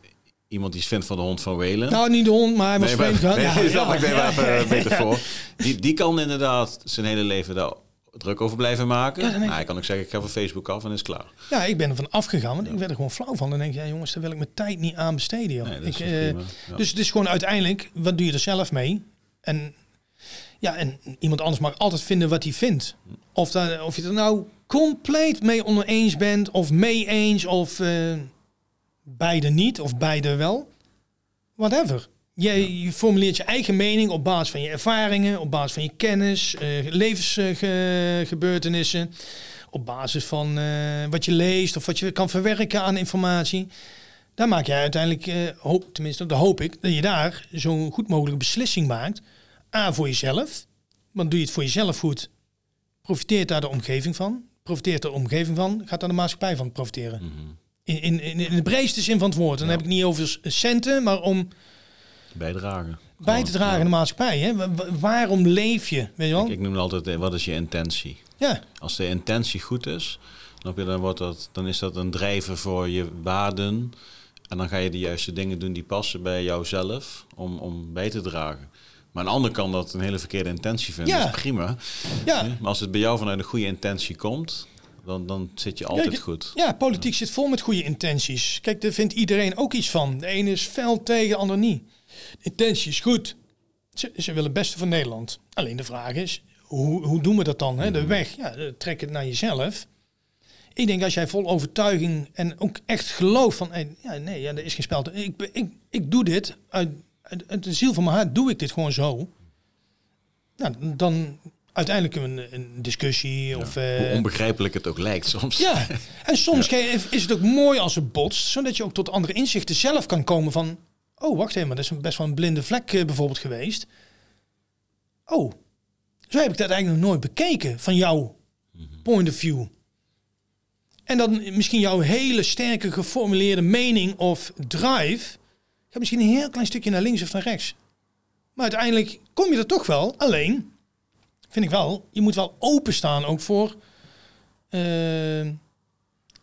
iemand iets vindt van de hond van Welen. nou niet de hond, maar hij was Nee, maar- vreemd gegaan. nee, Ja, dat ik nee, maar ja, even ja, eh, beter voor. Die, die kan inderdaad zijn hele leven daar druk over blijven maken. Ja, maar ik- hij kan ook zeggen, ik ga van Facebook af en is klaar. Ja, ik ben er van afgegaan, want ik werd er gewoon flauw van. Dan denk ik, ja jongens, daar wil ik mijn tijd niet aan besteden. Joh. Nee, dat is ik, eh. Ja. Dus het is gewoon uiteindelijk, wat doe je er zelf mee? En ja, en iemand anders mag altijd vinden wat hij vindt. Of, daar, of je er nou compleet mee oneens bent, of mee eens, of eh, beide niet, of beide wel. Whatever. Je, je formuleert je eigen mening op basis van je ervaringen, op basis van je kennis, eh levensgebeurtenissen, op basis van eh, wat je leest of wat je kan verwerken aan informatie. Daar maak jij uiteindelijk, eh, hoop, tenminste, dat hoop ik, dat je daar zo'n goed mogelijke beslissing maakt. A, voor jezelf. Want doe je het voor jezelf goed, profiteert daar de omgeving van. Profiteert de omgeving van, gaat daar de maatschappij van profiteren. In, in, in, in de breedste zin van het woord. Dan Ja. heb ik niet over centen, maar om Bijdragen. bij te dragen in de maatschappij. Hè? Wa- wa- waarom leef je? Weet je wel? Ik, ik noem altijd, eh, wat is je intentie? Ja, Als de intentie goed is, dan, wordt dat, dan is dat een drijver voor je waarden. En dan ga je de juiste dingen doen die passen bij jouzelf om, om bij te dragen. Maar een ander kan dat een hele verkeerde intentie vinden. Ja. Dat is prima. ja. Maar als het bij jou vanuit een goede intentie komt, dan, dan zit je altijd goed. Ja, politiek zit vol met goede intenties. Kijk, daar vindt iedereen ook iets van. De ene is fel tegen, de ander niet. De intentie is goed. Ze, ze willen het beste van Nederland. Alleen de vraag is, hoe, hoe doen we dat dan? Hè? De weg, ja, eh, trek het naar jezelf. Ik denk als jij vol overtuiging en ook echt geloof van, ja, nee, ja, er is geen spel. Ik, ik, ik doe dit uit, uit, uit de ziel van mijn hart, doe ik dit gewoon zo. Nou, dan uiteindelijk een, een discussie of... Hoe eh, onbegrijpelijk het ook lijkt soms. ja, en soms is het ook mooi als het botst, zodat je ook tot andere inzichten zelf kan komen van, oh wacht even, maar dat is best wel een blinde vlek eh, bijvoorbeeld geweest. Oh, zo heb ik dat eigenlijk nog nooit bekeken van jouw point of view. En dan misschien jouw hele sterke geformuleerde mening of drive gaat misschien een heel klein stukje naar links of naar rechts. Maar uiteindelijk kom je er toch wel. Alleen, vind ik wel, je moet wel openstaan ook voor eh,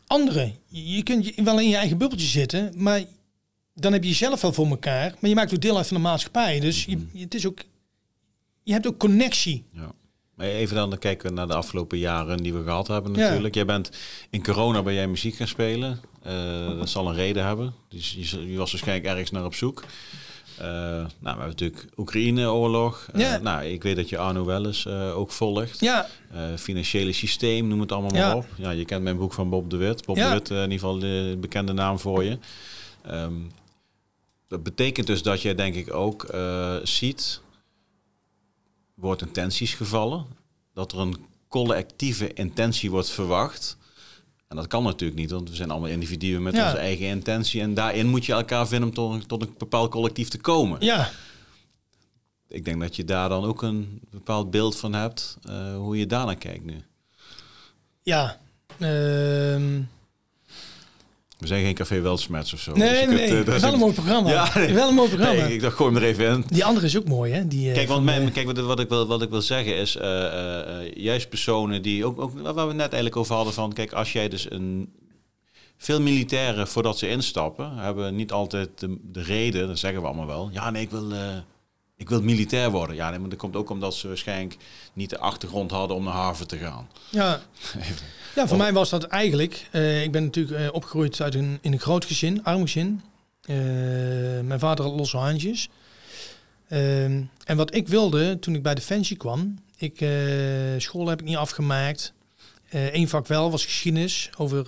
anderen. Je kunt je- wel in je eigen bubbeltje zitten, maar dan heb je jezelf wel voor elkaar. Maar je maakt ook deel uit van de maatschappij. Dus je, je- het is ook, je hebt ook connectie. Ja. Maar even dan kijken we naar de afgelopen jaren die we gehad hebben Ja. natuurlijk. Jij bent in corona ben jij muziek gaan spelen. Eh, dat zal een reden hebben. Dus je, je was waarschijnlijk ergens naar op zoek. Eh, nou, we hebben natuurlijk Oekraïne-oorlog. Eh, Ja. nou, ik weet dat je Arno Welles eh ook volgt. Ja, financiële systeem, noem het allemaal maar op. Ja, je kent mijn boek van Bob de Wit. Bob Ja. de Wit, in ieder geval de bekende naam voor je. Ehm, dat betekent dus dat je denk ik ook ziet, wordt intenties gevallen, dat er een collectieve intentie wordt verwacht. En dat kan natuurlijk niet, want we zijn allemaal individuen met Ja. onze eigen intentie. En daarin moet je elkaar vinden om tot, een- tot een bepaald collectief te komen. ja, Ik denk dat je daar dan ook een bepaald beeld van hebt, eh, hoe je daarnaar kijkt nu. ja. Ehm, We zijn geen café Weltsmets of zo. nee, Dus nee, kunt, nee. eh, dat is wel een mooi programma. Ja, nee. Wel een mooi programma. Nee, ik dacht, gooi hem er even in. Die andere is ook mooi, hè? Die, eh, Kijk, want mijn, eh, kijk, wat, wat, ik wil, wat ik wil zeggen is, juist personen die, ook, ook waar we net eigenlijk over hadden van, kijk, als jij dus een, veel militairen voordat ze instappen, hebben niet altijd de, de reden, dat zeggen we allemaal wel, ja nee, ik wil, ik wil militair worden. Ja, nee, maar dat komt ook omdat ze waarschijnlijk niet de achtergrond hadden om naar Harvard te gaan. Ja. ja, voor mij was dat eigenlijk... eh, ik ben natuurlijk eh, opgegroeid uit een, in een groot gezin, arm gezin. Eh, mijn vader had losse handjes. Ehm, en wat ik wilde toen ik bij Defensie kwam... Ik, school heb ik niet afgemaakt. Eén vak wel, was geschiedenis over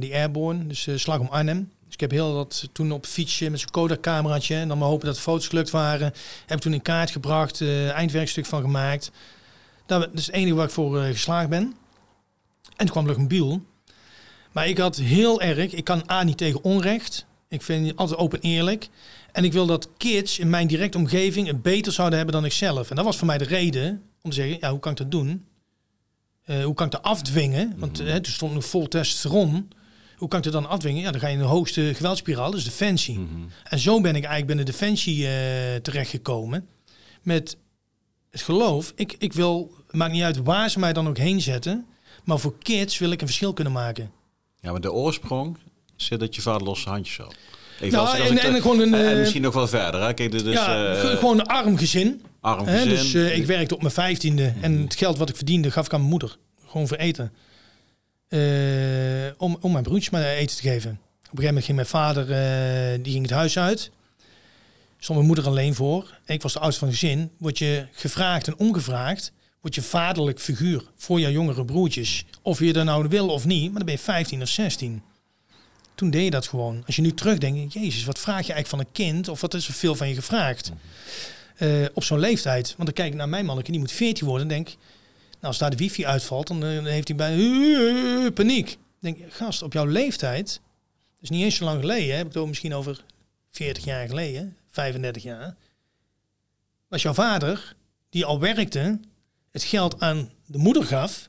die airborne. Dus slag om Arnhem. Ik heb heel dat toen op fietsje met zo'n Kodak-cameraatje... en dan maar hopen dat de foto's gelukt waren. Heb toen in kaart gebracht, eh, eindwerkstuk van gemaakt. Dat dat is het enige waar ik voor eh, geslaagd ben. En toen kwam Luchtmobiel. Maar ik had heel erg, ik kan A niet tegen onrecht. Ik vind het altijd open eerlijk. En ik wil dat kids in mijn directe omgeving het beter zouden hebben dan ik zelf. En dat was voor mij de reden om te zeggen, ja, hoe kan ik dat doen? Eh, hoe kan ik dat afdwingen? Want eh, toen stond nog vol testosteron. Hoe kan ik dat dan afdwingen? Ja, dan ga je in de hoogste geweldspiraal, dus defensie. En zo ben ik eigenlijk binnen defensie eh terechtgekomen. Met het geloof, ik, ik wil, het maakt niet uit waar ze mij dan ook heen zetten. Maar voor kids wil ik een verschil kunnen maken. Ja, maar de oorsprong zit dat je vader losse handjes had. Even Nou, als- als en- ik- en gewoon een, en eh, misschien nog wel verder. Hè? Kijk, dus, ja, eh, ge- gewoon een arm gezin. arm Hè? gezin. Dus ik werkte op mijn vijftiende. En het geld wat ik verdiende gaf ik aan mijn moeder. Gewoon voor eten. Eh, om, om mijn broertjes maar eten te geven. Op een gegeven moment ging mijn vader eh, die ging het huis uit. Stond mijn moeder alleen voor. Ik was de oudste van het gezin. Word je gevraagd en ongevraagd. Word je vaderlijk figuur voor jouw jongere broertjes. Of je dat nou wil of niet. Maar dan ben je 15 of 16. Toen deed je dat gewoon. Als je nu terugdenkt. Jezus, wat vraag je eigenlijk van een kind? Of wat is er veel van je gevraagd? Eh, op zo'n leeftijd. Want dan kijk ik naar mijn manneke. Die moet 14 worden. En denk, als daar de wifi uitvalt. Dan, eh, dan heeft hij bij eh, paniek. Ik denk, gast, op jouw leeftijd. Dat is niet eens zo lang geleden. Heb ik het over misschien over 40 jaar geleden. 35 jaar. Was jouw vader, die al werkte, het geld aan de moeder gaf.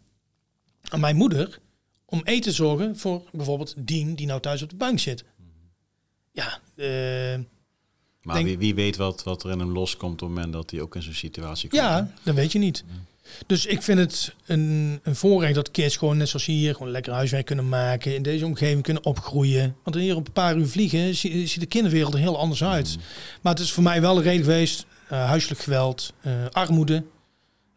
Aan mijn moeder. Om eten te zorgen voor bijvoorbeeld Dien, die nou thuis op de bank zit. Ja, eh, Maar Denk- wie, wie weet wat, wat er in hem loskomt op het moment dat hij ook in zo'n situatie komt. Ja, dat weet je niet. Dus ik vind het een, een voorrecht dat kids gewoon net zoals hier gewoon lekker huiswerk kunnen maken. In deze omgeving kunnen opgroeien. Want hier op een paar uur vliegen zie- ziet de kinderwereld er heel anders uit. Maar het is voor mij wel een reden geweest. eh, huiselijk geweld, eh, armoede.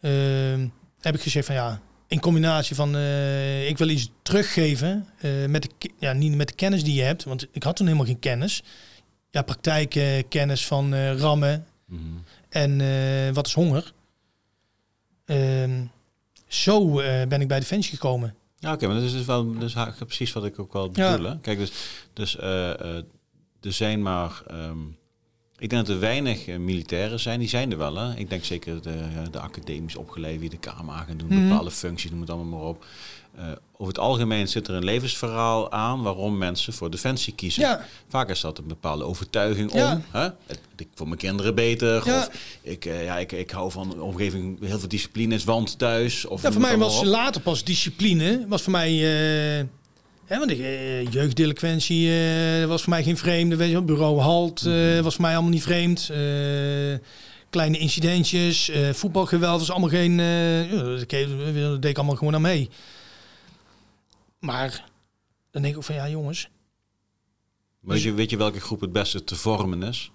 Ehm, heb ik gezegd van ja, in combinatie van eh, ik wil iets teruggeven. met de, ja, niet met de kennis die je hebt. Want ik had toen helemaal geen kennis. Ja, praktijkkennis van eh, rammen, Mhm. en wat is honger? Ehm, zo eh, ben ik bij Defensie gekomen. Ja, oké, maar dat is dus wel dus precies wat ik ook wel Ja. bedoel. Hè? Kijk, dus, dus eh, eh, er zijn maar. ehm, ik denk dat er weinig militairen zijn. Die zijn er wel. Hè? Ik denk zeker de, de academisch opgeleid die de KMA gaan doen, Mhm. bepaalde functies, noem het allemaal maar op. Eh, over het algemeen zit er een levensverhaal aan waarom mensen voor defensie kiezen. Ja, Vaak is dat een bepaalde overtuiging Ja. om. Hè? Ik voor mijn kinderen beter. Ja. Of ik, eh, ja, ik, ik hou van een omgeving, heel veel discipline is want thuis. Of ja voor mij was op. later pas discipline. Was voor mij, eh, hè, want ik, jeugddelinquentie was voor mij geen vreemde. Weet je wel, bureau Halt Mhm. was voor mij allemaal niet vreemd. Kleine incidentjes, eh, voetbalgeweld was allemaal geen... deed dat deed ik allemaal gewoon aan mee. Maar dan denk ik ook van ja jongens, Weet je, weet je welke groep het beste te vormen is?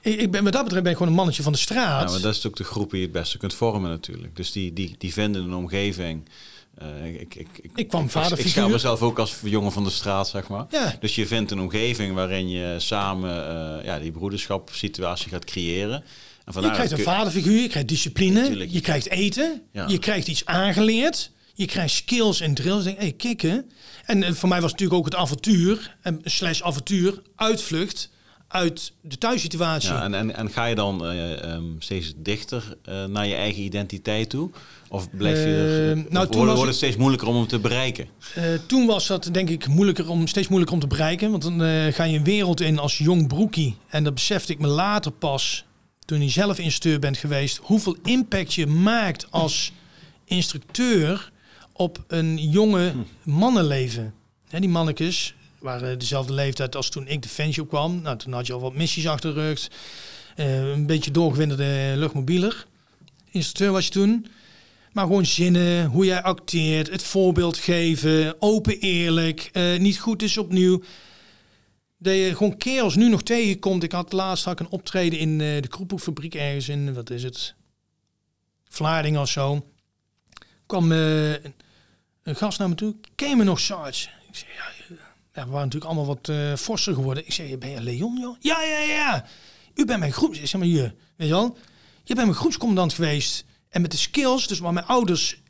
ik, ik ben, wat dat betreft ben ik gewoon een mannetje van de straat. Ja, maar dat is ook de groep die je het beste kunt vormen natuurlijk. Dus die, die, die vinden een omgeving. eh, ik, ik, ik, Ik kwam Ik, vaderfiguur. stel mezelf ook als jongen van de straat, zeg maar. Ja, Dus je vindt een omgeving waarin je samen eh, ja, die broederschap situatie gaat creëren. En je krijgt een vaderfiguur, je krijgt discipline, je krijgt eten, Ja. je krijgt iets aangeleerd, je krijgt skills en drills. Denk, hey, kikken. En eh, voor mij was het natuurlijk ook het avontuur, en slash avontuur, uitvlucht uit de thuissituatie. Ja, en, en, en ga je dan eh, ehm, steeds dichter eh, naar je eigen identiteit toe? Of blijf je of nou, toen wordt, het steeds moeilijker om hem te bereiken? Eh, toen was dat denk ik moeilijker om, steeds moeilijker om te bereiken. Want dan eh, ga je een wereld in als jong broekie. En dat besefte ik me later pas, toen je zelf instructeur bent geweest, hoeveel impact je maakt als instructeur op een jonge mannenleven. Hè, die mannetjes waren dezelfde leeftijd als toen ik Defensie opkwam. Nou, toen had je al wat missies achter de rug. Eh, een beetje doorgewinterde luchtmobieler. Instructeur was je toen. Maar gewoon zinnen, hoe jij acteert, het voorbeeld geven, open eerlijk, eh, niet goed is opnieuw. Dat je gewoon kerels nu nog tegenkomt. Ik had laatst had ik een optreden in eh, de Kroephoekfabriek ergens in, wat is het, Vlaardingen of zo. kwam een gast naar me toe. Ken nog, Sarge? Ik zei, ja, ja, we waren natuurlijk allemaal wat eh forser geworden. Ik zei, ben je Leon, joh? Ja, ja, ja. U bent mijn groeps... Zeg maar, je, weet je wel? Je bent mijn groepscommandant geweest. En met de skills, dus waar mijn ouders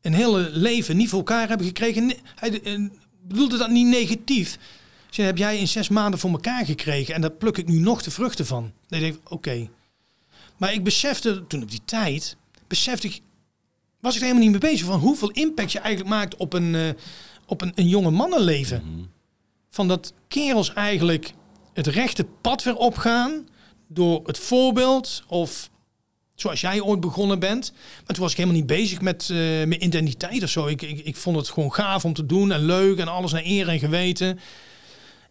een hele leven niet voor elkaar hebben gekregen. Hij eh, bedoelde dat niet negatief. Ze heb jij in zes maanden voor elkaar gekregen. En daar pluk ik nu nog de vruchten van. Denk ik, oké. Maar ik besefte toen op die tijd, besefte ik, was ik er helemaal niet mee bezig van hoeveel impact je eigenlijk maakt op een, eh, op een, een jonge mannenleven. Mhm. Van dat kerels eigenlijk het rechte pad weer opgaan door het voorbeeld of zoals jij ooit begonnen bent. Maar toen was ik helemaal niet bezig met eh, mijn identiteit of zo. Ik, ik, ik vond het gewoon gaaf om te doen en leuk en alles naar eer en geweten.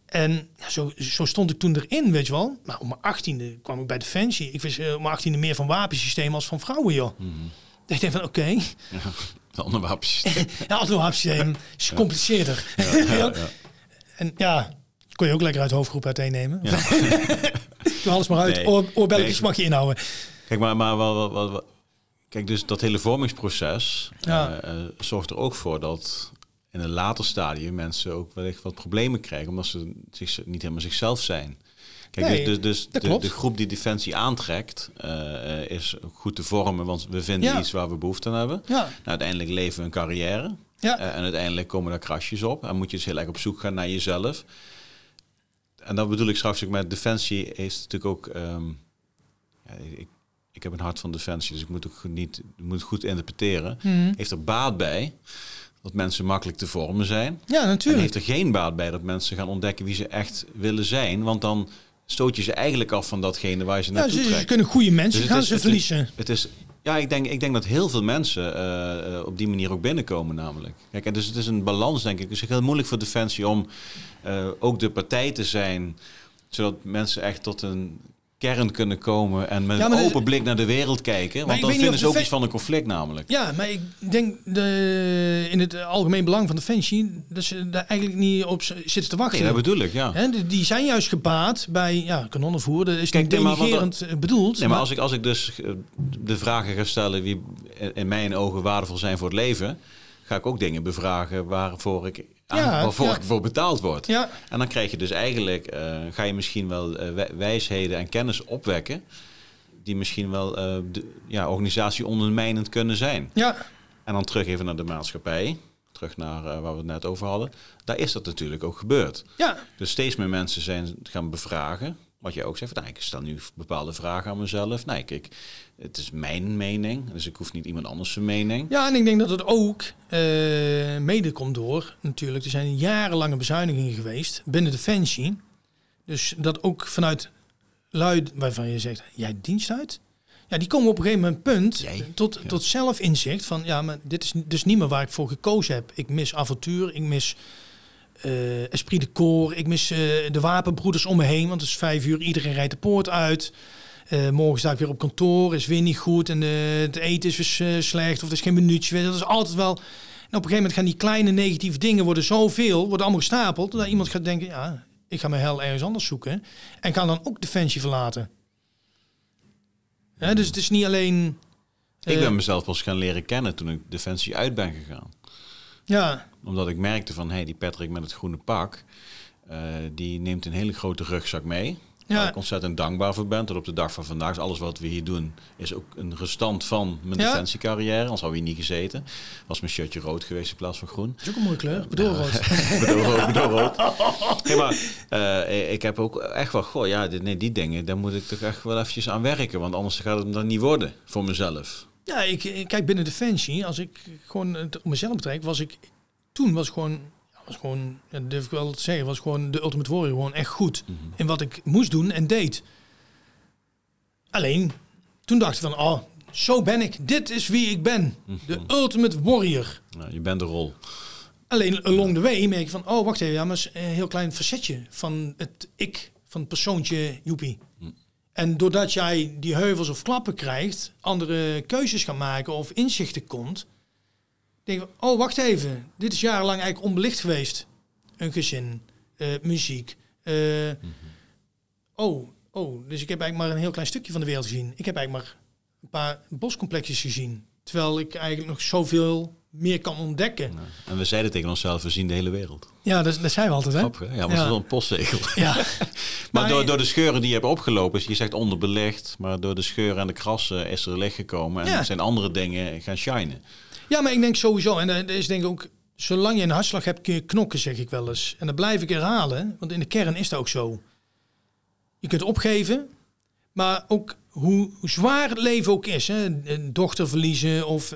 En ja, zo, zo stond ik toen erin, weet je wel. Maar op mijn achttiende kwam ik bij Defensie. Ik wist eh, op mijn achttiende meer van wapensystemen als van vrouwen, joh. Mhm. Ik denk van, oké, Ja, een ander wapensysteem. ja, wapensysteem is gecompliceerder. Ja. En ja, kon je ook lekker uit hoofdgroep uiteennemen. Ja. Doe alles maar uit. Nee. Oor, oorbelletjes Nee. mag je inhouden. Kijk, maar, maar wel, wel, wel- wel- kijk, dus dat hele vormingsproces Ja. eh, eh, zorgt er ook voor dat in een later stadium mensen ook wellicht wat problemen krijgen, omdat ze zich, niet helemaal zichzelf zijn. Kijk, Nee, dus, dus, dus de, groep die Defensie aantrekt, eh, is goed te vormen, want we vinden Ja. iets waar we behoefte aan hebben. Ja, Nou, uiteindelijk leven we een carrière. ja. Eh, en uiteindelijk komen daar krasjes op. En moet je dus heel erg op zoek gaan naar jezelf. En dat bedoel ik straks ook met Defensie heeft natuurlijk ook... ehm, ja, ik, ik heb een hart van Defensie, dus ik moet, ook niet, moet het goed interpreteren. Mhm. Heeft er baat bij dat mensen makkelijk te vormen zijn. ja En natuurlijk. heeft er geen baat bij dat mensen gaan ontdekken wie ze echt willen zijn. Want dan stoot je ze eigenlijk af van datgene waar je ze Ja, naartoe ze, ze trekt. kunnen goede mensen Dus gaan is- ze het is- verliezen. Het is, ja, ik denk, ik denk dat heel veel mensen eh, eh, op die manier ook binnenkomen namelijk. Kijk, en dus het is een balans denk ik. Het is heel moeilijk voor Defensie om eh, ook de partij te zijn Zodat mensen echt tot een kern kunnen komen en met Ja, een de- open blik naar de wereld kijken. Want dan vinden ze de ook iets van een conflict namelijk. Ja, maar ik denk de, in het algemeen belang van Defensie dat ze daar eigenlijk niet op zitten te wachten. Nee, dat bedoel ik, ja. Hè, die- die zijn juist gebaat bij ja, kanonnenvoer. Dat is Kijk, niet denigerend bedoeld. Nee, maar als ik, als ik dus eh, de vragen ga stellen wie in mijn ogen waardevol zijn voor het leven, ga ik ook dingen bevragen waarvoor ik, aan- waarvoor ik voor betaald word. ja, En dan krijg je dus eigenlijk, eh, ga je misschien wel eh, wij- wijsheden en kennis opwekken, die misschien wel eh, de ja, organisatie ondermijnend kunnen zijn. ja, En dan terug even naar de maatschappij, terug naar waar we het net over hadden. Daar is dat natuurlijk ook gebeurd. ja, Dus steeds meer mensen zijn gaan bevragen. Wat je ook zegt, van, nou, ik stel nu bepaalde vragen aan mezelf. Nee, kijk, het is mijn mening, dus ik hoef niet iemand anders zijn mening. ja, en ik denk dat het ook eh, mede komt door natuurlijk. Er zijn jarenlange bezuinigingen geweest binnen Defensie. Dus dat ook vanuit luid waarvan je zegt, jij dienst uit? Ja, die komen op een gegeven moment punt Jij? tot, Ja. tot zelfinzicht van ja, maar dit is dus niet meer waar ik voor gekozen heb. Ik mis avontuur, ik mis eh, esprit de corps, ik mis eh, de wapenbroeders om me heen, want het is vijf uur, iedereen rijdt de poort uit. Eh, morgen sta ik weer op kantoor, is weer niet goed en eh, het eten is weer eh, slecht of er is geen minuutje. Dat is altijd wel. En op een gegeven moment gaan die kleine negatieve dingen worden zoveel, worden allemaal gestapeld, dat iemand gaat denken, ja, ik ga mijn hel ergens anders zoeken en ga dan ook Defensie verlaten. Hè, dus het is niet alleen. Ik ben mezelf pas gaan leren kennen toen ik Defensie uit ben gegaan. Ja, Omdat ik merkte van, hé, hey, die Patrick met het groene pak, die neemt een hele grote rugzak mee. Waar ja, ik ontzettend dankbaar voor ben. Tot op de dag van vandaag. Dus alles wat we hier doen is ook een restant van mijn Ja. defensiecarrière. Anders had we hier niet gezeten. Was mijn shirtje rood geweest in plaats van groen. dat is ook een mooie kleur. Bedoelrood. Bedoelrood, bedoelrood. Nee, maar eh, ik heb ook echt wel, goh, ja, dit, nee, die dingen, daar moet ik toch echt wel eventjes aan werken. Want anders gaat het dan niet worden voor mezelf. Ja, ik, ik kijk binnen Defensie, als ik gewoon het op mezelf betrek, was ik toen was gewoon, ja, was gewoon, ja, dat durf ik wel te zeggen, was gewoon de Ultimate Warrior gewoon echt goed in wat ik moest doen en deed. Alleen, toen dacht ik van, oh, zo ben ik. Dit is wie ik ben. De Ultimate Warrior. Je bent de rol. Alleen along the way merk ik van, oh, wacht even, ja, maar een heel klein facetje van het ik, van het persoontje Joepie. En doordat jij die heuvels of klappen krijgt, andere keuzes gaat maken of inzichten komt, denk ik, oh, wacht even, dit is jarenlang eigenlijk onbelicht geweest. Een gezin, eh, muziek. eh, Oh, oh, dus ik heb eigenlijk maar een heel klein stukje van de wereld gezien. Ik heb eigenlijk maar een paar boscomplexes gezien. Terwijl ik eigenlijk nog zoveel meer kan ontdekken. Ja. En we zeiden tegen onszelf, we zien de hele wereld. Ja, dat, dat zijn we altijd, hè? Grappig, hè? Ja, maar Ja. dat is wel een postzegel. Ja. Maar Maar- door, door de scheuren die je hebt opgelopen, is je zegt onderbelicht, maar door de scheuren en de krassen is er licht gekomen en Ja. er zijn andere dingen gaan shinen. Ja, maar ik denk sowieso, en dat is denk ik ook, zolang je een hartslag hebt kun je knokken, zeg ik wel eens. En dat blijf ik herhalen, want in de kern is dat ook zo. Je kunt opgeven, maar ook hoe, zwaar het leven ook is, hè? een dochter verliezen of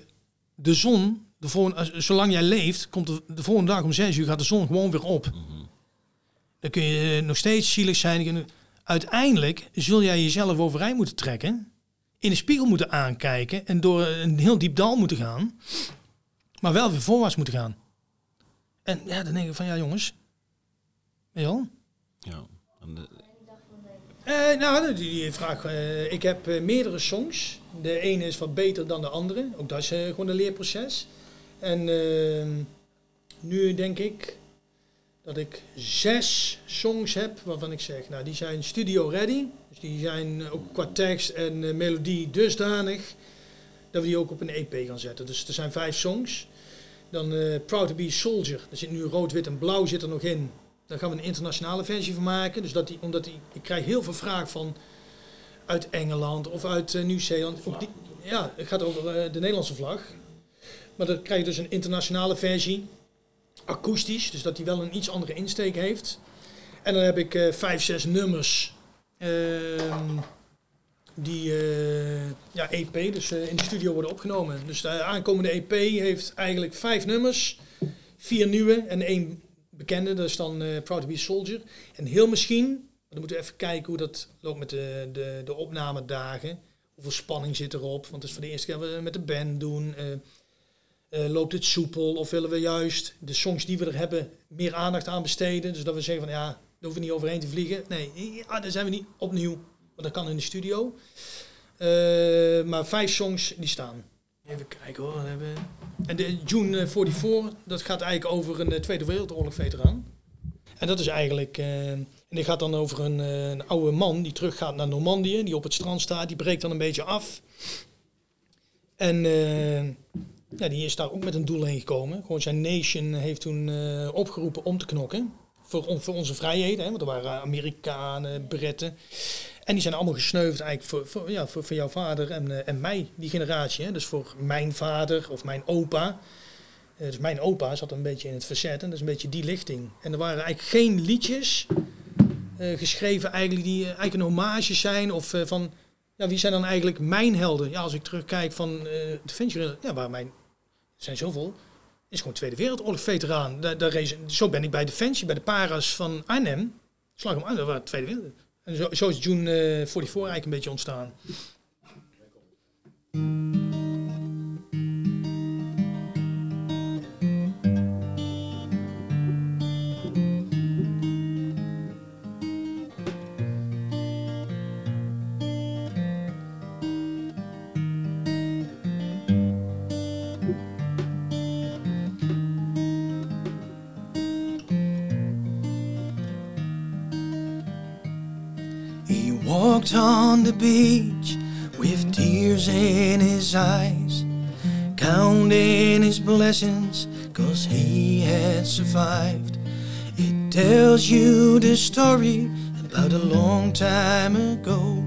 de zon, de volgende, zolang jij leeft, komt de, de volgende dag om zes uur gaat de zon gewoon weer op. Dan kun je nog steeds zielig zijn. Uiteindelijk zul jij jezelf overeind moeten trekken, in de spiegel moeten aankijken en door een heel diep dal moeten gaan, maar wel weer voorwaarts moeten gaan. En ja, dan denk ik van ja jongens, weet je wel? Ja. En de- Eh, nou, die, die vraag. eh, ik heb eh, meerdere songs. De ene is wat beter dan de andere. Ook dat is eh, gewoon een leerproces. En ehm, nu denk ik dat ik zes songs heb waarvan ik zeg, nou die zijn studio ready. Die zijn eh, ook qua tekst en eh, melodie dusdanig dat we die ook op een EP gaan zetten. Dus er zijn vijf songs. Dan eh, Proud to be Soldier. Er zit nu rood, wit en blauw zit er nog in. Daar gaan we een internationale versie van maken. Dus dat die, omdat die, ik krijg heel veel vraag van uit Engeland of uit Nieuw-Zeeland. Ja, het gaat over de Nederlandse vlag. Maar dan krijg je dus een internationale versie. Akoestisch, dus dat die wel een iets andere insteek heeft. En dan heb ik vijf, zes nummers. Ehm, die eh, ja, EP, dus eh, in de studio worden opgenomen. Dus de aankomende EP heeft eigenlijk vijf nummers. Vier nieuwe en één bekende, dat is dan eh, Proud to be a Soldier. En heel misschien, dan moeten we even kijken hoe dat loopt met de, de, de opnamedagen. Hoeveel spanning zit erop? Want het is voor de eerste keer we met de band doen. Loopt het soepel of willen we juist de songs die we er hebben meer aandacht aan besteden? Dus dat we zeggen van ja, Daar hoeven we niet overheen te vliegen. Nee, ja, daar zijn we niet opnieuw. Maar dat kan in de studio. Eh, maar vijf songs die staan. Even kijken hoor. hebben- En de June 44, dat gaat eigenlijk over een eh, Tweede Wereldoorlog veteraan. En dat is eigenlijk... eh, en die gaat dan over een, eh, een oude man die teruggaat naar Normandië. Die op het strand staat. Die breekt dan een beetje af. En eh, ja, die is daar ook met een doel heen gekomen. Gewoon zijn nation heeft toen eh, opgeroepen om te knokken. Voor, voor onze vrijheden. Hè? Want er waren Amerikanen, Britten. En die zijn allemaal gesneuveld eigenlijk voor, voor, ja, voor, jouw vader en, eh, en mij, die generatie. Hè? Dus voor mijn vader of mijn opa. Eh, dus mijn opa zat een beetje in het verzet en dat is een beetje die lichting. En er waren eigenlijk geen liedjes eh, geschreven eigenlijk die eigenlijk een hommage zijn of van... Ja, wie zijn dan eigenlijk mijn helden? Ja, als ik terugkijk van eh Defensie, ja, waar mijn... Er zijn zoveel. Is gewoon Tweede Wereldoorlog veteraan. Daar, daar zo ben ik bij Defensie, bij de Paras van Arnhem. Slag hem aan, dat waren Tweede Wereld. En zo, zo is June eh 44 eigenlijk een beetje ontstaan. Walked on the beach with tears in his eyes, counting his blessings cause he had survived. It tells you the story about a long time ago.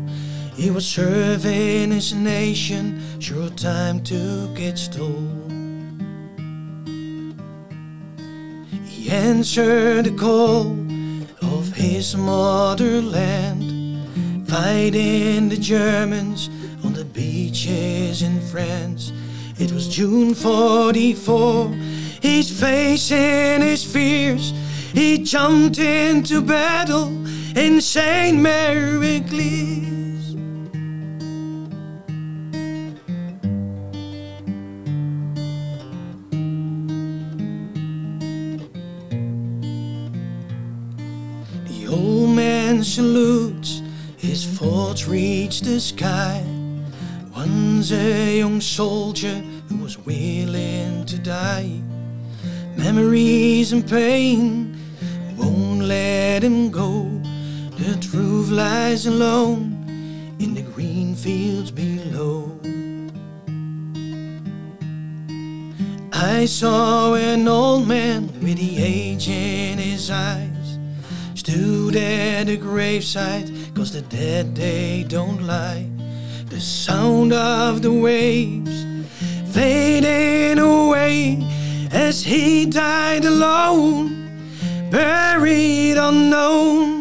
He was serving his nation, sure time took its toll. He answered the call of his motherland, fighting the Germans on the beaches in France. It was June 44, he's facing his fears. He jumped into battle in St. Mary Clears. The old man salutes, thoughts reach the sky. Once a young soldier who was willing to die. Memories and pain won't let him go. The truth lies alone in the green fields below. I saw an old man with the age in his eyes stood at the graveside cause the dead they don't lie. The sound of the waves fading away as he died alone buried unknown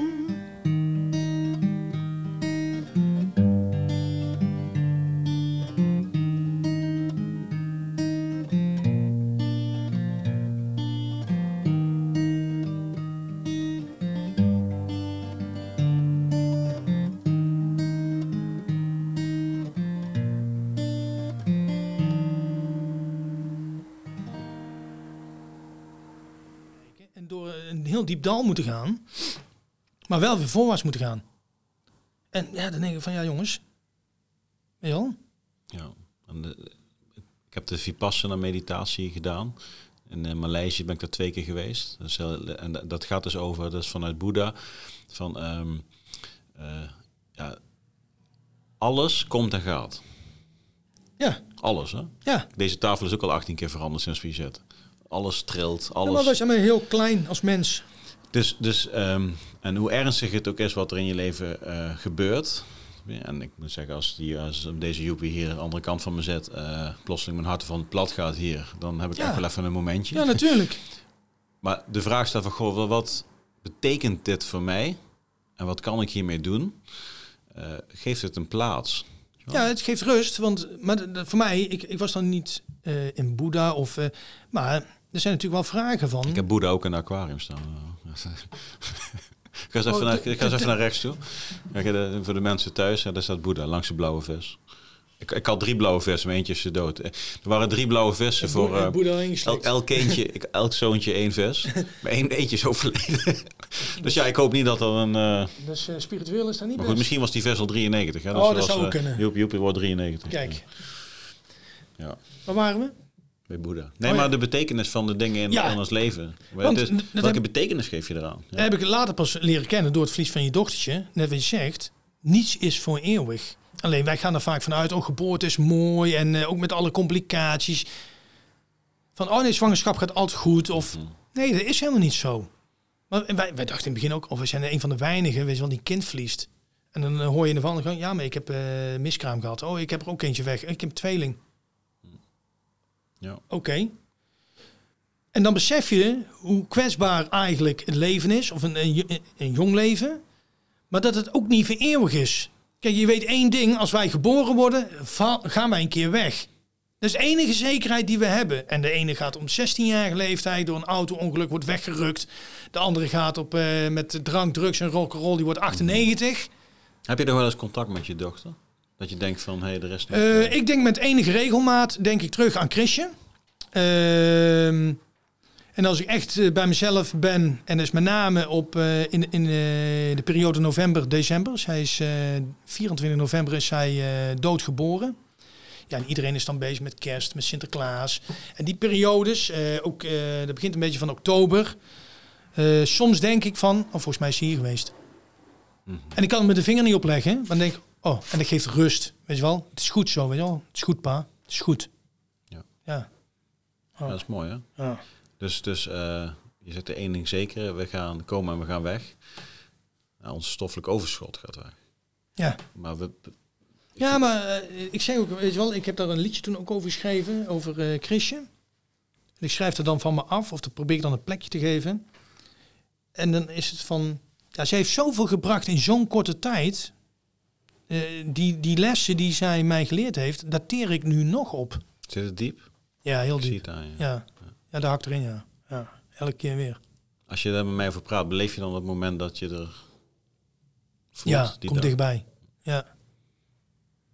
diep dal moeten gaan. Maar wel weer voorwaarts moeten gaan. En ja, dan denk ik van ja jongens. Weet je wel? Ja. En de- ik heb de Vipassana meditatie gedaan. In eh, Maleisië ben ik daar twee keer geweest. Dus, en da- dat gaat dus over, dat is vanuit Boeddha, van ehm, eh, ja, alles komt en gaat. Ja, Alles, hè? ja. Deze tafel is ook al 18 keer veranderd sinds we hier zitten. Alles trilt, Ja, alles. maar we zijn maar heel klein als mens. Dus, dus ehm, en hoe ernstig het ook is wat er in je leven eh, gebeurt. En ik moet zeggen, als, die, als deze joepie hier aan de andere kant van me zet, eh, plotseling mijn hart van het plat gaat hier, dan heb ik Ja. echt wel even een momentje. Ja, natuurlijk. Maar de vraag staat van, goh, wat betekent dit voor mij? En wat kan ik hiermee doen? Eh, geeft het een plaats? Ja, het geeft rust. Want maar voor mij, ik, ik was dan niet in Boeddha of. maar er zijn natuurlijk wel vragen van. Ik heb Boeddha ook in een aquarium staan. Ga eens even, Oh, naar, de- ga eens even naar rechts toe. Kijk, de- voor de mensen thuis, daar staat Boeddha langs de blauwe vis. Ik, ik had drie blauwe vissen, maar eentje is dood. Eh, Er waren drie blauwe vissen voor eh, boerderij elk, ik- elk zoontje één vis. Maar één, eentje is overleden. dus ja, ik hoop niet dat er een... eh, Dus eh, spiritueel is dat niet maar goed, misschien was die vis al 93. Hè? Oh, dat was, zou ook eh, kunnen. Joep, Joep wordt 93. Kijk, Ja, waar waren we? Bij Boeddha. Nee, Oh, ja. maar de betekenis van de dingen in, Ja. in ons leven. Want dat welke heb- betekenis geef je eraan? Ja. Dat heb ik later pas leren kennen door het verlies van je dochtertje. Net wat je zegt, niets is voor eeuwig. Alleen wij gaan er vaak vanuit, oh geboorte is mooi en eh, ook met alle complicaties. Van, oh nee, zwangerschap gaat altijd goed. Of, nee, dat is helemaal niet zo. Maar wij, wij dachten in het begin ook, of we zijn een van de weinigen, weet je wel, die kind verliest. En dan eh, hoor je in de van, gang, ja, maar ik heb eh miskraam gehad. Oh, ik heb er ook eentje weg. Ik heb een tweeling. Ja. Oké. En dan besef je hoe kwetsbaar eigenlijk het leven is, of een, een, jo- een jong leven, maar dat het ook niet voor eeuwig is. Kijk, je weet één ding, als wij geboren worden, gaan wij een keer weg. Dat is de enige zekerheid die we hebben. En de ene gaat om 16-jarige leeftijd door een auto-ongeluk, wordt weggerukt. De andere gaat op, eh, met drank, drugs en rock'n'roll, die wordt 98. Heb je nog wel eens contact met je dochter? Dat je denkt van, hé, hey, de rest nog... Eh, ik denk met enige regelmaat denk ik terug aan Chrisje. Ehm, en als ik echt eh, bij mezelf ben, en dat is met name op, eh, in, in eh, de periode november-december. Zij is eh, 24 november is zij eh, doodgeboren. Ja, en iedereen is dan bezig met kerst, met Sinterklaas. En die periodes, eh, ook, eh, dat begint een beetje van oktober. Eh, soms denk ik van, oh, volgens mij is ze hier geweest. Mhm. En ik kan het met de vinger niet opleggen. Dan denk ik, oh, en dat geeft rust. Weet je wel, het is goed zo, weet je wel. Het is goed, pa. Het is goed. Ja. Ja. Ja, dat is mooi, hè? ja. Dus, dus eh, je zegt er één ding zeker, we gaan komen en we gaan weg. Nou, ons stoffelijk overschot gaat weg. Ja. Maar we, Ja, maar eh, ik zeg ook, weet je wel, ik heb daar een liedje toen ook over geschreven, over eh Chrisje. En ik schrijf er dan van me af, of dan probeer ik dan een plekje te geven. En dan is het van, ja, ze heeft zoveel gebracht in zo'n korte tijd. Eh, die, die lessen die zij mij geleerd heeft, dateer ik nu nog op. zit het diep? Ja, heel Ik diep. je. Ja, ja daar hakt erin, ja. ja. Elke keer weer. Als je daar met mij over praat, beleef je dan het moment dat je er voelt? ja, die komt dag? dichtbij. Ja.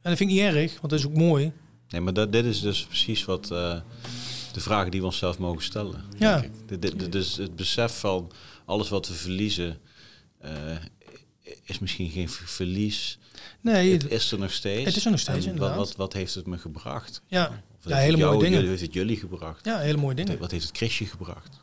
En dat vind ik niet erg, want dat is ook mooi. Nee, maar dat, dit is dus precies wat eh, de vragen die we onszelf mogen stellen. Ja. Dit- dit- Dus het besef van alles wat we verliezen, eh, is misschien geen ver- verlies. Nee, Het is er nog steeds. Het is er nog steeds, En wat, wat, wat heeft het me gebracht? ja, ja hele mooie dingen. Wat heeft het jullie gebracht? Ja, hele mooie dingen. Wat heeft het Chrisje gebracht?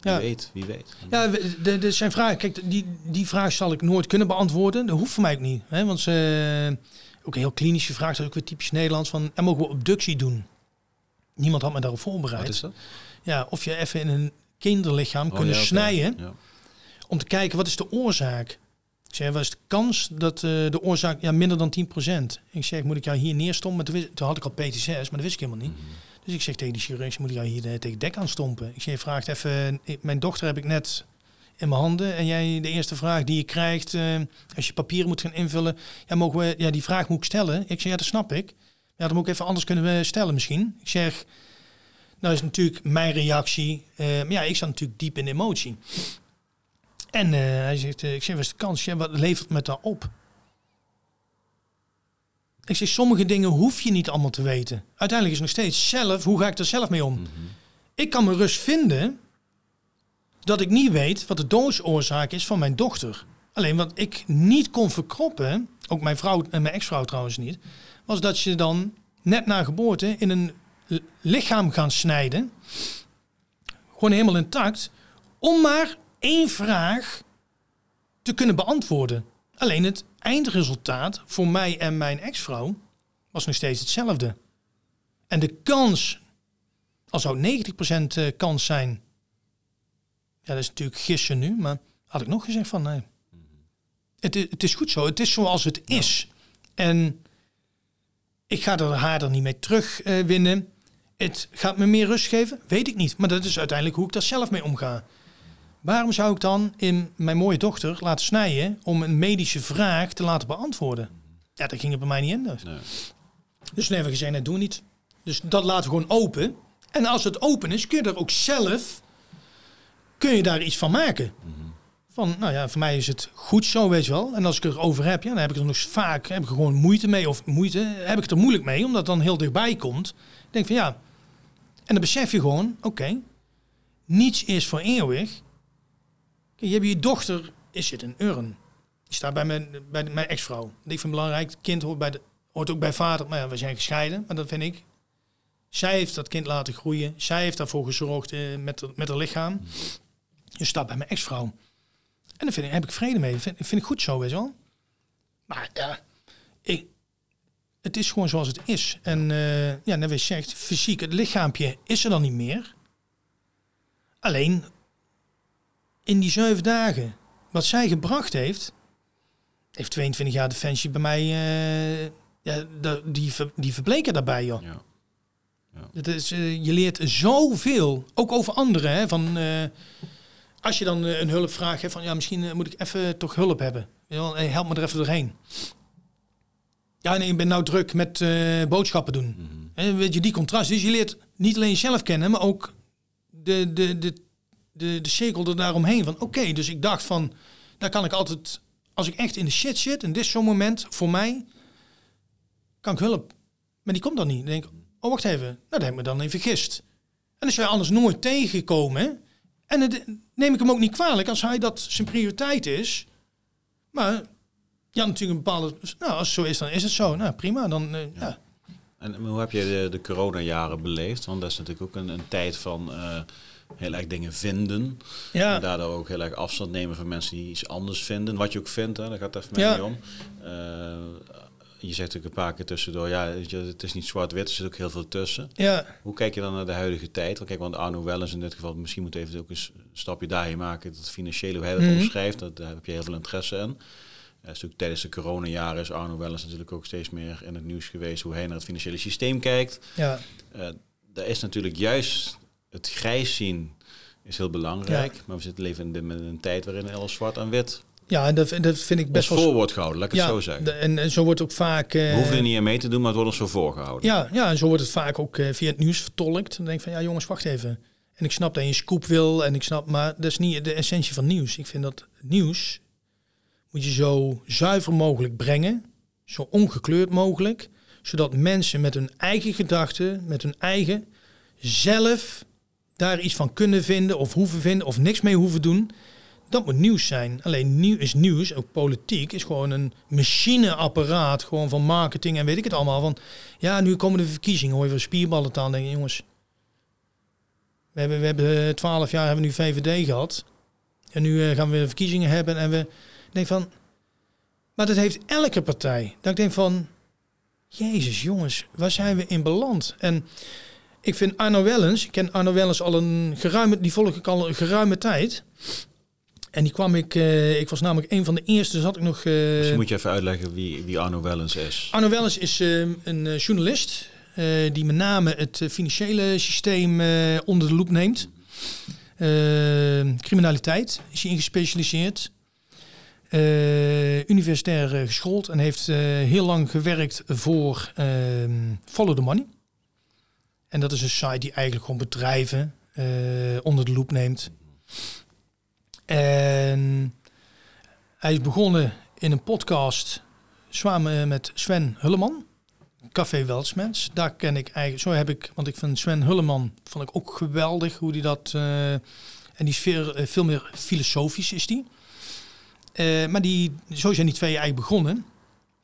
Wie Ja. weet, wie weet. Ja, de zijn vragen. Kijk, die, die vraag zal ik nooit kunnen beantwoorden. Dat hoeft voor mij ook niet. Hè? Want ze, ook een heel klinische vraag, dat is ook weer typisch Nederlands. Van, en mogen we obductie doen? Niemand had me daarop voorbereid. Wat is dat? Ja, of je even in een kinderlichaam Oh, kunnen ja, snijden Ja. om te kijken wat is de oorzaak. Ik zeg, wat is de kans dat eh, de oorzaak ja, minder dan 10%? Ik zeg, moet ik jou hier neerstompen? Toen, wist- toen had ik al PT6, maar dat wist ik helemaal niet. Mhm. Dus ik zeg tegen die chirurg, moet ik jou hier eh, tegen dek aan stompen? Ik zeg, vraagt even, eh, mijn dochter heb ik net in mijn handen. En jij, de eerste vraag die je krijgt, als je papieren moet gaan invullen. Ja, mogen we, ja, die vraag moet ik stellen. Ik zeg, ja, dat snap ik. Ja, dan moet ik even anders kunnen we stellen misschien. Ik zeg, nou is natuurlijk mijn reactie. maar ja, ik sta natuurlijk diep in de emotie. En eh, hij zegt, eh, ik zeg, wat is de kans? Ja, wat levert me daar op? Ik zeg, sommige dingen hoef je niet allemaal te weten. Uiteindelijk is nog steeds zelf, hoe ga ik er zelf mee om? Mhm. Ik kan me rust vinden dat ik niet weet wat de doodsoorzaak is van mijn dochter. Alleen wat ik niet kon verkroppen, ook mijn vrouw en mijn ex-vrouw trouwens niet, was dat je dan net na geboorte in een lichaam gaan snijden, gewoon helemaal intact, om maar één vraag te kunnen beantwoorden. Alleen het eindresultaat voor mij en mijn ex-vrouw was nog steeds hetzelfde. En de kans, al zou het 90% eh, kans zijn, ja, dat is natuurlijk gissen nu, maar had ik nog gezegd van nee. Het, is- het is goed zo, het is zoals het is. En ik ga er haar er niet mee terugwinnen. Eh, winnen. het gaat me meer rust geven, weet ik niet. Maar dat is uiteindelijk hoe ik daar zelf mee omga. Waarom zou ik dan in mijn mooie dochter laten snijden om een medische vraag te laten beantwoorden? Ja, dat ging er bij mij niet in. Dus, Nee. dus toen hebben we gezegd, nee, doen we niet. Dus dat laten we gewoon open. En als het open is, kun je er ook zelf kun je daar iets van maken. Van, nou ja, voor mij is het goed zo, weet je wel. En als ik erover heb, ja, dan heb ik er nog vaak heb ik er gewoon moeite mee. Of moeite, heb ik het er moeilijk mee, omdat het dan heel dichtbij komt. Ik denk van ja. En dan besef je gewoon, oké, niets is voor eeuwig. Je hebt je dochter, is het een urn. Die staat bij mijn, bij mijn ex-vrouw. Die vind ik belangrijk. Het kind hoort, bij de, hoort ook bij vader. Maar ja, we zijn gescheiden. Maar dat vind ik. Zij heeft dat kind laten groeien. Zij heeft daarvoor gezorgd eh, met, met haar lichaam. Je staat bij mijn ex-vrouw. En daar vind ik, heb ik vrede mee. Vind, vind ik goed zo, weet je wel. Maar ja, ik, het is gewoon zoals het is. En eh, ja, net weer zegt, fysiek, het lichaampje is er dan niet meer. Alleen, in die zeven dagen, wat zij gebracht heeft, heeft 22 jaar Defensie bij mij, eh, ja, de- die, die verbleken daarbij, joh. Ja. Het is, eh, je leert zoveel, ook over anderen. Hè, van, eh, als je dan een hulpvraag hebt van ja, misschien moet ik even toch hulp hebben. Help me er even doorheen. Ja, nee, ik ben nou druk met boodschappen doen. En weet je, die contrast. Dus je leert niet alleen jezelf kennen, maar ook de, de, de, de, de cirkel er daaromheen. Van oké, dus ik dacht van, daar kan ik altijd, als ik echt in de shit zit, en dit is zo'n moment voor mij, kan ik hulp. Maar die komt dan niet. Dan denk ik, oh wacht even, nou dat heb ik me dan even vergist. En als jij anders nooit tegengekomen, en het, neem ik hem ook niet kwalijk als hij dat zijn prioriteit is. Maar ja, natuurlijk een bepaalde, nou als het zo is, dan is het zo. Nou prima, dan eh, ja. En hoe heb je de, de coronajaren beleefd? Want dat is natuurlijk ook een, een tijd van eh, heel erg dingen vinden. Ja. En daardoor ook heel erg afstand nemen van mensen die iets anders vinden. Wat je ook vindt, hè, daar gaat het even Ja. mee om. Eh, je zegt ook een paar keer tussendoor, ja, het is niet zwart-wit, er zit ook heel veel tussen. Ja, Hoe kijk je dan naar de huidige tijd? Want kijk, want Arno Wellens in dit geval, misschien moet even ook eens een stapje daarheen maken. Dat financiële, hoe hij dat Mhm. omschrijft, dat, daar heb je heel veel interesse in. Is natuurlijk tijdens de coronajaren is Arno Wellens natuurlijk ook steeds meer in het nieuws geweest hoe hij naar het financiële systeem kijkt. ja, Eh daar is natuurlijk juist het grijs zien is heel belangrijk. Maar we zitten leven in de- met een tijd waarin alles zwart en wit ja en dat, dat vind ik best wel... voor wordt gehouden, laat ik het ja, zo zeggen. de- en, en zo wordt ook vaak... eh, we hoeven er niet aan mee te doen, maar het wordt ons zo voorgehouden. Ja, ja, en zo wordt het vaak ook eh, via het nieuws vertolkt. Dan denk ik van, ja jongens, wacht even. En ik snap dat je een scoop wil en ik snap, maar dat is niet de essentie van nieuws. Ik vind dat nieuws moet je zo zuiver mogelijk brengen, zo ongekleurd mogelijk, zodat mensen met hun eigen gedachten, met hun eigen zelf daar iets van kunnen vinden of hoeven vinden of niks mee hoeven doen. Dat moet nieuws zijn. Alleen nieuw is nieuws, ook politiek, is gewoon een machineapparaat gewoon van marketing en weet ik het allemaal. Van ja, nu komen de verkiezingen, hoor je van spierballen aan. Denk je, jongens, we hebben, we hebben eh, twaalf jaar hebben we nu VVD gehad. En nu eh, gaan we verkiezingen hebben. En we denk van, maar dat heeft elke partij. Dat ik denk van, jezus jongens, waar zijn we in beland? En ik vind Arno Wellens, ik ken Arno Wellens al een geruime, die volg ik al een geruime tijd. En die kwam ik, eh, ik was namelijk een van de eerste, zat ik nog... Misschien moet je even uitleggen wie, wie Arno Wellens is. Arno Wellens is eh, een journalist die met name het financiële systeem onder de loep neemt. Criminaliteit is hij in gespecialiseerd. Universitair geschoold en heeft heel lang gewerkt voor Follow the Money. En dat is een site die eigenlijk gewoon bedrijven eh, onder de loep neemt. En hij is begonnen in een podcast samen met Sven Hulleman. Café Welsmens. Daar ken ik eigenlijk, zo heb ik, want ik vind Sven Hulleman vond ik ook geweldig hoe die dat. eh, en die is veel, eh, meer filosofisch is die. Eh, maar die, zo zijn die twee eigenlijk begonnen.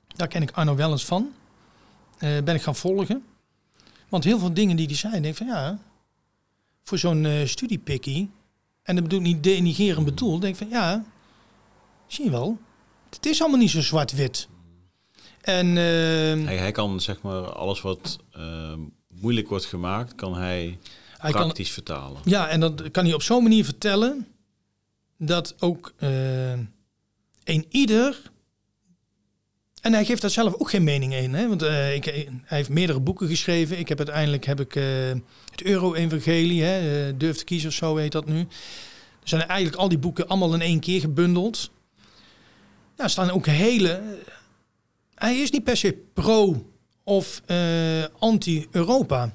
Daar ken ik Arno Wellens van. Eh, ben ik gaan volgen. Want heel veel dingen die hij zei, denk ik van ja, voor zo'n eh studiepikkie, en dat bedoel ik niet denigerend bedoeld, denk ik van ja, zie je wel, het is allemaal niet zo zwart-wit. En eh, Hij, hij kan zeg maar alles wat eh, moeilijk wordt gemaakt, kan hij, hij kan, praktisch vertalen. ja, en dat kan hij op zo'n manier vertellen dat ook eh, een ieder. En hij geeft daar zelf ook geen mening in. Hè? Want eh, ik, hij heeft meerdere boeken geschreven. Ik heb uiteindelijk heb ik, eh, het Euro-evangelie, hè, eh, Durf te kiezen of zo heet dat nu. Er zijn eigenlijk al die boeken allemaal in één keer gebundeld. Ja, er staan ook hele... Hij is niet per se pro of eh, anti-Europa.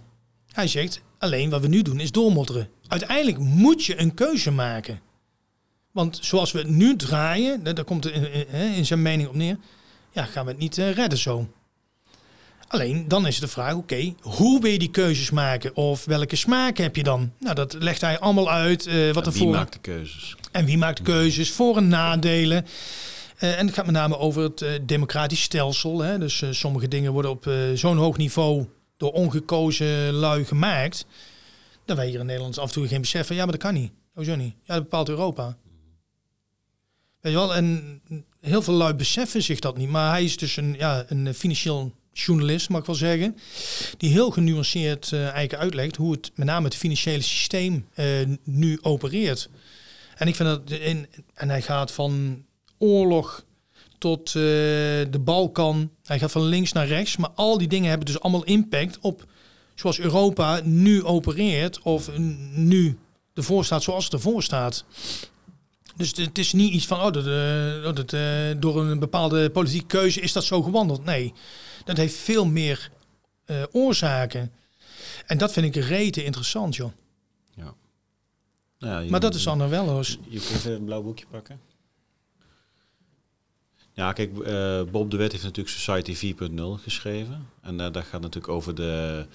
Hij zegt, alleen wat we nu doen is doormodderen. Uiteindelijk moet je een keuze maken. Want zoals we nu draaien, daar komt in zijn mening op neer, ja, gaan we het niet eh, redden zo. Alleen dan is de vraag, oké, hoe wil je die keuzes maken? Of welke smaak heb je dan? Nou, dat legt hij allemaal uit. eh, wat En er wie voor maakt de keuzes? en wie maakt de keuzes, voor- en nadelen. Eh, en het gaat met name over het democratisch stelsel. Hè. Dus sommige dingen worden op zo'n hoog niveau door ongekozen lui gemaakt. Dat wij hier in Nederland af en toe geen besef van, ja, maar dat kan niet. Hoezo niet? Ja, dat bepaalt Europa. Weet je wel, en heel veel lui beseffen zich dat niet. Maar hij is dus een, ja, een financieel journalist, mag ik wel zeggen. Die heel genuanceerd eh, eigenlijk uitlegt hoe het met name het financiële systeem eh, nu opereert. En ik vind dat in, en hij gaat van oorlog tot eh, de Balkan. Hij gaat van links naar rechts. Maar al die dingen hebben dus allemaal impact op zoals Europa nu opereert. Of nu ervoor staat zoals het ervoor staat. Dus het- is niet iets van, oh, dat, eh, dat, eh, door een bepaalde politieke keuze is dat zo gewandeld. Nee, dat heeft veel meer eh, oorzaken. En dat vind ik rete interessant, joh. Ja. Nou ja, je- Maar dat is wel eens. Je kunt even een blauw boekje pakken. Ja, kijk, Bob de Wet heeft natuurlijk Society 4.0 geschreven. En eh, dat gaat natuurlijk over de,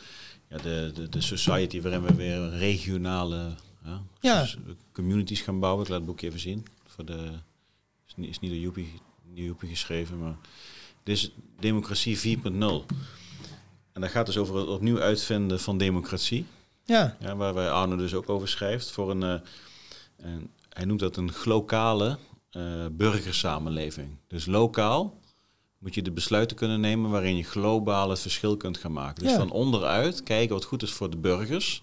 ja, de, de, de society waarin we weer regionale ja, Ja. s- communities gaan bouwen. Ik laat het boekje even zien. Voor de, is niet, is niet door Joepie, geschreven, maar dit is Democratie 4.0. En dat gaat dus over het opnieuw uitvinden van democratie. Ja, Ja, waar wij Arno dus ook over schrijft. Voor een, een hij noemt dat een lokale eh, burgersamenleving. Dus lokaal moet je de besluiten kunnen nemen waarin je globaal het verschil kunt gaan maken. Dus Ja. van onderuit kijken wat goed is voor de burgers.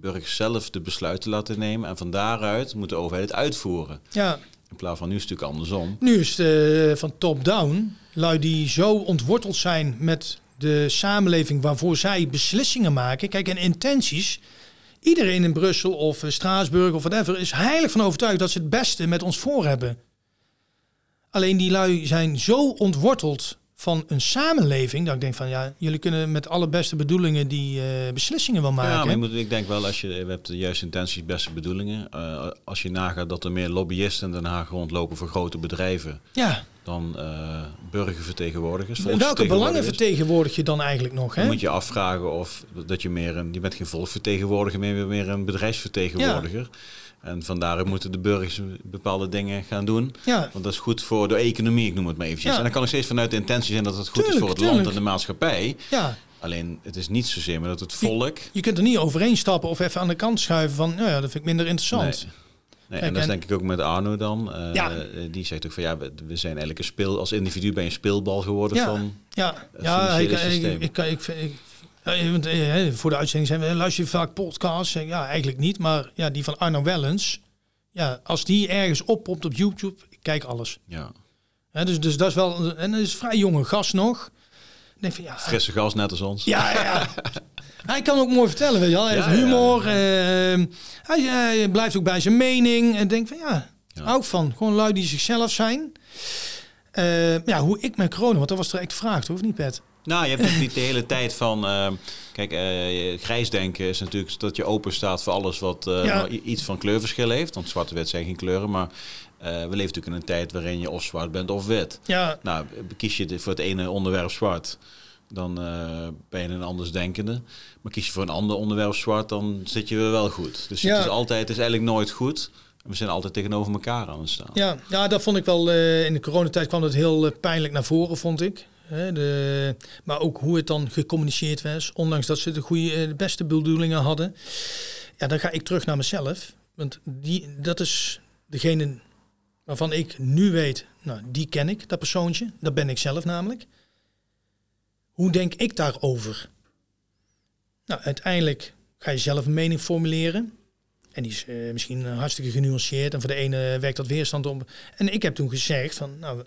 Burgers zelf de besluiten laten nemen. En van daaruit moet de overheid het uitvoeren. ja. In plaats van nu is het natuurlijk andersom. Nu is het eh, van top-down. Lui die zo ontworteld zijn met de samenleving waarvoor zij beslissingen maken. Kijk, en intenties. Iedereen in Brussel of Straatsburg of whatever is heilig van overtuigd dat ze het beste met ons voor hebben. Alleen die lui zijn zo ontworteld van een samenleving dat ik denk van ja, jullie kunnen met alle beste bedoelingen die eh, beslissingen wel maken. Ja, maar moet, ik denk wel als je, we hebt de juiste intenties, beste bedoelingen. Eh, als je nagaat dat er meer lobbyisten in Den Haag rondlopen voor grote bedrijven ja. dan eh, burgervertegenwoordigers. En welke belangen vertegenwoordig je dan eigenlijk nog? Dan Hè? moet je afvragen of dat je meer een, je bent geen volksvertegenwoordiger, meer, meer een bedrijfsvertegenwoordiger. En vandaar moeten de burgers bepaalde dingen gaan doen. Ja, Want dat is goed voor de economie, ik noem het maar eventjes. Ja. En dan kan nog steeds vanuit de intentie zijn dat het goed is voor het land en de maatschappij. ja. Alleen het is niet zozeer maar dat het volk. Je kunt er niet overheen stappen of even aan de kant schuiven van, nou ja, dat vind ik minder interessant. Nee. Nee, Kijk, en dat is denk ik ook met Arno dan. Eh, Ja. Die zegt ook van ja, we, we zijn eigenlijk een speel. Als individu ben je een speelbal geworden Ja. van. Ja, Het ja ik, ik, systeem. ik, ik, eh, voor de uitzending zijn we, luister je vaak podcasts? Ja, eigenlijk niet, maar ja, die van Arno Wellens, ja, als die ergens oppopt op YouTube, ik kijk alles. Ja. Dus, dus dat is wel, en dat is een vrij jonge gast nog. Denk van, ja, Frisse gas net als ons. Ja, ja. Hij kan ook mooi vertellen, weet je wel. Hij Ja, heeft humor. ja. eh, hij, hij blijft ook bij zijn mening. En denkt van, ja, ik van. Gewoon lui die zichzelf zijn. Eh, ja, hoe ik met corona, want dat was direct de vraag? Of niet, Pet? Nou, je hebt natuurlijk niet de hele tijd van. eh, kijk, eh grijs denken is natuurlijk dat je open staat voor alles wat eh, Ja. iets van kleurverschil heeft. Want zwarte wit zijn geen kleuren. Maar we leven natuurlijk in een tijd waarin je of zwart bent of wit. Ja, Nou, kies je voor het ene onderwerp zwart, dan ben je een andersdenkende. Maar kies je voor een ander onderwerp zwart, dan zit je weer wel goed. Dus Ja. het is altijd, het is eigenlijk nooit goed. We zijn altijd tegenover elkaar aan het staan. ja, ja, dat vond ik wel. in de coronatijd kwam dat heel pijnlijk naar voren, vond ik. Maar ook hoe het dan gecommuniceerd was. Ondanks dat ze de, goede, eh, de beste bedoelingen hadden. Ja, dan ga ik terug naar mezelf. Want die, dat is degene waarvan ik nu weet, nou, die ken ik, dat persoontje. Dat ben ik zelf namelijk. Hoe denk ik daarover? Nou, uiteindelijk ga je zelf een mening formuleren. En die is eh, misschien hartstikke genuanceerd. En voor de ene werkt dat weerstand op. En ik heb toen gezegd van, nou,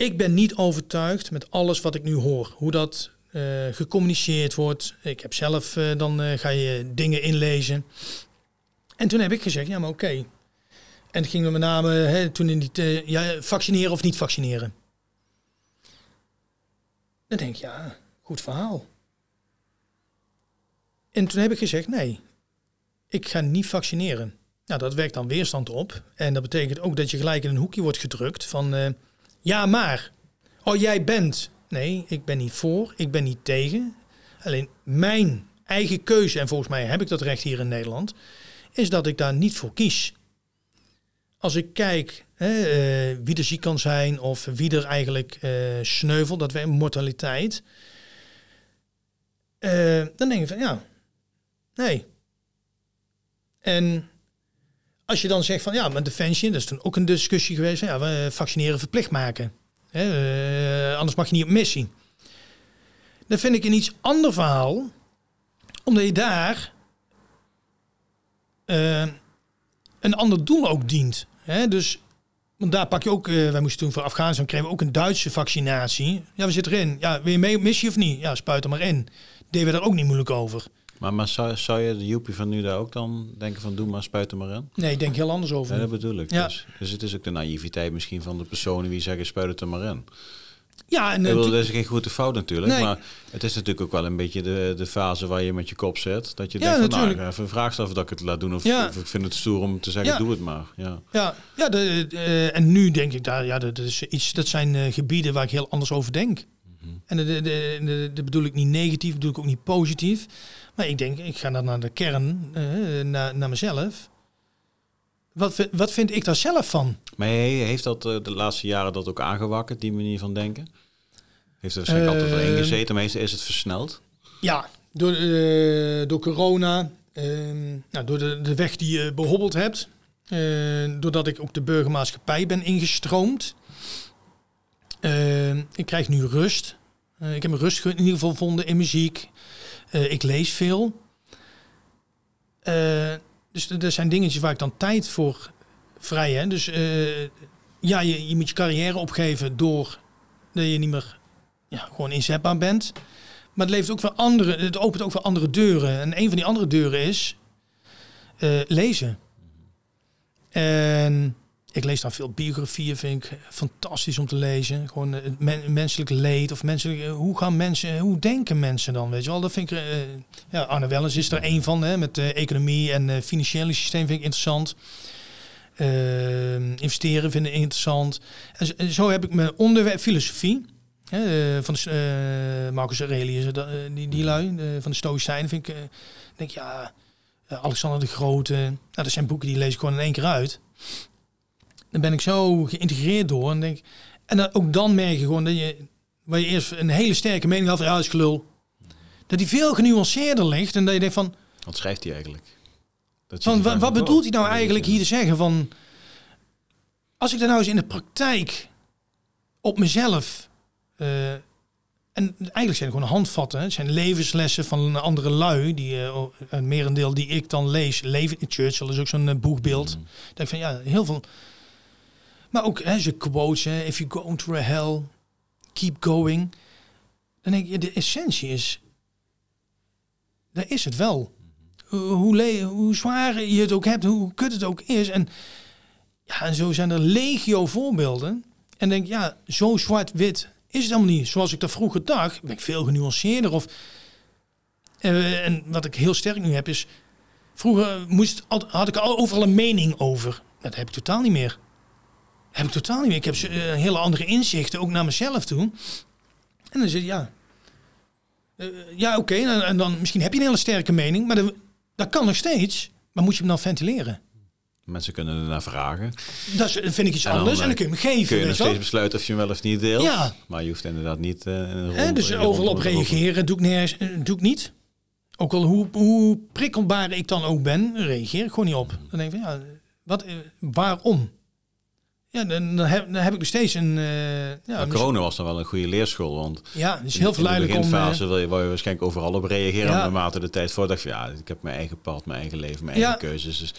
ik ben niet overtuigd met alles wat ik nu hoor. Hoe dat eh, gecommuniceerd wordt. Ik heb zelf, eh, dan eh, ga je dingen inlezen. En toen heb ik gezegd, ja, maar oké. En het ging met name hè, toen in die, ja, vaccineren of niet vaccineren. Dan denk ik, ja, goed verhaal. En toen heb ik gezegd, nee, ik ga niet vaccineren. Nou, dat werkt dan weerstand op. En dat betekent ook dat je gelijk in een hoekje wordt gedrukt van... ja, maar. Oh, jij bent. Nee, ik ben niet voor. Ik ben niet tegen. Alleen mijn eigen keuze, en volgens mij heb ik dat recht hier in Nederland... is dat ik daar niet voor kies. Als ik kijk hè, eh, wie er ziek kan zijn... of wie er eigenlijk eh sneuvelt, dat we mortaliteit... eh, dan denk ik van, ja, nee. En als je dan zegt van ja, maar Defensie, dat is toen ook een discussie geweest. Ja, we vaccineren verplicht maken. Hè, eh, anders mag je niet op missie. Dan vind ik een iets ander verhaal, omdat je daar eh, een ander doel ook dient. Hè? Dus want daar pak je ook, eh, wij moesten toen voor Afghanistan kregen we ook een Duitse vaccinatie. Ja, we zitten erin. Ja, wil je mee op missie of niet? Ja, spuit er maar in. Deden we daar ook niet moeilijk over. Maar, maar zou, zou je de joepie van nu daar ook dan denken van doe maar, spuit er maar in? Nee, ik denk heel anders over. Ja, dat bedoel ik. Ja. Dus, dus het is ook de naïviteit misschien van de personen die zeggen spuit het er maar in. Ja, en eh, bedoel, toen- dat is geen goede fout natuurlijk. Nee. Maar het is natuurlijk ook wel een beetje de, de fase waar je met je kop zit. Dat je Ja, denkt van nou, even een vraag stellen dat ik het laat doen. Of, Ja. of ik vind het stoer om te zeggen Ja. doe het maar. Ja. Ja, ja de, eh, en nu denk ik daar, ja, dat, is iets, dat zijn eh, gebieden waar ik heel anders over denk. En dat de, de, de, de bedoel ik niet negatief, bedoel ik ook niet positief. Maar ik denk, ik ga dan naar de kern, eh, naar, naar mezelf. Wat, wat vind ik daar zelf van? Maar heeft dat eh, de laatste jaren dat ook aangewakkerd, die manier van denken? Heeft er waarschijnlijk altijd wel Eh, ingezeten, maar is, het versneld? Ja, door, eh, door corona, eh, nou, door de, de weg die je behobbeld hebt. doordat ik ook de burgermaatschappij ben ingestroomd. Eh, ik krijg nu rust. Eh, ik heb mijn rust in ieder geval gevonden in muziek. Eh, ik lees veel. Eh, dus er zijn dingetjes waar ik dan tijd voor vrij heb. Dus ja, je, je moet je carrière opgeven door dat je niet meer ja, gewoon inzetbaar bent. Maar het, levert ook wel andere, het opent ook wel andere deuren. En een van die andere deuren is lezen. En ik lees dan veel biografieën, vind ik fantastisch om te lezen. Gewoon eh, het men- menselijk leed of menselijk, eh, hoe gaan mensen, hoe denken mensen dan, weet je wel? Dat vind ik, eh, ja, Arne Wellens is er één van, hè, met de economie en eh financiële systeem vind ik interessant. Eh, investeren vind ik interessant. En zo, heb ik mijn onderwerp filosofie. Hè, eh, van eh, Marcus Aurelius, eh, eh, die, die lui, eh, van de Stoïcijnen, vind ik, eh, denk ja, eh, Alexander de Grote. Nou, dat zijn boeken die lees ik gewoon in één keer uit. Dan ben ik zo geïntegreerd door en denk, en dan, ook dan merk je gewoon dat je, waar je eerst een hele sterke mening had dat is gelul. Dat die veel genuanceerder ligt en dat je denkt van, Wat schrijft hij eigenlijk? Dat van wat, bedoelt hij nou eigenlijk hier te zeggen van, als ik dat nou eens in de praktijk op mezelf eh, en eigenlijk zijn het gewoon handvatten. hè. Het zijn levenslessen van andere lui. Die, eh, een merendeel die ik dan lees. Leven in Churchill is ook zo'n eh, boegbeeld. Mm. Ik denk van ja, heel veel. Maar ook hè, ze quotes. Hè, If you go through hell, keep going. Dan denk je, de essentie is... Daar is het wel. Hoe, hoe, zwaar je het ook hebt, hoe kut het ook is. En, ja, en zo zijn er legio voorbeelden. En denk, ja, zo zwart-wit is het helemaal niet. Zoals ik dat vroeger dacht, ben ik veel genuanceerder. Of, eh, en wat ik heel sterk nu heb is... Vroeger moest, had ik al overal een mening over. Dat heb ik totaal niet meer. Heb ik totaal niet meer. Ik heb eh, hele andere inzichten, ook naar mezelf toe. En dan zeg je, ja... eh, ja, oké, en, en dan misschien heb je een hele sterke mening, maar dat, dat kan nog steeds. Maar moet je hem dan ventileren? Mensen kunnen ernaar vragen. Dat vind ik iets En dan, anders en dan eh, kun je hem geven. Kun je nog steeds besluiten of je hem wel of niet deelt. Ja. Maar je hoeft inderdaad niet... eh, dus overal op reageren doe ik, nergens, eh, doe ik niet. Ook al hoe, hoe prikkelbaar ik dan ook ben, reageer ik gewoon niet op. Dan denk ik van, ja, wat, eh, waarom? Ja, dan, dan, heb, dan heb ik nog steeds een... eh, ja, Maar corona was dan wel een goede leerschool, want ja, het is heel in de verleidelijk om... eh, beginfase wil je, wil je waarschijnlijk overal op reageren. Ja. Naarmate de tijd voordat ja, ik heb mijn eigen pad, mijn eigen leven, mijn Ja. eigen keuzes. Dus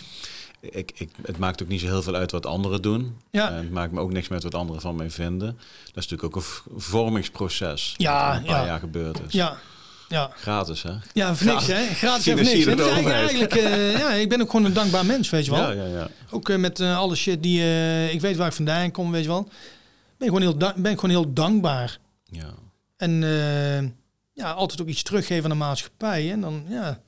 ik, ik, het maakt ook niet zo heel veel uit wat anderen doen. Ja. En het maakt me ook niks met wat anderen van mij vinden. Dat is natuurlijk ook een vormingsproces. Ja, een paar ja. jaar gebeurd is. ja, ja, Gratis, hè? ja, voor niks hè. Gratis en voor niks. Financierde Het is eigenlijk, eh, ja, ik ben ook gewoon een dankbaar mens, weet je wel. Ja, ja, ja. Ook eh, met eh, alle shit die... ik weet waar ik vandaan kom, weet je wel. Ben ik gewoon heel, ben ik gewoon heel dankbaar. ja. En ja, altijd ook iets teruggeven aan de maatschappij. En dan, ja,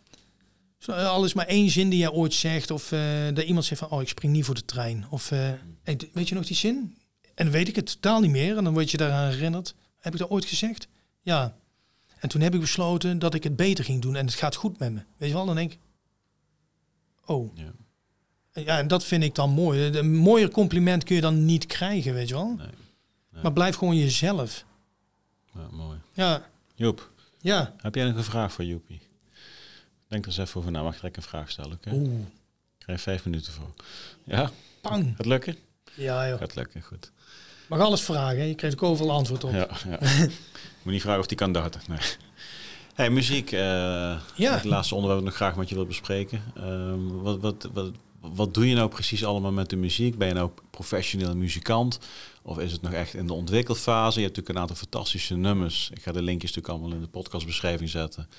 Zo, Al is maar één zin die jij ooit zegt. Of dat iemand zegt van, oh, ik spring niet voor de trein. Of, hey, weet je nog die zin? En dan weet ik het totaal niet meer. En dan word je daaraan herinnerd. Heb ik dat ooit gezegd? Ja. En toen heb ik besloten dat ik het beter ging doen. En het gaat goed met me. Weet je wel? Dan denk ik, oh. Ja. Ja, en dat vind ik dan mooi. Een mooier compliment kun je dan niet krijgen, weet je wel? Nee. Nee. Maar blijf gewoon jezelf. Ja, mooi. Ja, Joep, ja. heb jij nog een vraag voor Joepie? Denk er eens even over na. Mag ik een vraag stellen, oké? Oeh, Ik krijg vijf minuten voor. Ja, pang. gaat lukken? Ja, joh. Gaat lukken, goed. Mag alles vragen, hè? je krijgt ook overal antwoord op. Ja, ja. Moet niet vragen of die kan darten. Nee. Hey, muziek. eh Ja. Het laatste onderwerp dat ik nog graag met je wil bespreken. Ehm, wat, wat, wat, wat doe je nou precies allemaal met de muziek? Ben je nou professioneel muzikant? Of is het nog echt in de ontwikkelfase? Je hebt natuurlijk een aantal fantastische nummers. Ik ga de linkjes natuurlijk allemaal in de podcastbeschrijving zetten.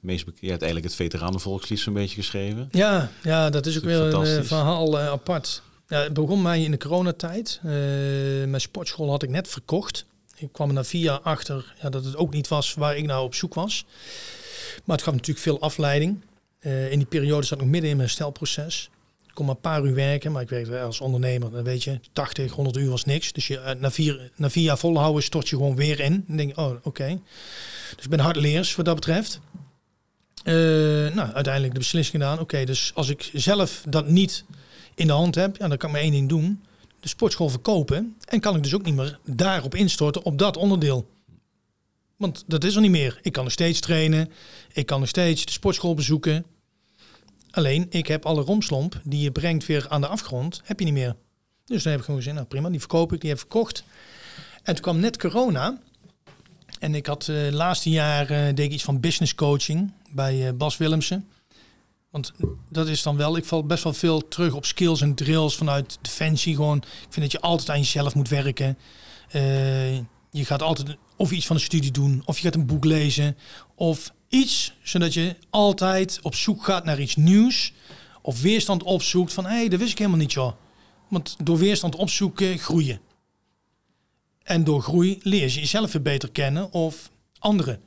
Meest je hebt eigenlijk het veteranenvolkslied zo'n beetje geschreven. Ja, ja, dat is ook Dat weer een eh, verhaal eh, apart. Ja, het begon mij in de coronatijd. Eh mijn sportschool had ik net verkocht. Ik kwam er na vier jaar achter ja, dat het ook niet was waar ik nou op zoek was. Maar het gaf natuurlijk veel afleiding. Eh, in die periode zat ik midden in mijn herstelproces. Ik kon maar een paar uur werken, maar ik werkte als ondernemer. Dan weet je, 80, 100 uur was niks. Dus je, eh, na, vier, na jaar volhouden stort je gewoon weer in. Dan denk oh, oké. Dus ik ben hardleers wat dat betreft. Eh, nou, uiteindelijk de beslissing gedaan. Oké, dus als ik zelf dat niet in de hand heb, ja, dan kan ik maar één ding doen. De sportschool verkopen. En kan ik dus ook niet meer daarop instorten, op dat onderdeel. Want dat is er niet meer. Ik kan nog steeds trainen. Ik kan nog steeds de sportschool bezoeken. Alleen, ik heb alle romslomp die je brengt weer aan de afgrond, heb je niet meer. Dus dan heb ik gewoon gezegd, nou prima, die verkoop ik, die heb ik verkocht. En toen kwam net corona. En ik had eh laatste jaar eh, deed ik iets van business coaching bij eh, Bas Willemsen. Want dat is dan wel, ik val best wel veel terug op skills en drills vanuit Defensie. Gewoon, ik vind dat je altijd aan jezelf moet werken. Eh, je gaat altijd of iets van een studie doen, of je gaat een boek lezen, of iets, zodat je altijd op zoek gaat naar iets nieuws. Of weerstand opzoekt van, hé, hey, dat wist ik helemaal niet, joh. Want door weerstand opzoeken groeien. En door groei leer je jezelf weer beter kennen of anderen.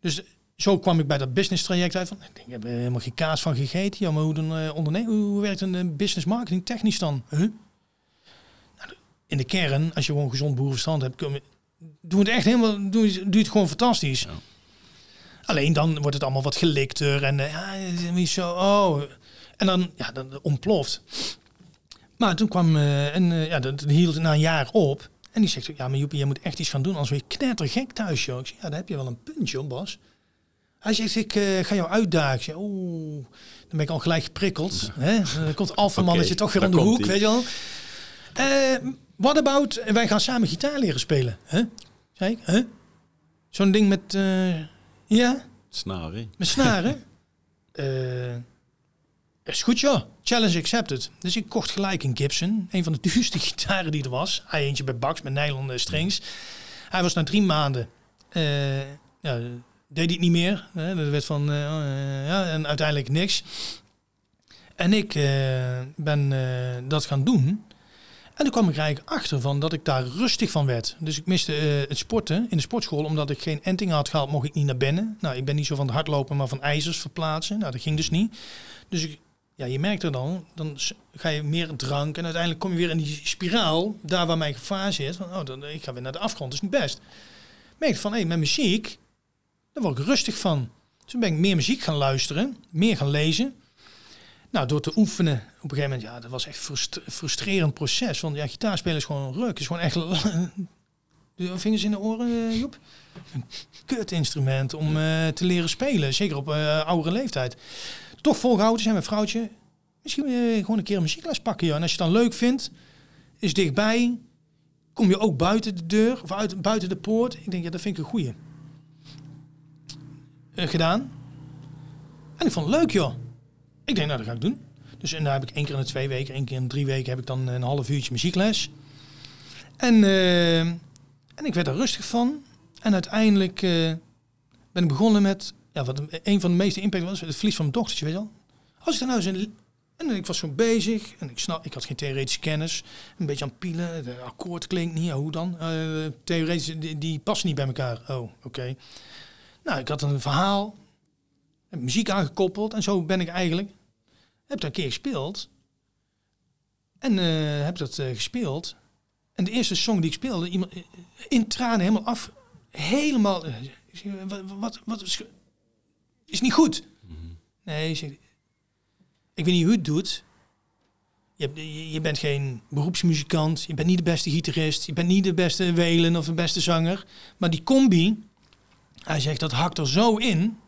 Dus zo kwam ik bij dat business traject uit van, ik denk, ik heb er helemaal geen kaas van gegeten. Ja, maar hoe, dan, eh, ondernemen, hoe werkt een eh, business marketing technisch dan? Huh? Nou, in de kern, als je gewoon gezond boerenverstand hebt, kun je- doe het echt helemaal, doe, je- doe je het gewoon fantastisch. Ja. Alleen dan wordt het allemaal wat gelikter en eh, ja, niet zo, oh. En dan, ja, dan ontploft. Maar toen kwam, eh, en eh, ja, dat, dat hield na een jaar op. En die zegt, ja, maar Joepie, jij moet echt iets gaan doen, anders word je knettergek thuis, joh. Ik zeg, ja, daar heb je wel een puntje, hoor, Bas. Hij zegt, ik eh, ga jou uitdagen. Oeh, dan ben ik al gelijk geprikkeld. Hè? Dan komt alfamannetje Oké, toch weer om de hoek, weet je wel. Eh what about, wij gaan samen gitaar leren spelen. Hè? Zei ik, hè? Zo'n ding met, eh, ja, Snaren. met snaren. Is goed, ja. Challenge accepted. Dus ik kocht gelijk een Gibson. Een van de duurste gitaren die er was. Hij eentje bij Bax met nylon strings. Hij was na drie maanden... eh, ja, deed hij het niet meer. Hè. Dat werd van... eh, eh, ja, en uiteindelijk niks. En ik eh, ben dat gaan doen. En toen kwam ik eigenlijk achter van dat ik daar rustig van werd. Dus ik miste het sporten in de sportschool. Omdat ik geen enting had gehaald, mocht ik niet naar binnen. Nou, ik ben niet zo van het hardlopen, maar van ijzers verplaatsen. Nou, dat ging dus niet. Dus ik, ja, je merkt er dan, dan ga je meer drank. En uiteindelijk kom je weer in die spiraal, daar waar mijn gevaar zit. Van, oh, dan, ik ga weer naar de afgrond, dat is niet best. Merk van, hé, hey, met muziek, daar word ik rustig van. Toen ben ik meer muziek gaan luisteren, meer gaan lezen. Nou, door te oefenen, op een gegeven moment, ja, dat was echt frust- frustrerend proces. Want ja, gitaarspelen is gewoon ruk. is gewoon echt... Vingers in de oren, eh, Joep? Een kut instrument om eh, te leren spelen. Zeker op eh oudere leeftijd. Toch volgehouden zijn mijn vrouwtje. Misschien gewoon een keer een muziekles pakken. Joh. En als je het dan leuk vindt, is dichtbij. Kom je ook buiten de deur of uit, buiten de poort. Ik denk, ja, dat vind ik een goeie. Eh, gedaan. En ik vond het leuk, joh. Ik denk, nou, dat ga ik doen. Dus en daar heb ik één keer in de twee weken, één keer in drie weken heb ik dan een half uurtje muziekles. En, eh, en ik werd er rustig van. En uiteindelijk eh, ben ik begonnen met, ja, wat een van de meeste impact was, het verlies van mijn dochtertje, weet je. Als ik dan nou eens een, en ik was zo bezig en ik snap, ik had geen theoretische kennis, een beetje aan het pielen, de akkoord klinkt niet, ja, hoe dan? Eh theoretisch, die, die passen niet bij elkaar. Oh, oké. Nou, ik had een verhaal. Heb muziek aangekoppeld en zo ben ik eigenlijk... Heb dat een keer gespeeld. En eh, heb dat eh, gespeeld. En de eerste song die ik speelde, iemand, eh, in tranen helemaal af. Helemaal... wat, wat, wat is, is niet goed. Nee, ik zeg, ik weet niet hoe het doet. Je, je bent geen beroepsmuzikant. Je bent niet de beste gitarist. Je bent niet de beste welen of de beste zanger. Maar die combi, hij zegt, dat hakt er zo in.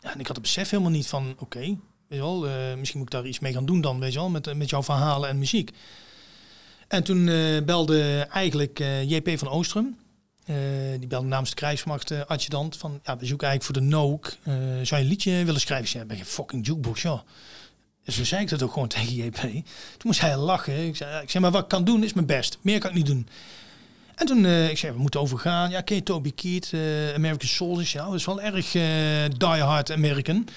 Ja, en ik had het besef helemaal niet van, oké, weet je wel, eh, misschien moet ik daar iets mee gaan doen dan, weet je wel, met, eh, met jouw verhalen en muziek. En toen eh, belde eigenlijk JP van Oostrum. Die belde namens de krijgsmacht adjudant van, ja, we zoeken eigenlijk voor de NOOC. eh, zou je een liedje willen schrijven? Ik zei, ben je fucking jukebox, ja. Dus toen zei ik dat ook gewoon tegen JP. Toen moest hij lachen. Ik zei, ik zei, maar wat ik kan doen is mijn best. Meer kan ik niet doen. En toen, eh, ik zei, we moeten overgaan. Ja, ken je Toby Keith, eh, American Soldiers? Ja, dat is wel erg eh die hard American.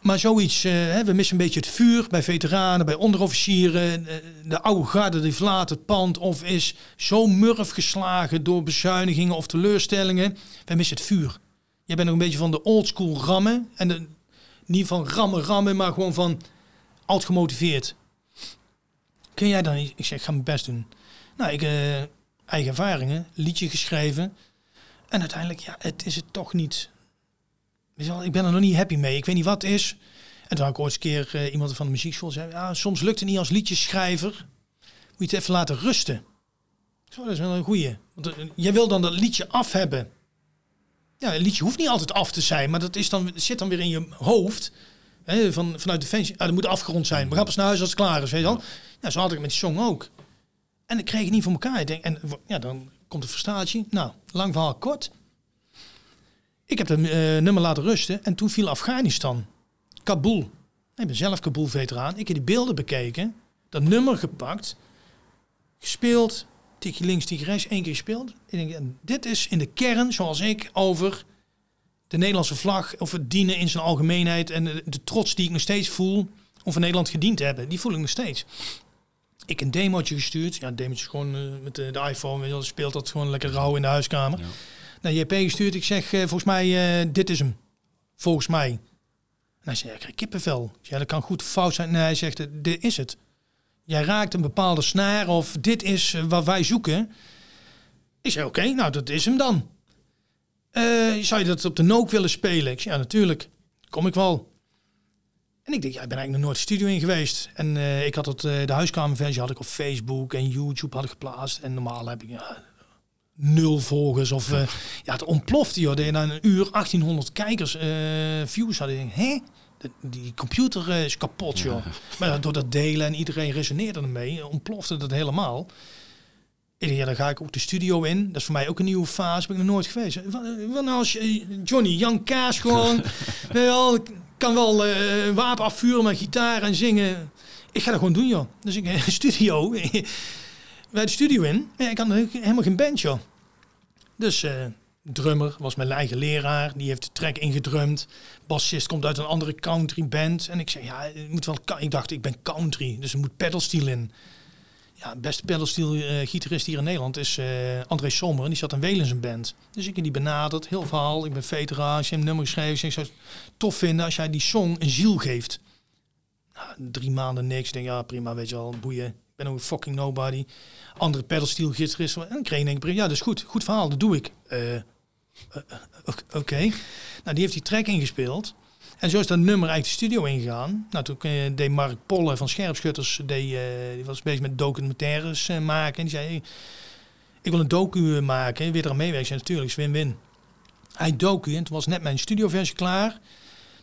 Maar zoiets, hè, we missen een beetje het vuur bij veteranen, bij onderofficieren. De oude garde die verlaat het pand of is zo murf geslagen door bezuinigingen of teleurstellingen. Wij missen het vuur. Jij bent nog een beetje van de oldschool rammen. En niet van rammen, rammen, maar gewoon van oud gemotiveerd. Kun jij dan? Ik zeg, ik ga mijn best doen. Nou, ik, eigen ervaringen, liedje geschreven. En uiteindelijk, ja, het is het toch niet. Ik ben er nog niet happy mee. Ik weet niet wat het is. En toen had ik ooit eens een keer eh, iemand van de muziekschool zei, ja, soms lukt het niet als liedjeschrijver. Moet je het even laten rusten. Zo, dat is wel een goeie. Want eh, jij wil dan dat liedje af hebben. Ja, een liedje hoeft niet altijd af te zijn, maar dat is dan, zit dan weer in je hoofd. Hè, van, vanuit de fans. Ah, dat moet afgerond zijn. We gaan pas naar huis als het klaar is, weet je wel. Ja, zo had ik met die song ook. En ik kreeg het niet voor elkaar. Denk, en ja, dan komt de frustratie. Nou, lang verhaal kort. Ik heb het nummer laten rusten en toen viel Afghanistan. Kabul. Ik ben zelf Kabul-veteraan. Ik heb die beelden bekeken. Dat nummer gepakt. Gespeeld. Tikje links, tikje rechts. één keer gespeeld. Ik denk, dit is in de kern zoals ik over de Nederlandse vlag... of het dienen in zijn algemeenheid... en de, de trots die ik nog steeds voel... om voor Nederland gediend te hebben. Die voel ik nog steeds ik een demootje gestuurd. Ja, een demootje is gewoon eh, met de, de iPhone. Wel, speelt dat gewoon lekker rauw in de huiskamer. Ja. Naar JP gestuurd. Ik zeg, eh, volgens mij, eh, dit is hem. Volgens mij. En hij zei, ja, ik krijg kippenvel. Zeg, Ja, dat kan goed fout zijn. Nee, hij zegt, dit is het. Jij raakt een bepaalde snaar of dit is wat wij zoeken. Ik zei, oké, nou dat is hem dan. Zou je dat op de nook willen spelen? Ik zei, ja, natuurlijk. Kom ik wel. En ik denk, ja, ik ben eigenlijk nog nooit de studio in geweest. En eh, ik had het, eh, de huiskamerversie had ik op Facebook en YouTube had ik geplaatst. En normaal heb ik ja, nul volgers of eh, ja, het ontplofte joh. Na een uur 1800 kijkers, views had. Ik hè? De- Die computer is kapot joh. Maar door dat delen en iedereen resoneerde ermee, ontplofte dat helemaal. Ik denk, ja, dan ga ik ook de studio in. Dat is voor mij ook een nieuwe fase. Ben ik nog nooit geweest. Wat, wat nou als je- Johnny, Jan Kaas gewoon... wel, kan wel eh, een wapen afvuren met gitaar en zingen. Ik ga dat gewoon doen, joh. Dus ik een studio. bij de studio in. Ja, ik had helemaal geen band, joh. Dus eh, drummer was mijn eigen leraar. Die heeft de track ingedrumd. Bassist komt uit een andere country band. En ik zei, ja, moet wel... Ik dacht, ik ben country. Dus er moet pedalsteel in. Ja, beste pedalsteel eh, gitarist hier in Nederland is eh, André Sommer. En die zat in Welen in zijn band. Dus ik heb die benaderd. Heel verhaal. Ik ben veteraan. Hem een nummer geschreven. Ik zou het tof vinden als jij die song een ziel geeft. Nou, drie maanden niks. Ik denk, ja, prima, weet je wel, boeien. Ik ben ook een fucking nobody. Andere pedalsteel gitarist. En dan kreeg ik. Ja, dat is goed. Goed verhaal, dat doe ik. Eh, Oké. Oké. Nou, die heeft die track ingespeeld. En zo is dat nummer eigenlijk de studio ingegaan. Nou, toen deed Mark Polle van Scherpschutters, deed, eh, die was bezig met documentaires eh, maken. En die zei, hey, ik wil een docu maken. Wil je er aan meewerken? Ja, natuurlijk, is win-win. Hij docu en toen was net mijn studioversie klaar.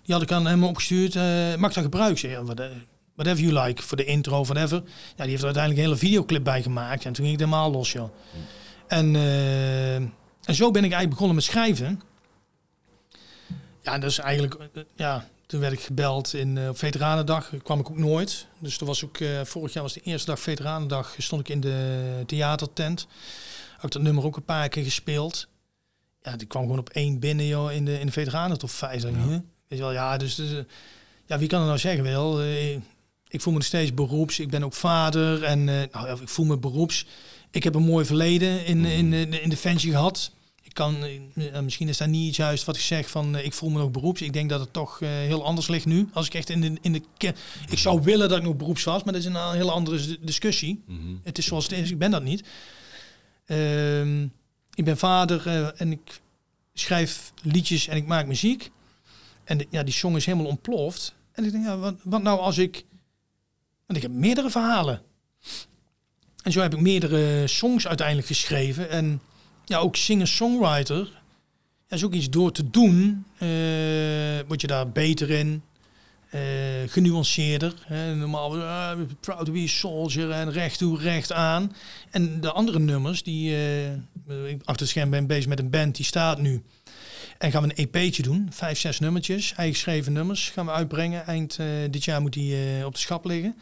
Die had ik aan hem opgestuurd. eh, mag ik dat gebruiken? Whatever you like, voor de intro, whatever. Ja, die heeft er uiteindelijk een hele videoclip bij gemaakt. En toen ging ik helemaal los, joh. En, eh, en zo ben ik eigenlijk begonnen met schrijven. Ja, dat is eigenlijk, eh, ja, toen werd ik gebeld in uh, Veteranendag. kwam ik ook nooit. Dus toen was ook, eh, vorig jaar was de eerste dag Veteranendag. Stond ik in de theatertent. Had dat nummer ook een paar keer gespeeld. Ja, die kwam gewoon op één binnen, joh, in de, in de Veteranen top 5. Ja. Weet je wel, ja, dus, dus eh, ja, wie kan er nou zeggen, wel? Eh, ik voel me nog steeds beroeps. Ik ben ook vader en eh, nou, ik voel me beroeps. Ik heb een mooi verleden in, in, in, in Defensie gehad. Kan, eh, misschien is dat niet juist wat ik zeg van eh, ik voel me nog beroeps. Ik denk dat het toch eh, heel anders ligt nu. Als ik echt in de, in de ik zou willen dat ik nog beroeps was, maar dat is een hele andere discussie. Mhm. Het is zoals het is, ik ben dat niet. Ehm, ik ben vader en ik schrijf liedjes en ik maak muziek. En de- ja, die song is helemaal ontploft. En ik denk, ja, wat, wat nou als ik... Want ik heb meerdere verhalen. En zo heb ik meerdere songs uiteindelijk geschreven. En ja, ook singer-songwriter. Ja, is ook iets door te doen. eh, word je daar beter in. eh, genuanceerder. Hè. Normaal, uh, proud to be a soldier en recht toe, recht aan. En de andere nummers, die eh, ik achter het scherm ben bezig met een band, die staat nu. En gaan we een EP'tje doen, vijf, zes nummertjes, eigen geschreven nummers, gaan we uitbrengen. Eind eh, dit jaar moet die eh, op de schap liggen.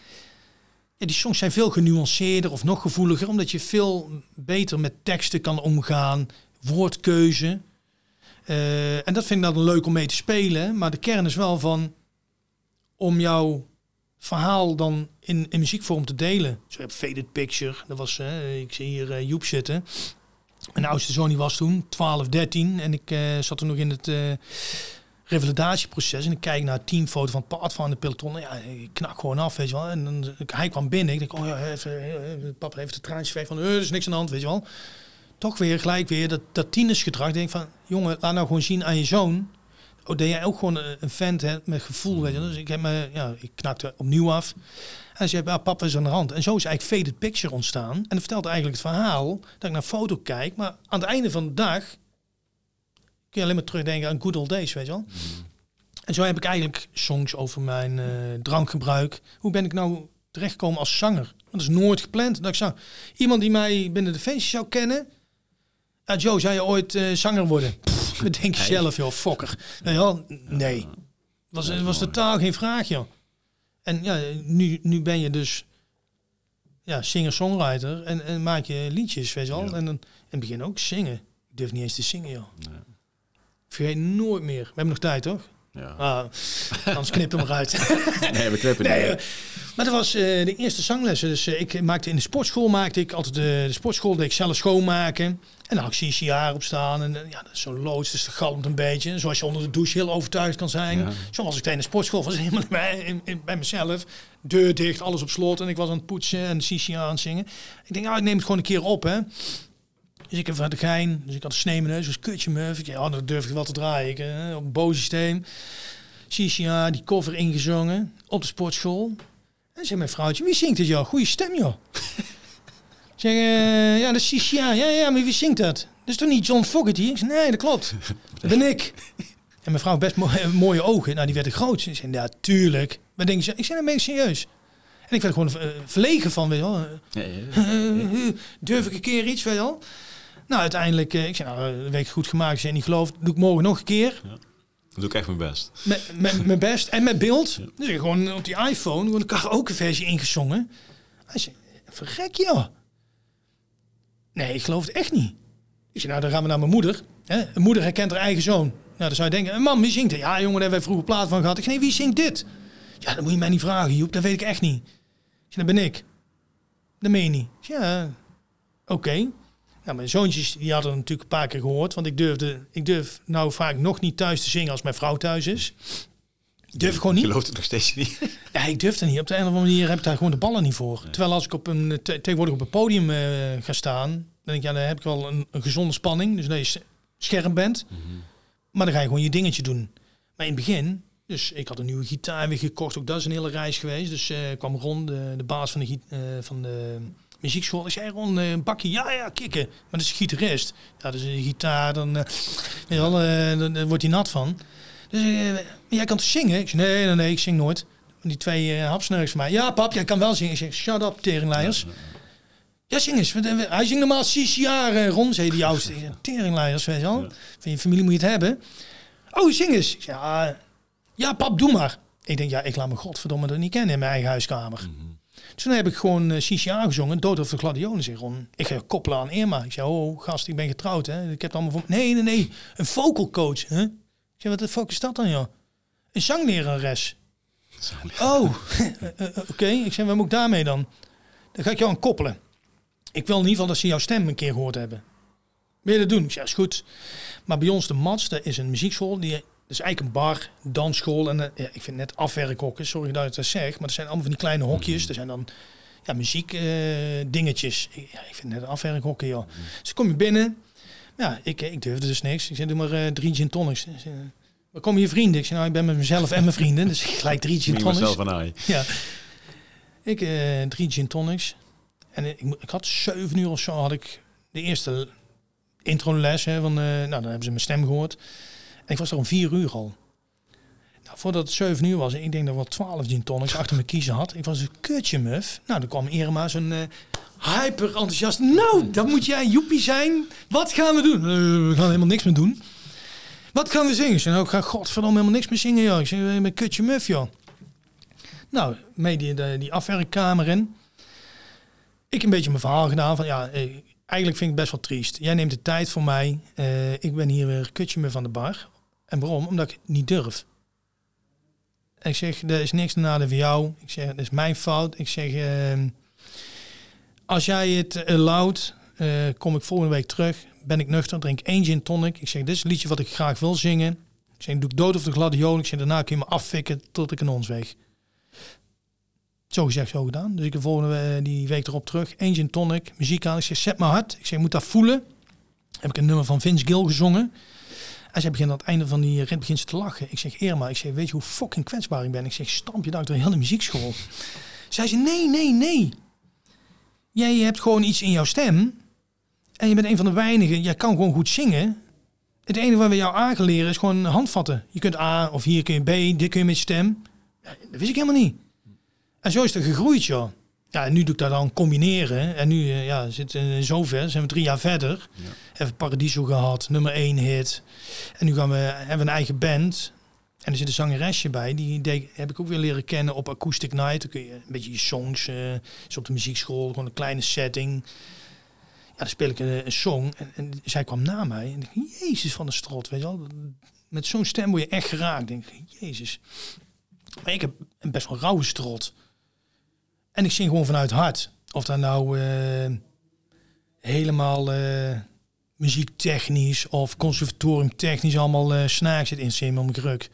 Die songs zijn veel genuanceerder of nog gevoeliger, omdat je veel beter met teksten kan omgaan, woordkeuze. Eh, en dat vind ik dan leuk om mee te spelen. Maar de kern is wel van om jouw verhaal dan in, in muziekvorm te delen. Zo heb Faded Picture, dat was, ik zie hier eh, Joep zitten. Mijn oudste zoon die was toen 12, 13 en ik eh, zat toen nog in het revalidatieproces en ik kijk naar het teamfoto van het paard van de peloton. Ja, ik knak gewoon af, weet je wel. En dan, hij kwam binnen, ik denk, oh ja, even, eh, papa heeft de traantjes weg van, eh, er is niks aan de hand, weet je wel. Toch weer gelijk weer dat, dat tienersgedrag. Ik denk van, jongen, laat nou gewoon zien aan je zoon oh, dat jij ook gewoon een een vent met gevoel, weet je. Dus ik heb me, ja, ik knakte opnieuw af. En hij zei, ja, papa is aan de hand. En zo is eigenlijk Faded Picture ontstaan. En dat vertelt eigenlijk het verhaal dat ik naar een foto kijk. Maar aan het einde van de dag kun je alleen maar terugdenken aan good old days, weet je wel. En zo heb ik eigenlijk songs over mijn eh, drankgebruik. Hoe ben ik nou terechtgekomen als zanger? Want dat is nooit gepland. Dat ik zou, iemand die mij binnen de feestjes zou kennen... Ja, Joe, zou je ooit eh, zanger worden? Pff, denk je zelf, joh, fokker. Nee, nee. Was, is was mooi. totaal geen vraag, joh. En ja, nu, nu ben je dus ja, singer-songwriter en, en maak je liedjes, weet je wel. Ja. En dan in het begin ook zingen. Ik durf niet eens te zingen, joh. Nee. Vergeet nooit meer. We hebben nog tijd, toch? Ja. Ah, anders knip hem eruit. Nee, we knippen Nee, niet. eh, maar dat was eh, de eerste zanglessen. Dus eh, ik maakte in de sportschool maakte ik altijd de, de sportschool deed ik zelf schoonmaken. En dan had ik CCR op staan. En ja, dat is zo'n loods, dus dat galmt een beetje. Zoals je onder de douche heel overtuigd kan zijn. Ja. Zo was ik in de sportschool. Was helemaal bij, in, in- bij mezelf. Deur dicht, alles op slot. En ik was aan het poetsen en CCR aan het zingen. Ik denk, ah, ik neem het gewoon een keer op, hè. Dus ik heb van de gein. Dus ik had een snee in mijn neus. Dus kutje muf. Ik, ja, dan durf ik wel te draaien. Ik, eh, op een boos systeem. CCR, die cover ingezongen. Op de sportschool. En zei mijn vrouwtje, wie zingt het joh? Goeie stem joh. Zeg, eh, ja, dat is CCR. Ja, ja, maar wie zingt dat? Dat is toch niet John Fogerty? Ik zeg, nee, dat klopt. Dat ben ik. En mijn vrouw best mo- mooie ogen. Nou, die werden groot. Ik zei, ja, tuurlijk. Maar denk je, ik zei, dan ben ik serieus. En ik werd er gewoon eh, verlegen van, weet je wel. Ja, ja. Eh, durf ik een keer iets, weet je wel? Nou, uiteindelijk, eh, ik zei, nou, een week goed gemaakt. Als je niet gelooft, doe ik morgen nog een keer. Dat doe ik echt mijn best. Met, met mijn best en met beeld. Dus ik gewoon op die iPhone gewoon een karaoke versie ingezongen. Hij zei, verrek joh. Nee, ik geloof het echt niet. Ik zei, nou dan gaan we naar mijn moeder. Hè? Een moeder herkent haar eigen zoon. Nou, dan zou je denken, mam, wie zingt dit? Ja jongen, daar hebben wij vroeger plaat van gehad. Ik zei, nee, wie zingt dit? Ja, dat moet je mij niet vragen, Joep. Dat weet ik echt niet. Ik zei, dat ben ik. Dat meen je niet. Ik zei, ja, oké. Nou, mijn zoontjes die hadden het natuurlijk een paar keer gehoord. Want ik, durfde, ik durf nou vaak nog niet thuis te zingen als mijn vrouw thuis is. Durf ik gewoon Ik niet. geloof het nog steeds niet. Ja, ik durf er niet. Op de een of andere manier heb ik daar gewoon de ballen niet voor. Terwijl als ik op een, te- tegenwoordig op een podium eh, ga staan, dan denk ik, ja, dan heb ik wel een, een gezonde spanning. Dus dat je s- scherp bent. Maar dan ga je gewoon je dingetje doen. Maar in het begin, dus ik had een nieuwe gitaar weer gekocht. Ook dat is een hele reis geweest. Dus eh kwam Ron, de, de baas van de, eh, van de muziekschool. Ik zei, Ron, eh, een bakje. Ja, ja, kikken. Maar dat is een gitarist. Ja, dus een gitaar, dan, eh, dan, wordt hij nat van. Dus jij kan toch zingen? Ik zei, nee, nee, nee, ik zing nooit. Die twee uh, hapsnurks van mij. Ja, pap, jij kan wel zingen. Ik zeg, shut up, teringleiers. Ja, zing eens. Hij zingt normaal zes jaar, eh, Ron, zei die oudste. Zeg, Teringleiers, weet je wel. Ja. Van je familie moet je het hebben. Oh, zing eens. Zeg, ja, ja, pap, doe maar. Ik denk, ja, ik laat me godverdomme er niet kennen in mijn eigen huiskamer. Dus toen heb ik gewoon uh, CCA gezongen, Dood of de Gladiolen, zeg Ron. Ik ga koppelen aan Irma. Ik zei, oh, gast, ik ben getrouwd, hè. Ik heb het allemaal voor... Nee, nee, nee, een vocal coach, hè. Ik zei, wat de fuck is dat dan, joh? Een zanglerares. Oh, eh, eh, oké. Ik zei, wat moet ik daarmee dan? Dan ga ik jou aan koppelen. Ik wil in ieder geval dat ze jouw stem een keer gehoord hebben. Wil je dat doen? Ik zeg, is goed. Maar bij ons de Mats, dat is een muziekschool. Die, is eigenlijk een bar, dansschool. En eh, ja, ik vind net afwerkhokken, sorry dat ik dat zeg. Maar er zijn allemaal van die kleine hokjes. Er zijn dan ja, muziek eh, dingetjes. Ik, ja, ik vind net afwerkhokken, joh. Dus kom je binnen. Ja, ik, ik durfde dus niks. Ik zei, doe maar eh, drie gin tonics. Dus, eh, waar komen je vrienden? Ik zei, nou, ik ben met mezelf en mijn vrienden. Dus gelijk drie gin tonics. mezelf aan aaien. Ja. Ik eh drie gin tonics. En ik, ik had zeven uur of zo had ik de eerste introles. Hè, van, eh, nou, dan hebben ze mijn stem gehoord. Ik was er om vier uur al. Nou, voordat het zeven uur was, ik denk dat wel twaalf gin tonics achter mijn kiezen had. Ik was een kutje muf. Nou, dan kwam Irma zo'n eh, hyper enthousiast. Nou, dan moet jij joepie zijn. Wat gaan we doen? "Eh, we gaan helemaal niks meer doen. Wat gaan we zingen? Zei, nou, ik ga godverdomme helemaal niks meer zingen, joh. Ik zeg, ik ben kutje muf, joh. Nou, mee die, die afwerkkamer in. Ik een beetje mijn verhaal gedaan van ja, eh, eigenlijk vind ik het best wel triest. Jij neemt de tijd voor mij. eh, ik ben hier weer kutje me van de bar. En waarom? Omdat ik niet durf. Ik zeg, er is niks nadeel van jou. Ik zeg, dat is mijn fout. Ik zeg, ehm, als jij het allowt, eh, kom ik volgende week terug. Ben ik nuchter, drink één gin tonic. Ik zeg, dit is een liedje wat ik graag wil zingen. Ik zeg, doe ik dood of de gladiolen. Ik zeg, daarna kun je me affikken tot ik een ons weeg. Zo gezegd, zo gedaan. Dus ik de volgende eh, die week erop terug. Eén gin tonic, muziek aan. Ik zeg, zet me hard. Ik zeg, je moet dat voelen. Heb ik een nummer van Vince Gill gezongen. En ze begint aan het einde van die rit begint ze te lachen. Ik zeg, Irma, ik zeg, weet je hoe fucking kwetsbaar ik ben? Ik zeg, stamp je door heel de muziekschool. Zij ze, nee, nee, nee. Jij hebt gewoon iets in jouw stem. En je bent een van de weinigen. Jij kan gewoon goed zingen. Het enige wat we jou aangeleren is gewoon handvatten. Je kunt A of hier kun je B, dit kun je met je stem. Ja, dat wist ik helemaal niet. En zo is het gegroeid, joh. Ja, en nu doe ik dat dan combineren. En nu eh, ja, zit uh, zover, zijn we drie jaar verder. Ja. Even Paradiso gehad, nummer één hit. En nu gaan we, hebben we een eigen band. En er zit een zangeresje bij. Die heb ik ook weer leren kennen op Acoustic Night. Dan kun je een beetje je songs, eh is op de muziekschool, gewoon een kleine setting. Ja, dan speel ik een, een song. En, en zij kwam na mij. En ik dacht, jezus van de strot, weet je wel. Met zo'n stem word je echt geraakt. Denk ik, jezus. Maar ik heb een best wel rauwe strot. En ik zing gewoon vanuit hart. Of dat nou eh, helemaal eh, muziektechnisch of conservatoriumtechnisch allemaal uh, zit in ruk.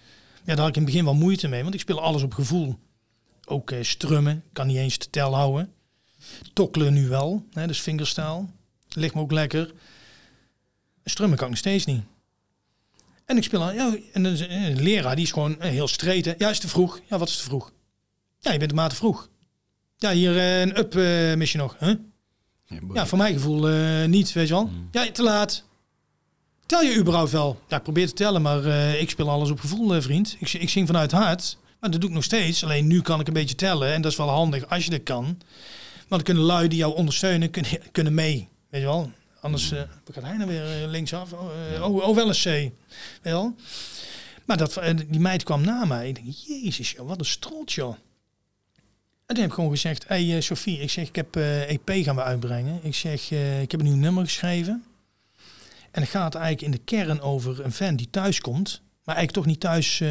Ja, daar had ik in het begin wel moeite mee, want ik speel alles op gevoel. Ook strummen, kan niet eens te tel houden. Tokkelen nu wel, hè, dus fingerstaal. Ligt me ook lekker. Strummen kan ik nog steeds niet. En ik speel aan, ja, en een, leraar die is gewoon heel. Ja, is te vroeg. Ja, wat is te vroeg? Ja, je bent de maat te vroeg. Ja, hier uh, een up uh, mis je nog. Huh? Ja, Ja, voor mijn gevoel uh, niet, weet je wel. Mm. Ja, te laat. Tel je überhaupt wel? Ja, ik probeer te tellen, maar ik speel alles op gevoel, vriend. Ik, ik zing vanuit hart, maar dat doe ik nog steeds. Alleen nu kan ik een beetje tellen en dat is wel handig als je dat kan. Want dan kunnen lui die jou ondersteunen, kunnen, kunnen mee, weet je wel. Anders uh, gaat hij nou weer linksaf. Oh, ja. oh, oh, wel eens C. Weet je wel. Maar dat, die meid kwam na mij. Ik denk, jezus, joh, wat een strot, joh. En toen heb ik gewoon gezegd, hé hey, uh, Sophie, ik zeg, ik heb EP gaan we uitbrengen. Ik zeg, uh, ik heb een nieuw nummer geschreven. En het gaat eigenlijk in de kern over een fan die thuis komt, maar eigenlijk toch niet thuis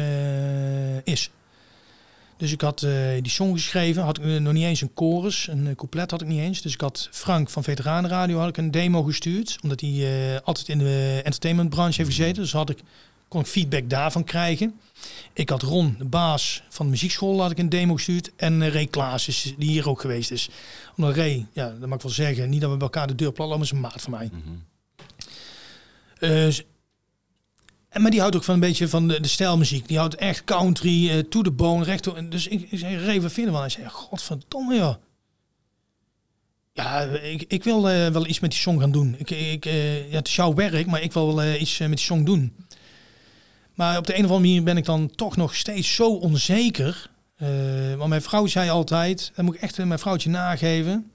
is. Dus ik had die song geschreven, had ik nog niet eens een chorus, een couplet had ik niet eens. Dus ik had Frank van Veteranenradio had ik een demo gestuurd, omdat hij altijd in de entertainmentbranche heeft gezeten. Dus had ik, kon ik feedback daarvan krijgen. Ik had Ron, de baas van de muziekschool, had ik een demo gestuurd. En uh, Ray Klaas, is, die hier ook geweest is. Omdat Ray, ja, dat mag ik wel zeggen, niet dat we bij elkaar de deur plat, maar is een maat van mij. Mm -hmm. uh, en, maar die houdt ook van een beetje van de, de stijlmuziek. Die houdt echt country, uh, to the bone, recht. Dus ik, ik zei, Ray, wat vinden we? Hij zei, godverdomme joh. Ja, ik, ik wil wel iets met die song gaan doen. Ik, ik, ja, het is jouw werk, maar ik wil wel iets met die song doen. Maar op de een of andere manier ben ik dan toch nog steeds zo onzeker. Uh, want mijn vrouw zei altijd, dat moet ik echt mijn vrouwtje nageven.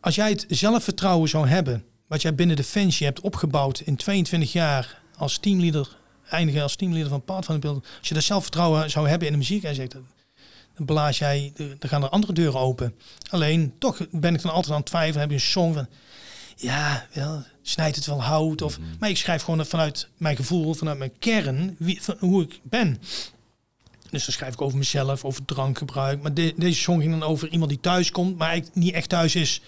Als jij het zelfvertrouwen zou hebben, wat jij binnen Defensie hebt opgebouwd in 22 jaar als teamleader, eindigen als teamleader van Paard van de Beeld. Als je dat zelfvertrouwen zou hebben in de muziek, hij zegt, dan blaas jij, dan gaan er andere deuren open. Alleen, toch ben ik dan altijd aan het twijfelen, heb je een song van, ja, wel, snijdt het wel hout. Of, mm-hmm. Maar ik schrijf gewoon vanuit mijn gevoel, vanuit mijn kern, wie, van, hoe ik ben. Dus dan schrijf ik over mezelf, over drankgebruik. Maar de, deze song ging dan over iemand die thuis komt, maar eigenlijk niet echt thuis is.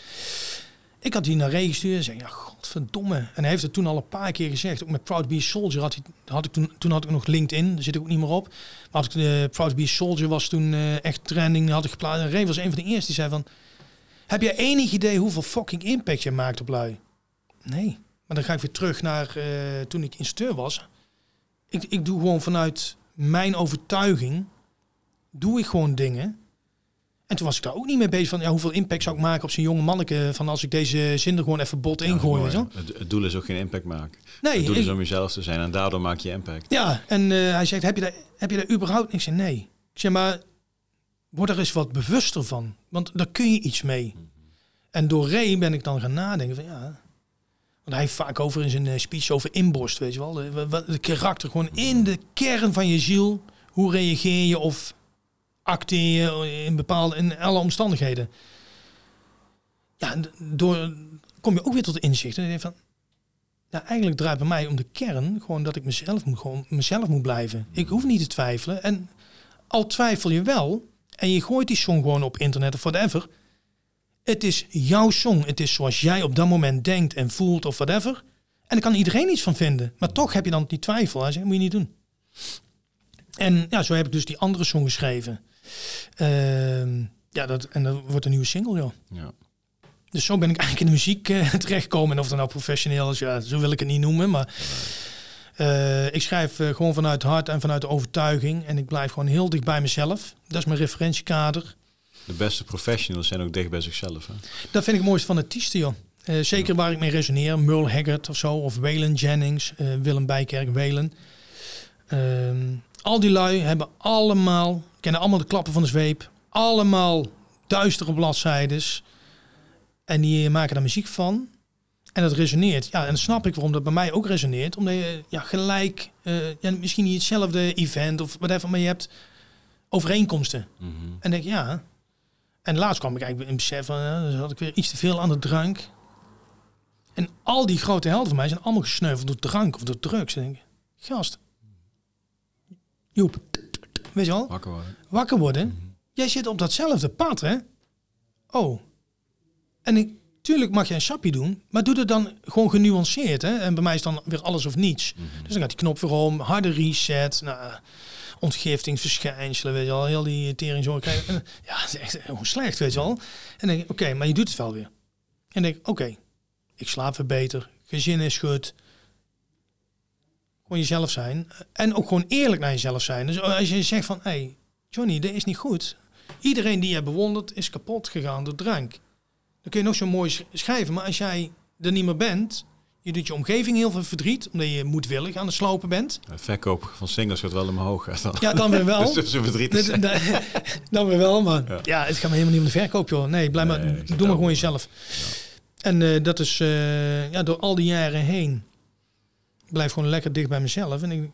Ik had die naar Ray gestuurd en zei, ja, god, Verdomme. En hij heeft het toen al een paar keer gezegd. Ook met Proud to be a Soldier had, hij, had ik toen, toen had ik nog LinkedIn. Daar zit ik ook niet meer op. Maar had ik, uh, Proud to be a Soldier was toen uh, echt trending. Had ik geplaatst. En Ray was een van de eerste die zei van... Heb je enig idee hoeveel fucking impact je maakt op lui? Nee. Maar dan ga ik weer terug naar uh, toen ik instructeur was. Ik, ik doe gewoon vanuit mijn overtuiging... Doe ik gewoon dingen... En toen was ik daar ook niet mee bezig van ja, hoeveel impact zou ik maken op zijn jonge manneke van als ik deze zin er gewoon even bot ingooi. Ja, het, het, doel is ook geen impact maken. Nee, het doel is om jezelf te zijn en daardoor maak je impact. Ja, en uh, hij zegt, heb je, daar, heb je daar überhaupt niks in? Nee. Ik zeg maar, word er eens wat bewuster van, want daar kun je iets mee. Mm -hmm. En door Ray ben ik dan gaan nadenken van ja, hij heeft vaak over in zijn uh, speech over inborst, weet je wel. De, karakter, gewoon in de kern van je ziel. Hoe reageer je of acteer je in bepaalde, in alle omstandigheden. Ja, door kom je ook weer tot inzicht. En van, nou, eigenlijk draait bij mij om de kern gewoon dat ik mezelf moet, gewoon mezelf moet blijven. Ik hoef niet te twijfelen. En al twijfel je wel, en je gooit die song gewoon op internet of whatever. Het is jouw song. Het is zoals jij op dat moment denkt en voelt of whatever. En daar kan iedereen iets van vinden. Maar toch heb je dan die twijfel. Hij zegt, moet je niet doen. En ja, zo heb ik dus die andere song geschreven. Uh, ja, dat, en dat wordt een nieuwe single, joh. Ja. Dus zo ben ik eigenlijk in de muziek uh, terechtgekomen. En of dat nou professioneel is, ja, zo wil ik het niet noemen. Maar uh, ik schrijf uh, gewoon vanuit het hart en vanuit de overtuiging. En ik blijf gewoon heel dicht bij mezelf. Dat is mijn referentiekader. De beste professionals zijn ook dicht bij zichzelf. Hè? Dat vind ik het mooiste van artiesten, joh. Uh, zeker waar ik mee resoneer. Merle Haggard of zo. Of Waylon Jennings. Willem Bijkerk, Waylon. Ehm, al die lui hebben allemaal kennen allemaal de klappen van de zweep. Allemaal duistere bladzijdes. En die maken daar muziek van. En dat resoneert. Ja, en dan snap ik waarom dat bij mij ook resoneert. Omdat je ja, gelijk, ja, misschien niet hetzelfde event of whatever, maar je hebt overeenkomsten. Mm -hmm. En denk ja. En laatst kwam ik eigenlijk in besef van, uh, dus had ik weer iets te veel aan de drank. En al die grote helden van mij zijn allemaal gesneuveld door drank of door drugs. En denk ik, gast, Joep, Weet je wel? Wakker worden. Wakker worden. Mm -hmm. Jij zit op datzelfde pad, hè? Oh. En ik, tuurlijk mag je een sappie doen, maar doe het dan gewoon genuanceerd, hè? En bij mij is dan weer alles of niets. Mm -hmm. Dus dan gaat die knop weer om, harde reset, nou, ontgiftingsverschijnselen, weet je wel, heel die tering zo krijgen. Ja, het is echt hoe slecht, weet je wel. En denk oké, maar je doet het wel weer. En denk oké, ik slaap weer beter, gezin is goed, gewoon jezelf zijn. En ook gewoon eerlijk naar jezelf zijn. Dus als je zegt van, hé, hey, Johnny, dit is niet goed. Iedereen die je bewondert is kapot gegaan door drank. Dan kun je nog zo mooi schrijven. Maar als jij er niet meer bent, je doet je omgeving heel veel verdriet, omdat je moedwillig aan het slopen bent. De verkoop van singles gaat wel in mijn hoog. Dan. Ja, dan weer wel. dus zo verdrietig dan weer wel, maar ja. ja. het gaat me helemaal niet om de verkoop, joh. Nee, blijf nee, maar, doe maar gewoon jezelf. Ja. En uh, dat is uh, ja, door al die jaren heen blijf gewoon lekker dicht bij mezelf. En ik,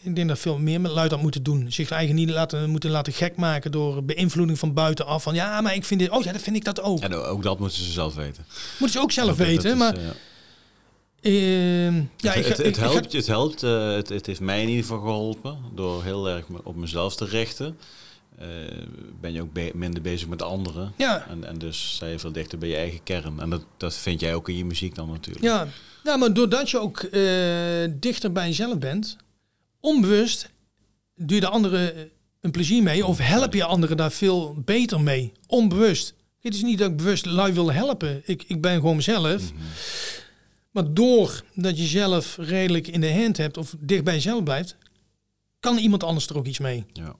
ik denk dat veel meer met luid moeten doen. Zich eigen niet laten, moeten laten gek maken door beïnvloeding van buitenaf. Van ja, maar ik vind dit. Oh ja, dat vind ik dat ook. Ja, ook dat moeten ze zelf weten. Moeten ze ook zelf weten. Is, maar. Uh, uh, ja, het, ik, het, het, helpt, het helpt. Uh, het, het heeft mij in ieder geval geholpen door heel erg op mezelf te richten. Uh, ben je ook be minder bezig met anderen. Ja. En, en dus sta je veel dichter bij je eigen kern. En dat, dat vind jij ook in je muziek dan natuurlijk. Ja, ja maar doordat je ook uh, dichter bij jezelf bent, onbewust doe je de anderen een plezier mee. Of help je anderen daar veel beter mee. Onbewust. Het is niet dat ik bewust lui wil helpen. Ik, ik ben gewoon mezelf. Mm -hmm. Maar doordat je zelf redelijk in de hand hebt of dicht bij jezelf blijft, kan iemand anders er ook iets mee. Ja.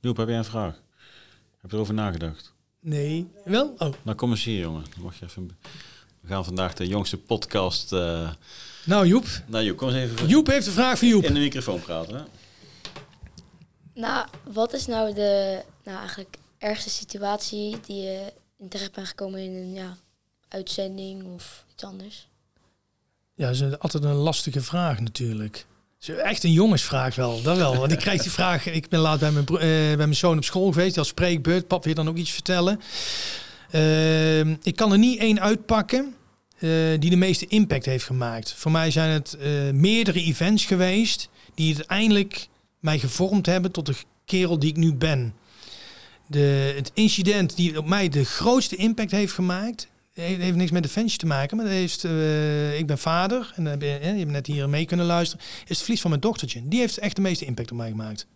Joep, heb jij een vraag? Heb je erover nagedacht? Nee. Wel? Oh. Nou, kom eens hier, jongen. Mag je even... We gaan vandaag de jongste podcast... Uh... Nou, Joep. Nou, Joep, kom eens even... Joep heeft een vraag voor Joep. In de microfoon praten, hè? Nou, wat is nou de nou, eigenlijk ergste situatie die je in terecht bent gekomen in een ja, uitzending of anders? Ja, dat is altijd een lastige vraag natuurlijk. Echt een jongensvraag wel, dat wel. Want ik krijg die vraag, ik ben laat bij mijn, uh, bij mijn zoon op school geweest, als spreekbeurt. Pap wil dan ook iets vertellen. Uh, ik kan er niet één uitpakken uh, die de meeste impact heeft gemaakt. Voor mij zijn het meerdere events geweest die uiteindelijk mij gevormd hebben tot de kerel die ik nu ben. De, het incident die op mij de grootste impact heeft gemaakt, heeft, heeft niks met Defensie te maken, maar eh, ik ben vader en heb je, je hebt net hier mee kunnen luisteren. Is het verlies van mijn dochtertje. Die heeft echt de meeste impact op mij gemaakt.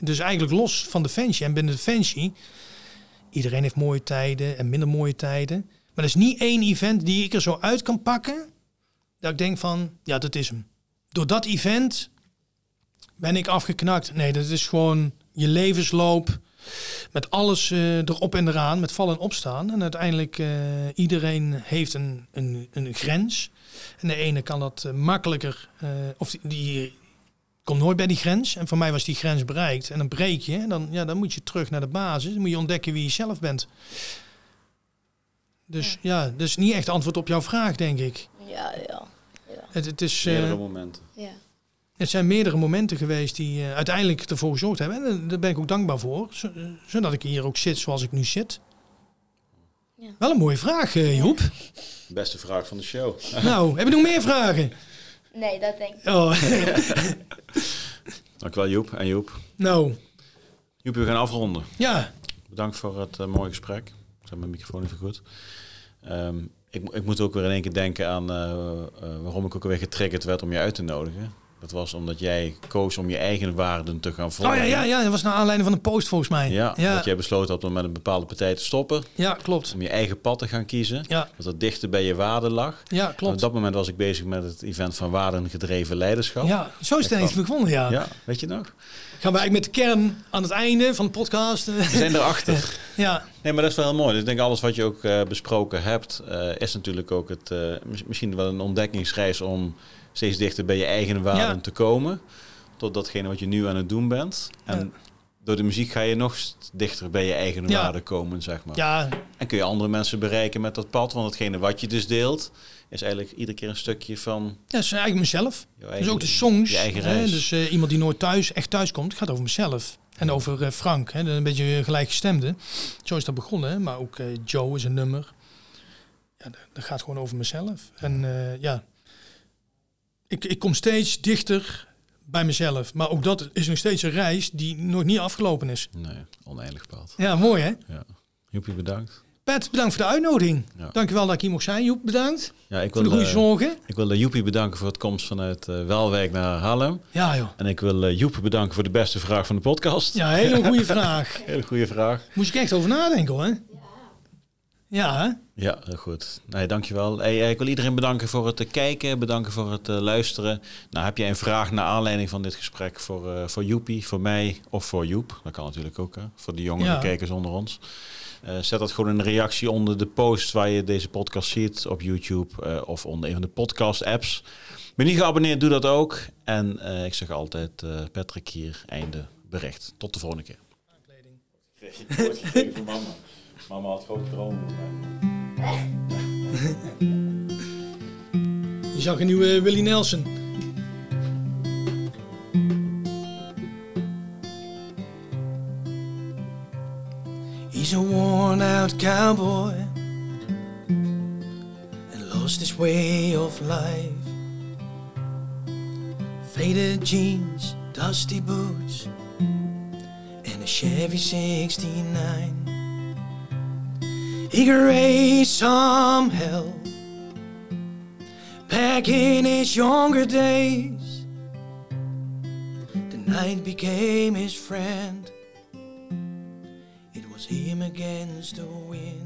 Dus eigenlijk los van Defensie en binnen Defensie, iedereen heeft mooie tijden en minder mooie tijden. Maar er is niet één event die ik er zo uit kan pakken, dat ik denk van, ja, dat is hem. Door dat event ben ik afgeknakt. Nee, dat is gewoon je levensloop met alles eh, erop en eraan, met vallen en opstaan. En uiteindelijk, uh, iedereen heeft een, een, een grens. En de ene kan dat uh, makkelijker, of die, die, komt nooit bij die grens. En voor mij was die grens bereikt. En dan breek je, en dan, ja, dan moet je terug naar de basis. Dan moet je ontdekken wie je zelf bent. Dus ja, ja dus niet echt antwoord op jouw vraag, denk ik. Ja, ja. ja. Het, het is... Meerdere momenten. Ja. Het zijn meerdere momenten geweest die uh, uiteindelijk ervoor gezorgd hebben. En daar ben ik ook dankbaar voor. Zodat ik hier ook zit zoals ik nu zit. Ja. Wel een mooie vraag, uh, Joep. Beste vraag van de show. nou, heb je nog meer vragen? Nee, dat denk ik. Oh. Dankjewel Joep en Joep. Nou. Joep, we gaan afronden. Ja. Bedankt voor het uh, mooie gesprek. Ik zet mijn microfoon even goed. Um, ik, ik, moet ook weer in één keer denken aan waarom ik ook alweer getriggerd werd om je uit te nodigen. Dat was omdat jij koos om je eigen waarden te gaan volgen. Oh ja, ja, ja, dat was naar aanleiding van een post volgens mij. Ja, ja. dat jij besloten had om met een bepaalde partij te stoppen. Ja, klopt. Om je eigen pad te gaan kiezen. Ja. Dat dat dichter bij je waarden lag. Ja, klopt. En op dat moment was ik bezig met het event van waardengedreven leiderschap. Ja, zo is het ineens begonnen, ja. Ja, weet je nog? Gaan we eigenlijk met de kern aan het einde van de podcast. We zijn erachter. ja. Nee, maar dat is wel heel mooi. Dus ik denk alles wat je ook uh, besproken hebt, uh, is natuurlijk ook het, uh, misschien wel een ontdekkingsreis om steeds dichter bij je eigen waarden ja. te komen. Tot datgene wat je nu aan het doen bent. En ja. door de muziek ga je nog dichter bij je eigen ja. waarden komen, zeg maar. Ja. En kun je andere mensen bereiken met dat pad. Want hetgene wat je dus deelt, is eigenlijk iedere keer een stukje van... Ja, dat is eigenlijk mezelf. Eigen, dus ook de songs. Je eigen reis. Hè? Dus uh, iemand die nooit thuis, echt thuis komt, gaat over mezelf. En over uh, Frank, hè? een beetje gelijkgestemde. Zo is dat begonnen. Hè? Maar ook uh, Joe is een nummer. Ja, dat gaat gewoon over mezelf. En ja, ik, ik kom steeds dichter bij mezelf. Maar ook dat is nog steeds een reis die nog niet afgelopen is. Nee, oneindig pad. Ja, mooi hè? Ja. Joepie, bedankt. Pet, bedankt voor de uitnodiging. Ja. Dankjewel dat ik hier mocht zijn. Joep, bedankt. Ja, ik wil, voor de goede zorgen. Ik wil Joepie bedanken voor het komst vanuit uh, Welwijk naar Haarlem. Ja, joh. En ik wil uh, Joep bedanken voor de beste vraag van de podcast. Ja, hele goede vraag. hele goede vraag. Moest ik echt over nadenken hoor. Ja. Ja, hè? Ja, heel goed. Nee, dankjewel. Hey, ik wil iedereen bedanken voor het kijken, bedanken voor het uh, luisteren. Nou, heb jij een vraag naar aanleiding van dit gesprek voor, uh, voor Joepie, voor mij of voor Joep? Dat kan natuurlijk ook, hè? voor de jongere ja. kijkers onder ons. Uh, zet dat gewoon in een reactie onder de post waar je deze podcast ziet op YouTube of onder een van de podcast-apps. Ben niet geabonneerd, doe dat ook. En ik zeg altijd, Patrick hier, einde bericht. Tot de volgende keer. Aankleding. mama. Mama had grote dromen. Je zag een nieuwe Willie Nelson. He's a worn out cowboy and lost his way of life. Faded jeans, dusty boots, and a Chevy 69. He could raise some hell back in his younger days. The night became his friend. It was him against the wind.